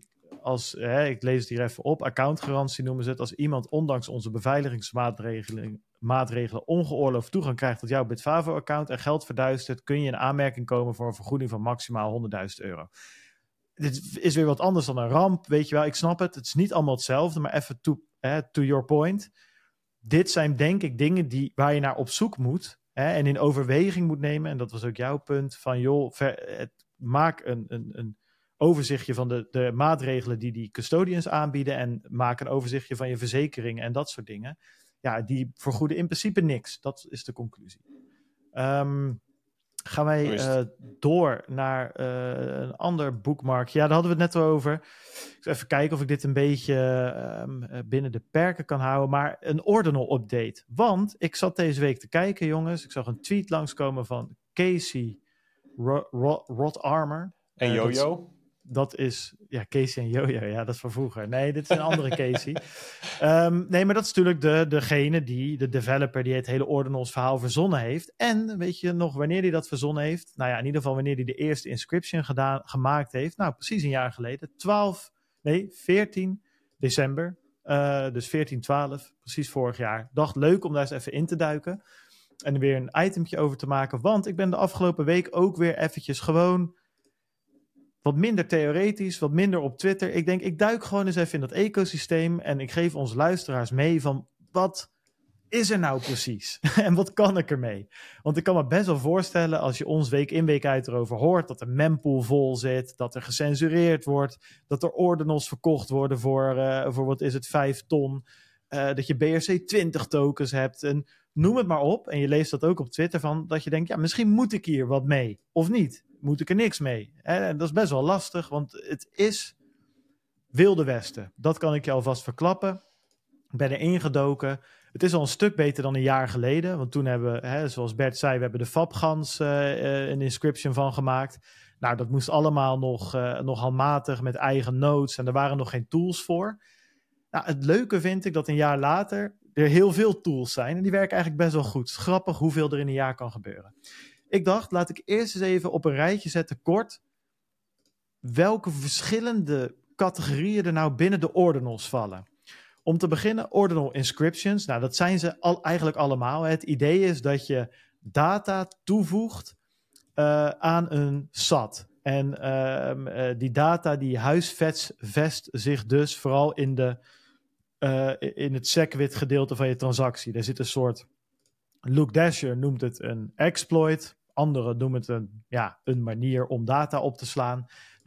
als, hè, ik lees het hier even op, accountgarantie noemen ze het, als iemand ondanks onze beveiligingsmaatregelen maatregelen ongeoorloofd toegang krijgt tot jouw Bitfavo-account en geld verduistert, kun je in aanmerking komen voor een vergoeding van maximaal 100.000 euro. Dit is weer wat anders dan een ramp, weet je wel. Ik snap het, het is niet allemaal hetzelfde, maar even to, hè, to your point. Dit zijn denk ik dingen die, waar je naar op zoek moet hè, en in overweging moet nemen. En dat was ook jouw punt van, joh, het, maak een, een, een overzichtje van de, de maatregelen die die custodians aanbieden en maak een overzichtje van je verzekering en dat soort dingen. Ja, die vergoeden in principe niks. Dat is de conclusie. Um, gaan wij uh, door naar uh, een ander boekmark. Ja, daar hadden we het net over. Ik zal even kijken of ik dit een beetje um, binnen de perken kan houden. Maar een ordinal update. Want ik zat deze week te kijken, jongens. Ik zag een tweet langskomen van Casey Rod Armor. En Jojo? Dat is, ja, Casey en Jojo, ja, dat is van vroeger. Nee, dit is een andere Casey. Um, nee, maar dat is natuurlijk de, degene die, de developer die het hele Ordinals verhaal verzonnen heeft. En weet je nog wanneer hij dat verzonnen heeft? Nou ja, in ieder geval wanneer hij de eerste inscription gedaan, gemaakt heeft. Nou, precies een jaar geleden. 12, nee, 14 december. Uh, dus 14, 12, precies vorig jaar. Dacht leuk om daar eens even in te duiken. En er weer een itemtje over te maken. Want ik ben de afgelopen week ook weer eventjes gewoon wat minder theoretisch, wat minder op Twitter. Ik denk, ik duik gewoon eens even in dat ecosysteem en ik geef onze luisteraars mee van wat is er nou precies? en wat kan ik ermee? Want ik kan me best wel voorstellen als je ons week in week uit erover hoort dat de mempool vol zit, dat er gecensureerd wordt, dat er ordinals verkocht worden voor, uh, voor wat is het, 5 ton, uh, dat je BRC20 tokens hebt en noem het maar op. En je leest dat ook op Twitter van dat je denkt, ja, misschien moet ik hier wat mee of niet moet ik er niks mee. En dat is best wel lastig, want het is Wilde Westen. Dat kan ik je alvast verklappen. Ik ben er ingedoken. Het is al een stuk beter dan een jaar geleden. Want toen hebben we, hè, zoals Bert zei, we hebben de Fabgans uh, een inscription van gemaakt. Nou, dat moest allemaal nog, uh, nog handmatig met eigen notes en er waren nog geen tools voor. Nou, het leuke vind ik dat een jaar later er heel veel tools zijn en die werken eigenlijk best wel goed. Grappig hoeveel er in een jaar kan gebeuren. Ik dacht, laat ik eerst eens even op een rijtje zetten, kort, welke verschillende categorieën er nou binnen de ordinals vallen. Om te beginnen, ordinal inscriptions. Nou, dat zijn ze al, eigenlijk allemaal. Het idee is dat je data toevoegt uh, aan een SAT. En uh, die data die huisvest zich dus vooral in, de, uh, in het SegWit gedeelte van je transactie. Er zit een soort, Luke Dasher noemt het een exploit. Anderen noemen het een, ja, een manier om data op te slaan.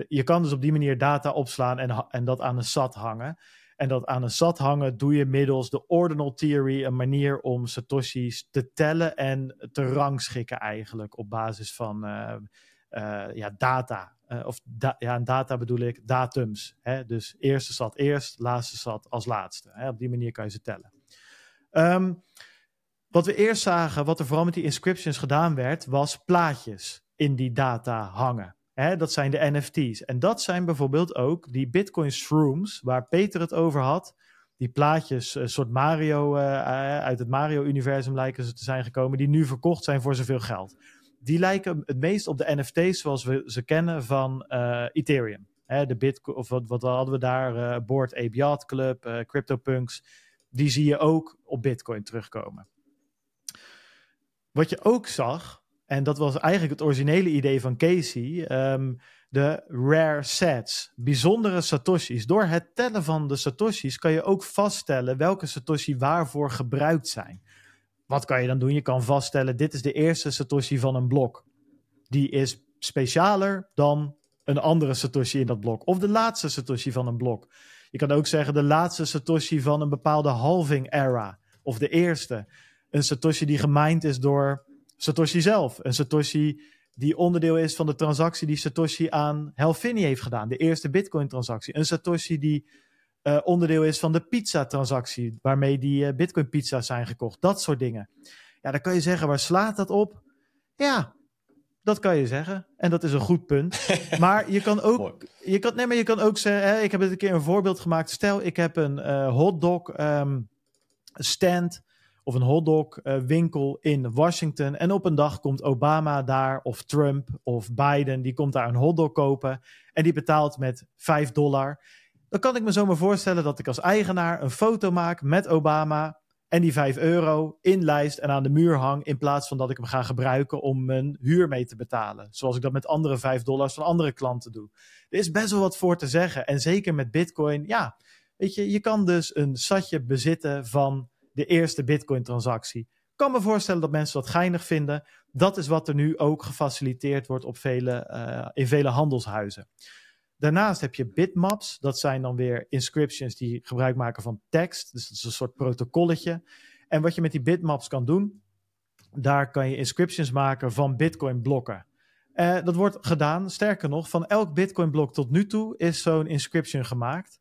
Je kan dus op die manier data opslaan en, en dat aan een SAT hangen. En dat aan een SAT hangen doe je middels de ordinal theory, een manier om satoshis te tellen en te rangschikken eigenlijk op basis van uh, uh, ja, data. Uh, of da ja, data bedoel ik datums. Hè? Dus eerste SAT eerst, laatste SAT als laatste. Hè? Op die manier kan je ze tellen. Um, wat we eerst zagen, wat er vooral met die inscriptions gedaan werd, was plaatjes in die data hangen. Hè, dat zijn de NFT's. En dat zijn bijvoorbeeld ook die Bitcoin Shrooms, waar Peter het over had. Die plaatjes, een soort Mario, uh, uit het Mario-universum lijken ze te zijn gekomen, die nu verkocht zijn voor zoveel geld. Die lijken het meest op de NFT's zoals we ze kennen van uh, Ethereum. Hè, de Bitcoin, of wat, wat hadden we daar? Uh, Board Ape Yacht Club, CryptoPunks. Die zie je ook op Bitcoin terugkomen. Wat je ook zag, en dat was eigenlijk het originele idee van Casey. Um, de rare sets, bijzondere satoshis. Door het tellen van de satoshis kan je ook vaststellen welke satoshi waarvoor gebruikt zijn. Wat kan je dan doen? Je kan vaststellen, dit is de eerste satoshi van een blok. Die is specialer dan een andere satoshi in dat blok. Of de laatste satoshi van een blok. Je kan ook zeggen de laatste satoshi van een bepaalde halving era. Of de eerste. Een satoshi die gemined is door Satoshi zelf. Een Satoshi die onderdeel is van de transactie die Satoshi aan Helfini heeft gedaan. De eerste Bitcoin-transactie. Een Satoshi die uh, onderdeel is van de pizza-transactie. Waarmee die uh, Bitcoin-pizza's zijn gekocht. Dat soort dingen. Ja, dan kan je zeggen, waar slaat dat op? Ja, dat kan je zeggen. En dat is een goed punt. maar je kan ook, je kan, nee, maar je kan ook zeggen, hè, ik heb het een keer een voorbeeld gemaakt. Stel, ik heb een uh, hotdog um, stand of een hotdog winkel in Washington. En op een dag komt Obama daar, of Trump, of Biden, die komt daar een hotdog kopen. En die betaalt met 5 dollar. Dan kan ik me zomaar voorstellen dat ik als eigenaar een foto maak met Obama. En die 5 euro inlijst en aan de muur hang. In plaats van dat ik hem ga gebruiken om mijn huur mee te betalen. Zoals ik dat met andere 5 dollars van andere klanten doe. Er is best wel wat voor te zeggen. En zeker met Bitcoin, ja. Weet je, je kan dus een satje bezitten van de eerste Bitcoin-transactie. Ik kan me voorstellen dat mensen dat geinig vinden. Dat is wat er nu ook gefaciliteerd wordt op vele, uh, in vele handelshuizen. Daarnaast heb je bitmaps. Dat zijn dan weer inscriptions die gebruik maken van tekst. Dus dat is een soort protocolletje. En wat je met die bitmaps kan doen, daar kan je inscriptions maken van Bitcoin-blokken. Uh, dat wordt gedaan, sterker nog, van elk Bitcoin-blok tot nu toe is zo'n inscription gemaakt.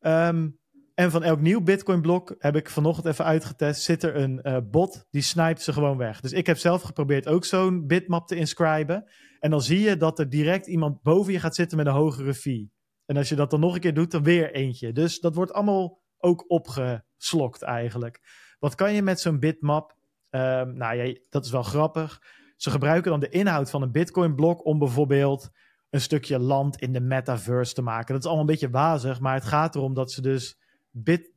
Um, en van elk nieuw Bitcoin-blok heb ik vanochtend even uitgetest. Zit er een uh, bot die snijpt ze gewoon weg. Dus ik heb zelf geprobeerd ook zo'n bitmap te inscriben. En dan zie je dat er direct iemand boven je gaat zitten met een hogere fee. En als je dat dan nog een keer doet, dan weer eentje. Dus dat wordt allemaal ook opgeslokt eigenlijk. Wat kan je met zo'n bitmap? Um, nou ja, dat is wel grappig. Ze gebruiken dan de inhoud van een Bitcoin-blok om bijvoorbeeld een stukje land in de metaverse te maken. Dat is allemaal een beetje wazig, maar het gaat erom dat ze dus bit,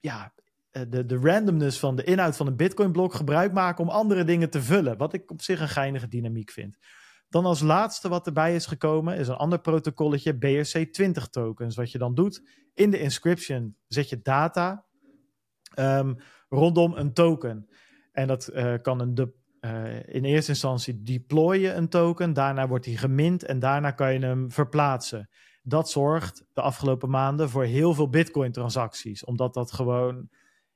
ja, eh, de, de randomness van de inhoud van een Bitcoin-blok gebruik maken om andere dingen te vullen. Wat ik op zich een geinige dynamiek vind. Dan als laatste wat erbij is gekomen is een ander protocolletje, BRC20 tokens. Wat je dan doet, in de inscription zet je data um, rondom een token. En dat uh, kan een de, uh, in eerste instantie deploy je een token, daarna wordt die gemint en daarna kan je hem verplaatsen dat zorgt de afgelopen maanden voor heel veel Bitcoin-transacties. Omdat dat gewoon,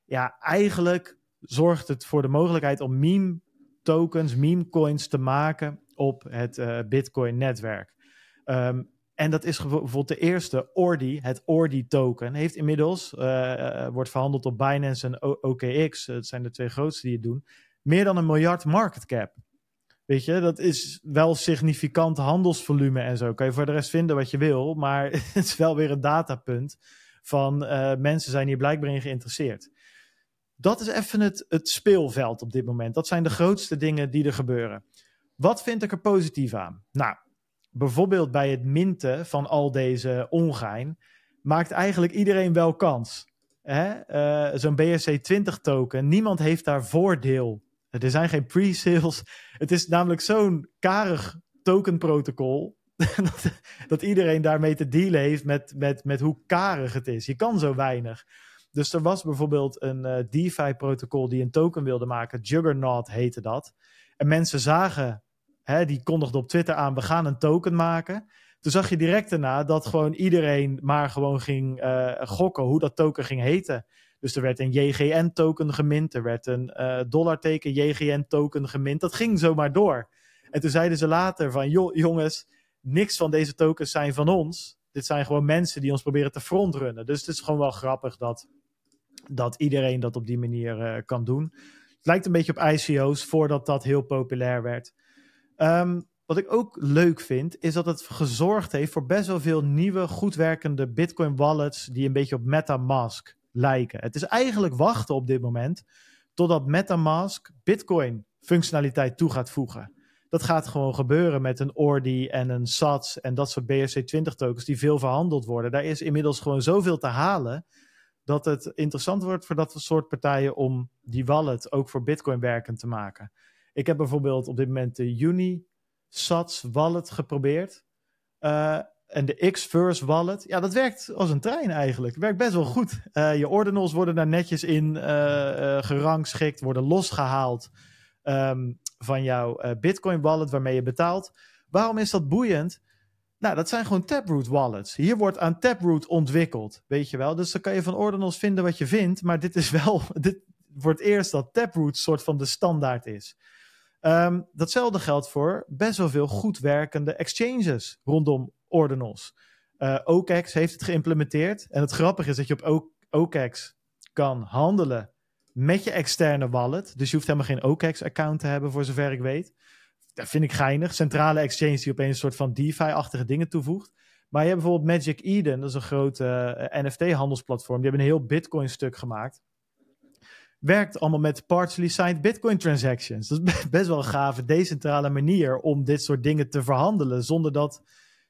ja, eigenlijk zorgt het voor de mogelijkheid om meme tokens, meme coins te maken op het uh, Bitcoin-netwerk. Um, en dat is bijvoorbeeld de eerste Ordi, het Ordi-token, heeft inmiddels, uh, wordt verhandeld op Binance en OKX, dat zijn de twee grootste die het doen, meer dan een miljard market cap. Weet je, dat is wel significant handelsvolume en zo. Kan je voor de rest vinden wat je wil, maar het is wel weer een datapunt van uh, mensen zijn hier blijkbaar in geïnteresseerd. Dat is even het, het speelveld op dit moment. Dat zijn de grootste dingen die er gebeuren. Wat vind ik er positief aan? Nou, bijvoorbeeld bij het minten van al deze ongein maakt eigenlijk iedereen wel kans. Uh, Zo'n BRC20 token, niemand heeft daar voordeel. Er zijn geen pre-sales. Het is namelijk zo'n karig tokenprotocol dat, dat iedereen daarmee te dealen heeft met, met, met hoe karig het is. Je kan zo weinig. Dus er was bijvoorbeeld een uh, DeFi-protocol die een token wilde maken. Juggernaut heette dat. En mensen zagen, hè, die kondigden op Twitter aan, we gaan een token maken. Toen zag je direct daarna dat gewoon iedereen maar gewoon ging uh, gokken hoe dat token ging heten. Dus er werd een JGN-token gemint, er werd een uh, dollarteken JGN-token gemint. Dat ging zomaar door. En toen zeiden ze later van, joh, jongens, niks van deze tokens zijn van ons. Dit zijn gewoon mensen die ons proberen te frontrunnen. Dus het is gewoon wel grappig dat, dat iedereen dat op die manier uh, kan doen. Het lijkt een beetje op ICO's voordat dat heel populair werd. Um, wat ik ook leuk vind, is dat het gezorgd heeft voor best wel veel nieuwe, goed werkende Bitcoin wallets die een beetje op MetaMask lijken. Het is eigenlijk wachten op dit moment totdat MetaMask Bitcoin functionaliteit toe gaat voegen. Dat gaat gewoon gebeuren met een Ordi en een SATS en dat soort BRC20 tokens die veel verhandeld worden. Daar is inmiddels gewoon zoveel te halen dat het interessant wordt voor dat soort partijen om die wallet ook voor Bitcoin werkend te maken. Ik heb bijvoorbeeld op dit moment de Uni Sats wallet geprobeerd. Uh, en de X-Verse wallet, ja, dat werkt als een trein eigenlijk. werkt best wel goed. Uh, je ordinals worden daar netjes in uh, gerangschikt, worden losgehaald um, van jouw Bitcoin wallet waarmee je betaalt. Waarom is dat boeiend? Nou, dat zijn gewoon Taproot wallets. Hier wordt aan Taproot ontwikkeld, weet je wel. Dus dan kan je van ordinals vinden wat je vindt, maar dit is wel, dit wordt eerst dat Taproot soort van de standaard is. Um, datzelfde geldt voor best wel veel goed werkende exchanges rondom ordinals. Uh, OKEx heeft het geïmplementeerd. En het grappige is dat je op OKEx kan handelen met je externe wallet. Dus je hoeft helemaal geen OKEx-account te hebben, voor zover ik weet. Dat vind ik geinig. Centrale exchange die opeens een soort van DeFi-achtige dingen toevoegt. Maar je hebt bijvoorbeeld Magic Eden, dat is een grote eh, NFT-handelsplatform. Die hebben een heel Bitcoin-stuk gemaakt werkt allemaal met partially signed Bitcoin transactions. Dat is best wel een gave, decentrale manier om dit soort dingen te verhandelen. Zonder dat.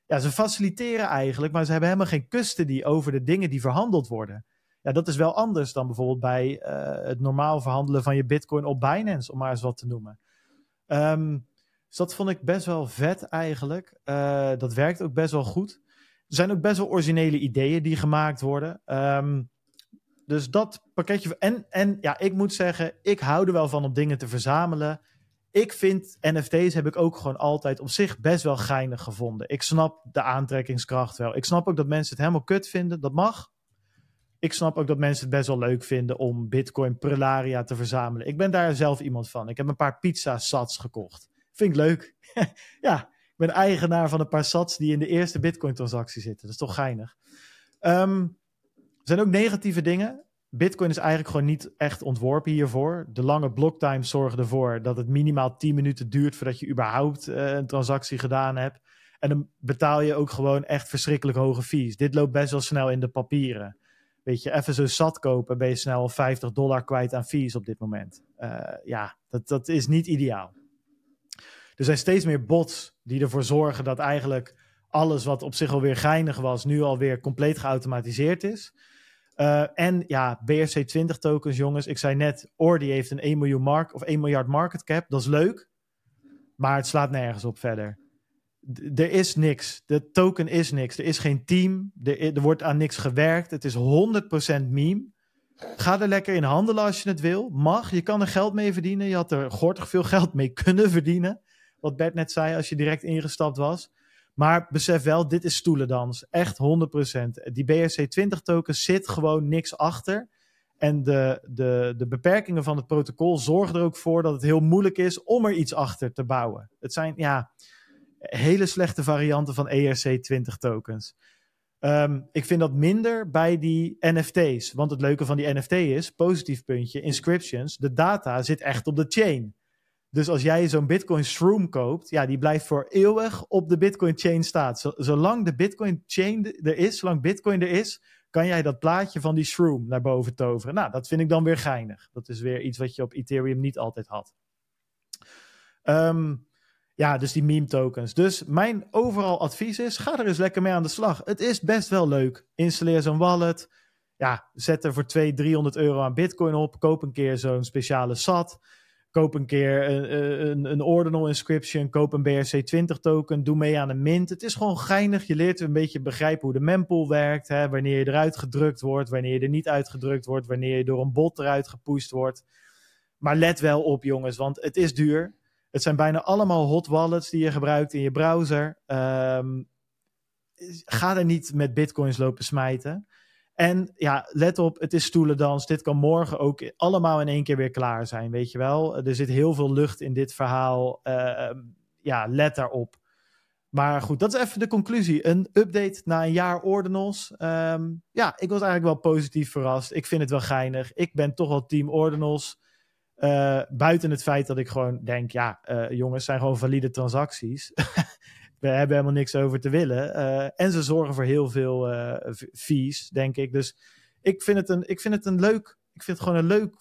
Ja, ze faciliteren eigenlijk, maar ze hebben helemaal geen custody over de dingen die verhandeld worden. Ja, dat is wel anders dan bijvoorbeeld bij uh, het normaal verhandelen van je Bitcoin op Binance, om maar eens wat te noemen. Um, dus dat vond ik best wel vet eigenlijk. Uh, dat werkt ook best wel goed. Er zijn ook best wel originele ideeën die gemaakt worden. Um, dus dat pakketje. En, en ja, ik moet zeggen, ik hou er wel van om dingen te verzamelen. Ik vind NFT's heb ik ook gewoon altijd op zich best wel geinig gevonden. Ik snap de aantrekkingskracht wel. Ik snap ook dat mensen het helemaal kut vinden. Dat mag. Ik snap ook dat mensen het best wel leuk vinden om Bitcoin Prelaria te verzamelen. Ik ben daar zelf iemand van. Ik heb een paar pizza sats gekocht. Vind ik leuk. ja, ik ben eigenaar van een paar sats die in de eerste Bitcoin transactie zitten. Dat is toch geinig. Um, er zijn ook negatieve dingen. Bitcoin is eigenlijk gewoon niet echt ontworpen hiervoor. De lange blocktimes zorgen ervoor dat het minimaal 10 minuten duurt voordat je überhaupt uh, een transactie gedaan hebt. En dan betaal je ook gewoon echt verschrikkelijk hoge fees. Dit loopt best wel snel in de papieren. Weet je, even zo zat kopen, ben je snel 50 dollar kwijt aan fees op dit moment. Uh, ja, dat, dat is niet ideaal. Er zijn steeds meer bots die ervoor zorgen dat eigenlijk alles wat op zich alweer geinig was, nu alweer compleet geautomatiseerd is. Uh, en ja, BRC20 tokens, jongens. Ik zei net, Ordi heeft een 1 miljoen mark of 1 miljard market cap. Dat is leuk. Maar het slaat nergens op verder. er is niks. De token is niks. Er is geen team. Er, er wordt aan niks gewerkt. Het is 100% meme. Ga er lekker in handelen als je het wil. Mag. Je kan er geld mee verdienen. Je had er gortig veel geld mee kunnen verdienen. Wat Bert net zei als je direct ingestapt was. Maar besef wel, dit is stoelendans. Echt 100%. Die BRC20 token zit gewoon niks achter. En de, de, de beperkingen van het protocol zorgen er ook voor dat het heel moeilijk is om er iets achter te bouwen. Het zijn ja, hele slechte varianten van ERC20 tokens. Um, ik vind dat minder bij die NFT's. Want het leuke van die NFT is, positief puntje, inscriptions, de data zit echt op de chain. Dus als jij zo'n Bitcoin Shroom koopt, ja, die blijft voor eeuwig op de Bitcoin chain staan. zolang de Bitcoin chain er is, zolang Bitcoin er is, kan jij dat plaatje van die Shroom naar boven toveren. Nou, dat vind ik dan weer geinig. Dat is weer iets wat je op Ethereum niet altijd had. Um, ja, dus die meme tokens. Dus mijn overal advies is: ga er eens lekker mee aan de slag. Het is best wel leuk. Installeer zo'n wallet. Ja, zet er voor 200, 300 euro aan Bitcoin op. Koop een keer zo'n speciale SAT. Koop een keer een, een, een, ordinal inscription. Koop een BRC20 token. Doe mee aan een mint. Het is gewoon geinig. Je leert een beetje begrijpen hoe de mempool werkt. Hè? Wanneer je eruit gedrukt wordt. Wanneer je er niet uitgedrukt wordt. Wanneer je door een bot eruit gepusht wordt. Maar let wel op, jongens, want het is duur. Het zijn bijna allemaal hot wallets die je gebruikt in je browser. Ehm, ga er niet met bitcoins lopen smijten. En ja, let op, het is stoelendans. Dit kan morgen ook allemaal in één keer weer klaar zijn, weet je wel. Er zit heel veel lucht in dit verhaal. Ehm, ja, let daarop. Maar goed, dat is even de conclusie. Een update na een jaar Ordinals. Ehm, ja, ik was eigenlijk wel positief verrast. Ik vind het wel geinig. Ik ben toch wel team Ordinals. Uh, buiten het feit dat ik gewoon denk, ja, uh, jongens, zijn gewoon valide transacties. We hebben helemaal niks over te willen. Uh, en ze zorgen voor heel veel fees, denk ik. Dus ik vind het een, ik vind het een leuk, ik vind het gewoon een leuk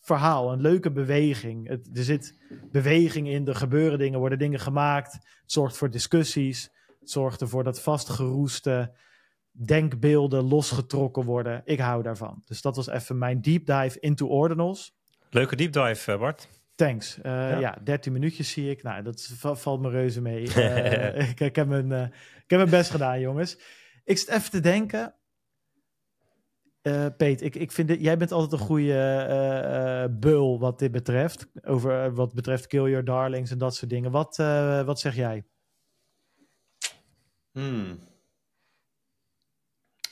verhaal, een leuke beweging. Het, er zit beweging in, er gebeuren dingen, worden dingen gemaakt. Het zorgt voor discussies. Het zorgt ervoor dat vastgeroeste denkbeelden losgetrokken worden. Ik hou daarvan. Dus dat was even mijn deep dive into ordinals. Leuke deep dive, eh, Bart. Thanks. Uh, ja. ja. 13 minuutjes zie ik. Nou, dat valt me reuze mee. Uh, ik, ik, heb mijn, uh, ik heb mijn best gedaan, jongens. Ik zit even te denken. Peet, ik, ik vind dit, jij bent altijd een goede bul wat dit betreft. Over wat betreft Kill Your Darlings en dat soort dingen. Wat, wat zeg jij? Hmm.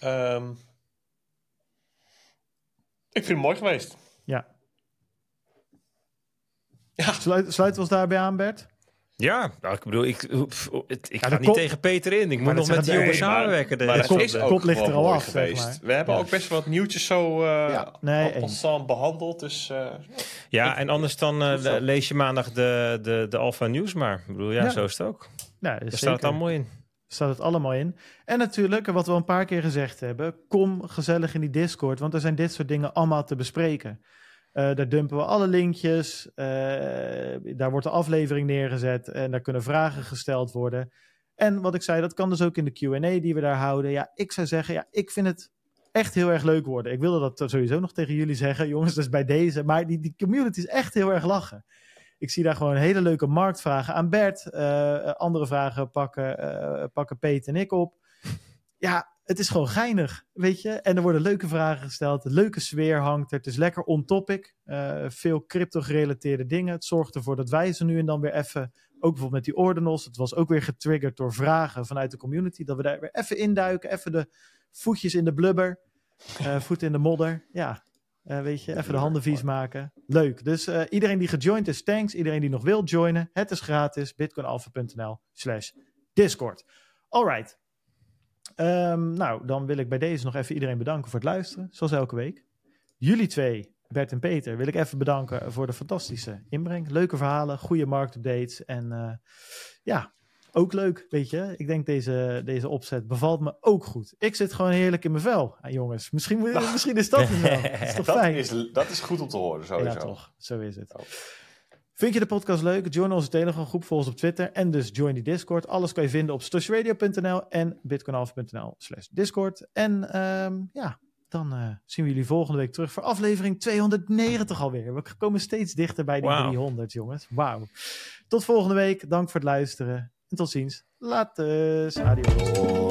Um, ik vind het mooi geweest. Ja. Ja. Sluit, sluiten we ons daarbij aan, Bert? Ja, nou, ik bedoel, ik, ik ga niet tegen Peter in. Ik moet nog met die jongen samenwerken. Maar, de is ook ligt er al af, geweest. We hebben ook best wel wat nieuwtjes zo uh, ja, nee, behandeld. Dus, uh, ja, en anders dan uh, lees je maandag de, de, de Alpha News maar. Ik bedoel, ja, ja. zo is het ook. Ja, Daar staat het allemaal in. Staat het allemaal in. En natuurlijk, wat we al een paar keer gezegd hebben, kom gezellig in die Discord, want er zijn dit soort dingen allemaal te bespreken. Uh, daar dumpen we alle linkjes. Uh, daar wordt de aflevering neergezet en daar kunnen vragen gesteld worden. En wat ik zei, dat kan dus ook in de QA die we daar houden. Ja, ik zou zeggen, ja, ik vind het echt heel erg leuk worden. Ik wilde dat sowieso nog tegen jullie zeggen, jongens, dus bij deze. Maar die, die community is echt heel erg lachen. Ik zie daar gewoon hele leuke marktvragen aan Bert. Uh, andere vragen pakken, pakken Peet en ik op. Ja, het is gewoon geinig, weet je. En er worden leuke vragen gesteld. De leuke sfeer hangt er. Het is lekker on-topic. Uh, veel crypto-gerelateerde dingen. Het zorgt ervoor dat wij ze nu en dan weer even... Ook bijvoorbeeld met die ordinals. Het was ook weer getriggerd door vragen vanuit de community. Dat we daar weer even induiken. Even de voetjes in de blubber. Uh, voeten in de modder. Ja, uh, weet je, even de handen vies maken. Leuk. Dus iedereen die gejoind is, thanks. Iedereen die nog wil joinen, het is gratis. bitcoinalpha.nl slash discord. Alright. Um, nou, dan wil ik bij deze nog even iedereen bedanken voor het luisteren, zoals elke week. Jullie twee, Bert en Peter, wil ik even bedanken voor de fantastische inbreng. Leuke verhalen, goede marktupdates en uh, ja, ook leuk, weet je. Ik denk deze, deze opzet bevalt me ook goed. Ik zit gewoon heerlijk in mijn vel, ah, jongens. Misschien, misschien is dat het wel. Dat is toch dat fijn? Is, dat is goed om te horen, sowieso. Ja, toch. Zo is het. Oh. Vind je de podcast leuk? Join onze Telegram groep, volg ons op Twitter en dus join die Discord. Alles kan je vinden op stashradio.nl en bitcoinalpha.nl slash Discord. En um, ja, dan uh, zien we jullie volgende week terug voor aflevering 290 alweer. We komen steeds dichter bij die wow. 300, jongens. Wauw. Tot volgende week. Dank voor het luisteren. En tot ziens. Later. Adios.